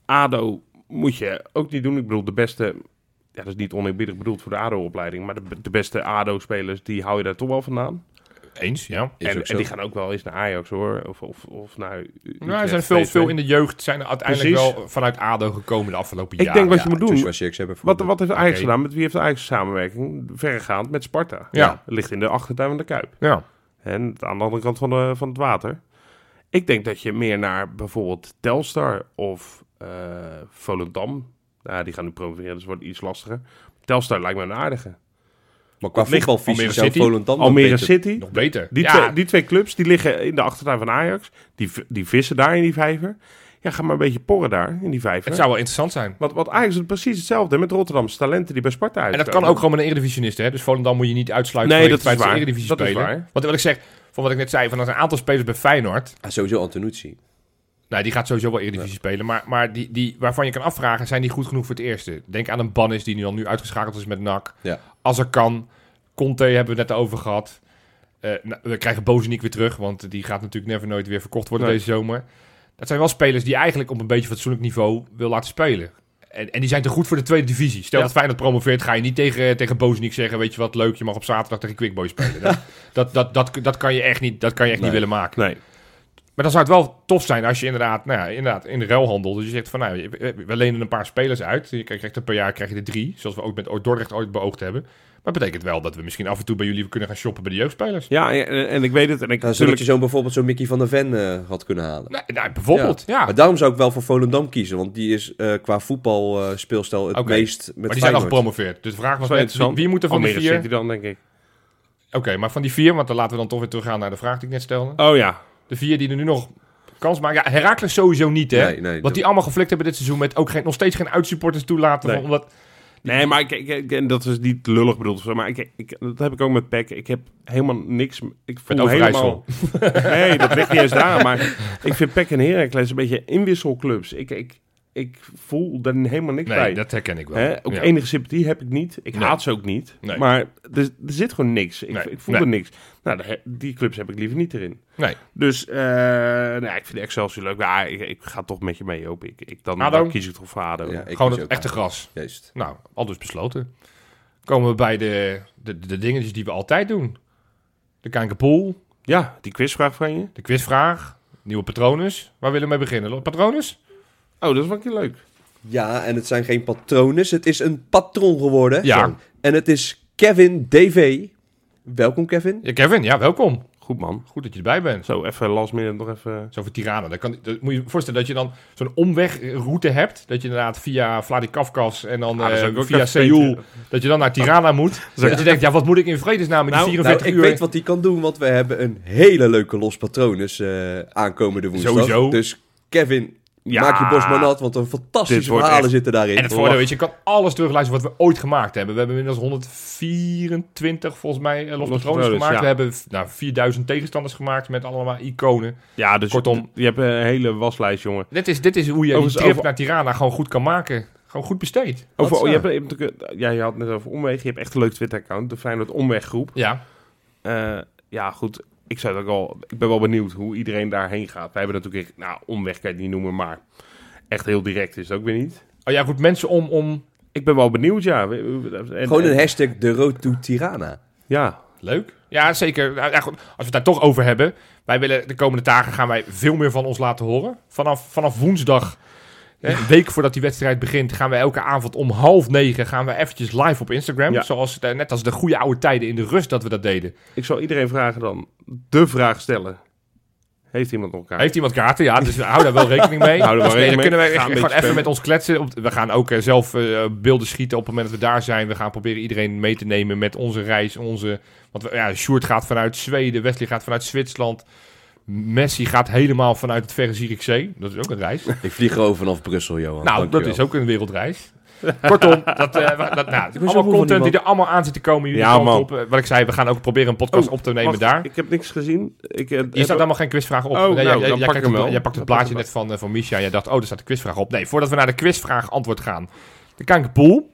Speaker 1: ADO moet je ook niet doen. Ik bedoel, de beste... Ja, dat is niet oneerbiedig bedoeld voor de ADO-opleiding. Maar de, de beste ADO-spelers, die hou je daar toch wel vandaan.
Speaker 2: Eens, ja.
Speaker 1: En, die gaan ook wel eens naar Ajax, hoor. Of, of, of naar...
Speaker 2: Nou, er zijn veel, veel in de jeugd zijn er uiteindelijk
Speaker 1: Precies.
Speaker 2: wel vanuit ADO gekomen de afgelopen
Speaker 1: Ik
Speaker 2: jaren.
Speaker 1: denk wat je moet doen...
Speaker 3: Zirkzee
Speaker 1: Wat, wat heeft Ajax gedaan? Met wie heeft Ajax samenwerking? Verregaand met Sparta.
Speaker 2: Ja.
Speaker 1: Ligt in de achtertuin van de Kuip.
Speaker 2: Ja.
Speaker 1: En aan de andere kant van, de, van het water. Ik denk dat je meer naar bijvoorbeeld Telstar of eh, Volendam. Nou, die gaan nu promoveren, dus wordt iets lastiger. Telstar lijkt me een aardige.
Speaker 3: Maar qua voetbalvisie zou Volendam
Speaker 1: Almere
Speaker 3: beter-
Speaker 1: City.
Speaker 2: Nog beter.
Speaker 1: Die,
Speaker 2: ja,
Speaker 1: twee, die twee clubs die liggen in de achtertuin van Ajax. Die, die vissen daar in die vijver. Ja, ga maar een beetje porren daar in die vijver.
Speaker 2: het zou wel interessant zijn.
Speaker 1: Want, want Ajax doet precies hetzelfde met Rotterdamse talenten die bij Sparta
Speaker 2: En dat kan ook gewoon met een eredivisionist, hè. Dus Volendam moet je niet uitsluiten
Speaker 1: Nee, dat is
Speaker 2: het
Speaker 1: waar.
Speaker 2: ze eredivisie
Speaker 1: Dat is
Speaker 2: spelen.
Speaker 1: waar.
Speaker 2: Want wat ik zeg, van wat ik net zei, van als een aantal spelers bij Feyenoord...
Speaker 3: Ah, sowieso Antonucci.
Speaker 2: Nee, die gaat sowieso wel Eredivisie spelen. Maar, maar die, die, waarvan je kan afvragen, zijn die goed genoeg voor het eerste? Denk aan een Bannis die nu dan nu uitgeschakeld is met NAC.
Speaker 3: Ja.
Speaker 2: Als er kan. Conte hebben we het net over gehad. Eh, nou, we krijgen Bozeniek weer terug, want die gaat natuurlijk never nooit weer verkocht worden
Speaker 1: Nee.
Speaker 2: deze zomer. Dat zijn wel spelers die eigenlijk op een beetje fatsoenlijk niveau wil laten spelen. En, en die zijn te goed voor de tweede divisie. Stel
Speaker 1: Ja.
Speaker 2: dat Feyenoord promoveert, ga je niet tegen, tegen Bozeniek zeggen... weet je wat, leuk, je mag op zaterdag tegen Quickboy spelen. Dat, dat, dat, dat, dat kan je echt niet, dat kan je echt
Speaker 3: Nee.
Speaker 2: niet willen maken.
Speaker 1: Nee.
Speaker 2: Maar dan zou het wel tof zijn als je inderdaad, nou ja, inderdaad in de ruilhandel... dus je zegt van, nou, we we lenen een paar spelers uit. Je krijgt er per jaar krijg je er drie, zoals we ook met Dordrecht ooit beoogd hebben. Maar dat betekent wel dat we misschien af en toe bij jullie kunnen gaan shoppen bij de jeugdspelers.
Speaker 1: Ja, en, en ik weet het. En ik
Speaker 3: Nou, zodat
Speaker 1: natuurlijk...
Speaker 3: je zo bijvoorbeeld zo'n Mickey van der Ven eh, had kunnen halen.
Speaker 2: Nou, nou, bijvoorbeeld, ja.
Speaker 3: Maar daarom zou ik wel voor Volendam kiezen. Want die is eh, qua voetbalspeelstijl het
Speaker 2: Oké.
Speaker 3: meest met
Speaker 2: maar die zijn al gepromoveerd. Dus de vraag was net, wie,
Speaker 1: interessant.
Speaker 2: wie moet er van die
Speaker 1: Almere
Speaker 2: vier...
Speaker 1: City dan, denk ik.
Speaker 2: Oké, maar van die vier, want dan laten we dan toch weer teruggaan naar de vraag die ik net stelde.
Speaker 1: Oh ja.
Speaker 2: De vier die er nu nog kans maken. Ja, Herakles sowieso niet, hè.
Speaker 3: Nee, nee,
Speaker 2: Want die allemaal geflikt hebben dit seizoen met ook geen, nog steeds geen uitsupporters toelaten.
Speaker 1: Nee.
Speaker 2: Van, omdat,
Speaker 1: Nee, maar ik, ik, en dat is niet lullig bedoeld. of zo, Maar ik, ik, dat heb ik ook met PEC. Ik heb helemaal niks... Ik voel
Speaker 2: Met
Speaker 1: helemaal... Nee, dat ligt niet eens daar. Maar ik vind PEC en Heracles een beetje inwisselclubs. Ik, ik, ik voel er helemaal niks
Speaker 2: nee,
Speaker 1: bij.
Speaker 2: dat herken ik wel.
Speaker 1: Hè? Ook
Speaker 2: Ja.
Speaker 1: enige sympathie heb ik niet. Ik
Speaker 2: Nee.
Speaker 1: haat ze ook niet.
Speaker 2: Nee.
Speaker 1: Maar er, er zit gewoon niks. Ik,
Speaker 2: Nee.
Speaker 1: ik voel
Speaker 2: Nee.
Speaker 1: er niks. Nou, de- die clubs heb ik liever niet erin.
Speaker 2: Nee.
Speaker 1: Dus eh nou, ja, ik vind Excelsior leuk. Maar ik, ik ga toch met je mee, hoop ik. ik dan, dan kies ik toch voor ADO.
Speaker 3: Ja, ik
Speaker 2: Gewoon het echte gras.
Speaker 3: Juist.
Speaker 2: Nou, al dus besloten. Komen we bij de, de, de dingetjes die we altijd doen. De Kankerpool,
Speaker 1: Ja, die quizvraag van je.
Speaker 2: de quizvraag, nieuwe patronus. Waar willen we mee beginnen? Patronus?
Speaker 1: Oh, dat is wel een keer leuk.
Speaker 3: Ja, en het zijn geen patronen. Het is een patron geworden.
Speaker 2: Ja.
Speaker 3: En het is Kevin DV. Welkom Kevin.
Speaker 2: Ja, Kevin, ja, welkom.
Speaker 1: Goed man.
Speaker 2: Goed dat je erbij bent.
Speaker 1: Zo, even last minute nog even...
Speaker 2: Zo voor Tirana. Dan, kan, dan moet je je voorstellen dat je dan zo'n omwegroute hebt. Dat je inderdaad via Vladikavkaz en dan
Speaker 1: Ah, dat
Speaker 2: eh,
Speaker 1: zou ik ook
Speaker 2: via
Speaker 1: even
Speaker 2: Seoul...
Speaker 1: weten.
Speaker 2: Dat je dan naar Tirana moet.
Speaker 1: zou
Speaker 2: Dat je denkt, ja, wat moet ik in vredesnaam in die
Speaker 1: Nou,
Speaker 2: 44
Speaker 3: Nou, ik
Speaker 2: uur...
Speaker 3: weet wat hij kan doen, want we hebben een hele leuke los patronus eh, aankomende woensdag.
Speaker 2: Sowieso.
Speaker 3: Dus Kevin,
Speaker 1: Ja.
Speaker 3: maak je borst maar nat, want een fantastische verhalen
Speaker 1: echt-
Speaker 3: zitten daarin.
Speaker 2: En het voordeel is, je kan alles terugluisteren wat we ooit gemaakt hebben. We hebben inmiddels 124 volgens mij eh, los
Speaker 1: patrones,
Speaker 2: gemaakt.
Speaker 1: ja.
Speaker 2: We hebben nou, 4000 tegenstanders gemaakt met allemaal iconen.
Speaker 1: Ja, dus
Speaker 2: Kortom.
Speaker 1: je hebt een hele waslijst, jongen.
Speaker 2: Dit is, dit is hoe je die
Speaker 1: Overigens,
Speaker 2: trip
Speaker 1: over-
Speaker 2: naar Tirana gewoon goed kan maken. Gewoon goed besteed.
Speaker 1: Over, oh, je, hebt, je, hebt natuurlijk- ja, je had het net over omweg. Je hebt echt een leuk Twitter-account. De Feyenoord Omweggroep.
Speaker 2: Ja,
Speaker 1: Eh, ja, goed. Ik, zou het ook al, ik ben wel benieuwd hoe iedereen daarheen gaat. Wij hebben natuurlijk... Nou, omweg kan je het niet noemen, maar... Echt heel direct is het ook weer niet.
Speaker 2: oh, ja goed, mensen om... om
Speaker 1: Ik ben wel benieuwd, ja. En-
Speaker 3: Gewoon
Speaker 1: en-
Speaker 3: een hashtag de road to Tirana.
Speaker 1: Ja,
Speaker 2: Leuk. Ja, zeker. Nou, ja, goed. Als we het daar toch over hebben. Wij willen de komende dagen gaan wij veel meer van ons laten horen. Vanaf, vanaf woensdag, een week voordat die wedstrijd begint, gaan we elke avond om half negen gaan we eventjes live op Instagram.
Speaker 1: Ja.
Speaker 2: Zoals eh, net als de goede oude tijden in de rust dat we dat deden.
Speaker 1: ik zal iedereen vragen dan. De vraag stellen. Heeft iemand nog elkaar?
Speaker 2: Heeft iemand kaarten? Ja, dus hou daar wel rekening mee.
Speaker 1: Hou wel
Speaker 2: Dus nee, dan
Speaker 1: rekening
Speaker 2: kunnen
Speaker 1: mee.
Speaker 2: we
Speaker 1: Ga
Speaker 2: echt
Speaker 1: een
Speaker 2: gewoon
Speaker 1: beetje
Speaker 2: even met ons kletsen. We gaan ook eh, zelf eh, beelden schieten op het moment dat we daar zijn. We gaan proberen iedereen mee te nemen met onze reis. Onze, want we, ja, Sjoerd gaat vanuit Zweden. Wesley gaat vanuit Zwitserland. Messi gaat helemaal vanuit het verre Zierikzee. Dat is ook een reis.
Speaker 3: Ik vlieg gewoon vanaf Brussel, Johan.
Speaker 2: nou, dat is ook een wereldreis. Kortom, dat, eh, dat, nou, allemaal content
Speaker 3: die
Speaker 2: er allemaal aan zit te komen. Jullie
Speaker 1: Ja,
Speaker 2: kant
Speaker 1: man.
Speaker 2: op. Eh, Wat ik zei, we gaan ook proberen een podcast
Speaker 1: Oh,
Speaker 2: op te nemen
Speaker 1: Wacht,
Speaker 2: daar.
Speaker 1: Ik heb niks gezien. Ik, eh, heb-
Speaker 2: staat allemaal geen quizvraag op.
Speaker 1: Oh,
Speaker 2: Nee,
Speaker 1: nou,
Speaker 2: jij,
Speaker 1: dan
Speaker 2: jij,
Speaker 1: pak ik
Speaker 2: kijkt
Speaker 1: hem
Speaker 2: het-
Speaker 1: wel.
Speaker 2: jij pakt het
Speaker 1: Dan
Speaker 2: plaatje net van, van Misha. Jij dacht, oh, daar staat de quizvraag op. Nee, voordat we naar de quizvraag antwoord gaan. De Kankerpool.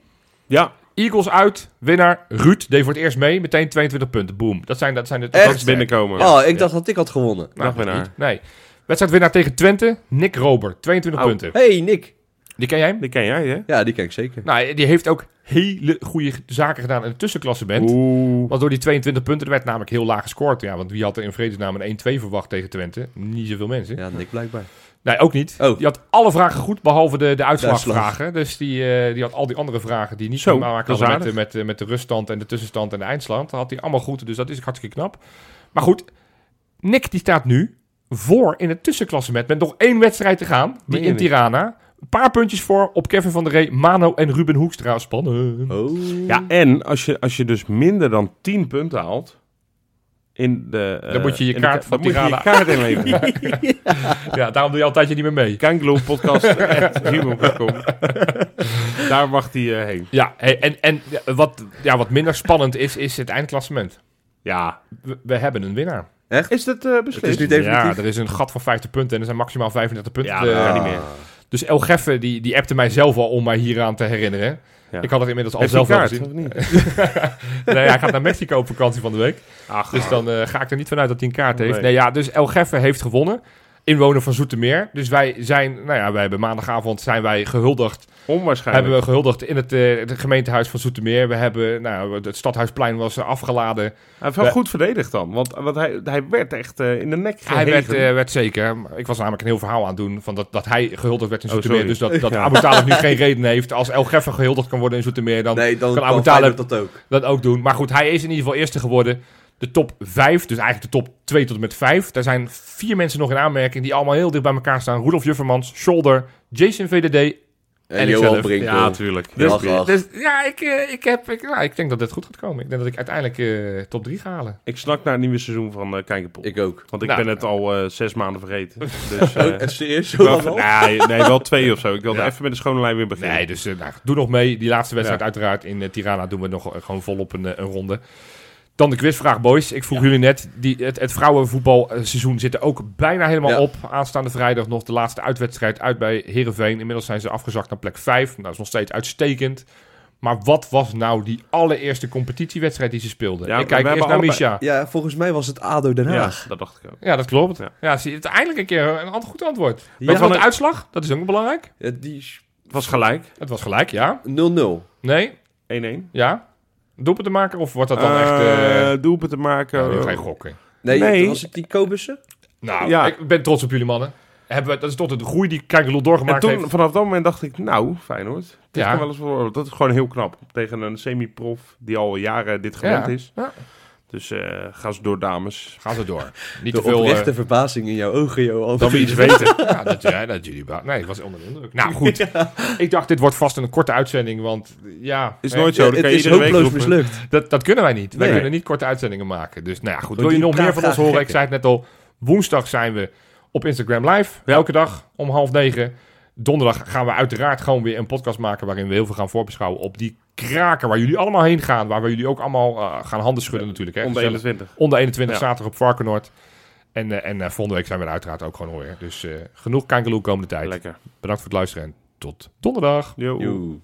Speaker 1: Ja,
Speaker 2: Eagles uit. Winnaar Ruud deed voor het eerst mee. Meteen 22 punten. Boom. Dat zijn, dat zijn de
Speaker 3: Echt?
Speaker 2: dat is
Speaker 1: binnenkomen.
Speaker 3: Oh, ik dacht dat ik had gewonnen.
Speaker 2: Nou,
Speaker 1: Dag, winnaar.
Speaker 2: niet. Nee. Wedstrijdwinnaar tegen Twente. Nick Rober. 22
Speaker 1: Oh.
Speaker 2: punten.
Speaker 3: Hey, Nick.
Speaker 2: Die ken jij hem?
Speaker 1: Die ken jij, hè?
Speaker 3: Ja, die ken ik zeker.
Speaker 2: Nou, die heeft ook hele goede zaken gedaan in het tussenklassement.
Speaker 1: Oeh.
Speaker 2: Want door die 22 punten, er werd namelijk heel laag gescoord. Ja, want wie had er in vredesnaam een 1-2 verwacht tegen Twente? Niet zoveel mensen.
Speaker 3: Ja, Nick blijkbaar.
Speaker 2: Nee, ook niet.
Speaker 3: Oh.
Speaker 2: Die had alle vragen goed, behalve de, de uitslagvragen. Dus die, eh, die had al die andere vragen die niet
Speaker 1: Zo,
Speaker 2: te maken hadden met, met, de- met de ruststand en de tussenstand en de eindstand. had hij allemaal goed, dus dat is hartstikke knap. Maar goed, Nick die staat nu voor in het tussenklassement met nog één wedstrijd te gaan. Die in? Tirana. Een paar puntjes voor op Kevin van der Ree, Mano en Ruben Hoekstra. Spannend.
Speaker 3: Oh.
Speaker 1: Ja, en als je, als je dus minder dan 10 punten haalt... In de, eh,
Speaker 2: Dan moet je je
Speaker 1: de
Speaker 2: kaart
Speaker 1: ka-
Speaker 2: van
Speaker 1: moet je je
Speaker 2: Tirana-
Speaker 1: kaart inleveren.
Speaker 2: Ja, daarom doe je altijd je niet meer mee.
Speaker 1: Kangeloopodcast.gmail.com Daar mag hij eh, heen.
Speaker 2: Ja, hey, en, en ja, wat, ja, wat minder spannend is, is het eindklassement.
Speaker 1: Ja,
Speaker 2: We, we hebben een winnaar.
Speaker 1: Is dat eh
Speaker 3: Het
Speaker 1: beslist?
Speaker 3: is nu definitief.
Speaker 2: Ja, er is een gat van 50 punten en er zijn maximaal 35 punten.
Speaker 1: Ja,
Speaker 2: Eh,
Speaker 1: niet meer.
Speaker 2: Dus El Geffe, die, die appte mij zelf al om mij hieraan te herinneren.
Speaker 1: Ja.
Speaker 2: Ik had het inmiddels al
Speaker 1: Heeft
Speaker 2: zelf wel
Speaker 1: kaart,
Speaker 2: gezien.
Speaker 1: of niet?
Speaker 2: nee, hij gaat naar Mexico op vakantie van de week.
Speaker 1: Ach,
Speaker 2: Dus dan eh, ga ik er niet vanuit dat hij een kaart heeft.
Speaker 1: Nee.
Speaker 2: Nee, ja, dus El Geffe heeft gewonnen. Inwoner van Zoetermeer. Dus wij zijn, nou ja, wij hebben maandagavond zijn wij gehuldigd.
Speaker 1: onwaarschijnlijk.
Speaker 2: Hebben we gehuldigd in het, eh, het gemeentehuis van Zoetermeer. We hebben, nou, het stadhuisplein was afgeladen.
Speaker 1: Hij heeft wel
Speaker 2: We-
Speaker 1: goed verdedigd dan. Want, want hij, hij werd echt eh, in de nek
Speaker 2: Hij
Speaker 1: gehegen.
Speaker 2: werd, eh, werd zeker. Ik was namelijk een heel verhaal aan het doen van dat, dat hij gehuldigd werd in
Speaker 1: Oh,
Speaker 2: Zoetermeer. dus dat, dat
Speaker 1: Ja.
Speaker 2: Abu Talib nu geen reden heeft. Als El Geffe gehuldigd kan worden in Zoetermeer, dan
Speaker 3: Nee, dan
Speaker 2: kan Abu Talib
Speaker 3: dat ook.
Speaker 2: dat ook doen. Maar goed, hij is in ieder geval eerste geworden. De top 5, dus eigenlijk de top 2 tot en met 5. Daar zijn vier mensen nog in aanmerking die allemaal heel dicht bij elkaar staan. Rudolf Juffermans, Shoulder, Jason VDD.
Speaker 3: En,
Speaker 2: En
Speaker 3: Johan. Brinkel.
Speaker 1: Ja, tuurlijk.
Speaker 3: Dus-
Speaker 1: Dus,
Speaker 2: ja, ik, eh, ik, heb, ik, nou, ik denk dat dit goed gaat komen. Ik denk dat ik uiteindelijk eh, top 3 ga halen.
Speaker 1: ik snak naar het nieuwe seizoen van uh, Kijkerpot.
Speaker 3: Ik ook.
Speaker 1: Want ik
Speaker 2: Nou.
Speaker 1: ben het al eh, zes maanden vergeten. Dus, eh,
Speaker 3: Oh, serieus? Zo
Speaker 1: wel-
Speaker 3: lang al?
Speaker 1: nee, nee, wel twee of zo. Ik wilde
Speaker 2: Ja.
Speaker 1: even met de schone lijn weer beginnen.
Speaker 2: Nee, dus eh, nou, doe nog mee. Die laatste wedstrijd
Speaker 1: Ja.
Speaker 2: uiteraard in eh, Tirana doen we nog eh, gewoon volop een, eh, een ronde. Dan de quizvraag, boys. Ik vroeg jullie net, die, het, het vrouwenvoetbalseizoen zit er ook bijna helemaal
Speaker 3: Ja.
Speaker 2: op. Aanstaande vrijdag nog de laatste uitwedstrijd uit bij Heerenveen. Inmiddels zijn ze afgezakt naar plek 5. Nou, dat is nog steeds uitstekend. Maar wat was nou die allereerste competitiewedstrijd die ze speelden?
Speaker 1: Ja,
Speaker 2: ik kijk eerst naar
Speaker 1: allebei-
Speaker 2: Misha.
Speaker 3: Ja, volgens mij was het ADO Den
Speaker 1: ja,
Speaker 3: Haag.
Speaker 1: dat dacht ik ook.
Speaker 2: Ja, dat klopt. Ja,
Speaker 1: Ja.
Speaker 2: zie je, het eindelijk een keer een ant- goed antwoord.
Speaker 3: Ja.
Speaker 2: Weet je wat
Speaker 1: van
Speaker 2: de uitslag? Dat is ook belangrijk.
Speaker 3: Ja, die
Speaker 1: Het was gelijk. 1-1.
Speaker 2: Het was gelijk, ja.
Speaker 3: 0-0.
Speaker 2: Nee, ja. Doelpunt te maken of wordt dat dan echt... eh
Speaker 1: Eh, doelpunt te maken.
Speaker 2: ja, nu ga je gokken.
Speaker 3: Nee,
Speaker 1: Nee.
Speaker 3: was het die Kobussen?
Speaker 2: Nou,
Speaker 1: Ja.
Speaker 2: ik ben trots op jullie mannen. Hebben we, dat is toch de groei die Kijkeloel
Speaker 1: En
Speaker 2: doorgemaakt
Speaker 1: toen,
Speaker 2: heeft.
Speaker 1: vanaf dat moment dacht ik, nou, Feyenoord. Dit
Speaker 2: Ja.
Speaker 1: kan wel eens voor, dat is gewoon heel knap. Tegen een semi-prof die al jaren dit gewend
Speaker 2: Ja.
Speaker 1: is.
Speaker 2: Ja.
Speaker 1: Dus eh ga ze door, dames.
Speaker 2: Gaan ze door. Niet
Speaker 3: De
Speaker 2: te veel...
Speaker 3: oprechte
Speaker 2: eh,
Speaker 3: verbazing in jouw ogen, Johan.
Speaker 1: Dan we iets weten.
Speaker 2: ja, dat, ja, dat jullie... ba- Nee, ik was onder de indruk. Nou, goed. Ik dacht, dit wordt vast een korte uitzending, want ja...
Speaker 1: Is nooit zo.
Speaker 3: Ja, het is
Speaker 1: iedere week
Speaker 3: hopeloos mislukt.
Speaker 2: Dat, dat kunnen wij niet. Wij
Speaker 3: Nee.
Speaker 2: kunnen niet korte uitzendingen maken. Dus nou ja, goed. Wil je nog meer van ons horen? Ik zei het net al. Woensdag zijn we op Instagram live. Elke dag om half negen. Donderdag gaan we uiteraard gewoon weer een podcast maken... waarin we heel veel gaan voorbeschouwen op die kraken... waar jullie allemaal heen gaan. Waar we jullie ook allemaal eh, gaan handen schudden natuurlijk. Hè.
Speaker 1: Onder
Speaker 2: Gezellig.
Speaker 1: 21.
Speaker 2: Onder 21
Speaker 1: Ja.
Speaker 2: zaterdag op Varkenoord. En, eh, en eh, volgende week zijn we er uiteraard ook gewoon weer. Dus eh, genoeg kankeloe komende tijd.
Speaker 1: Lekker.
Speaker 2: Bedankt voor het luisteren en tot donderdag.
Speaker 1: Yo.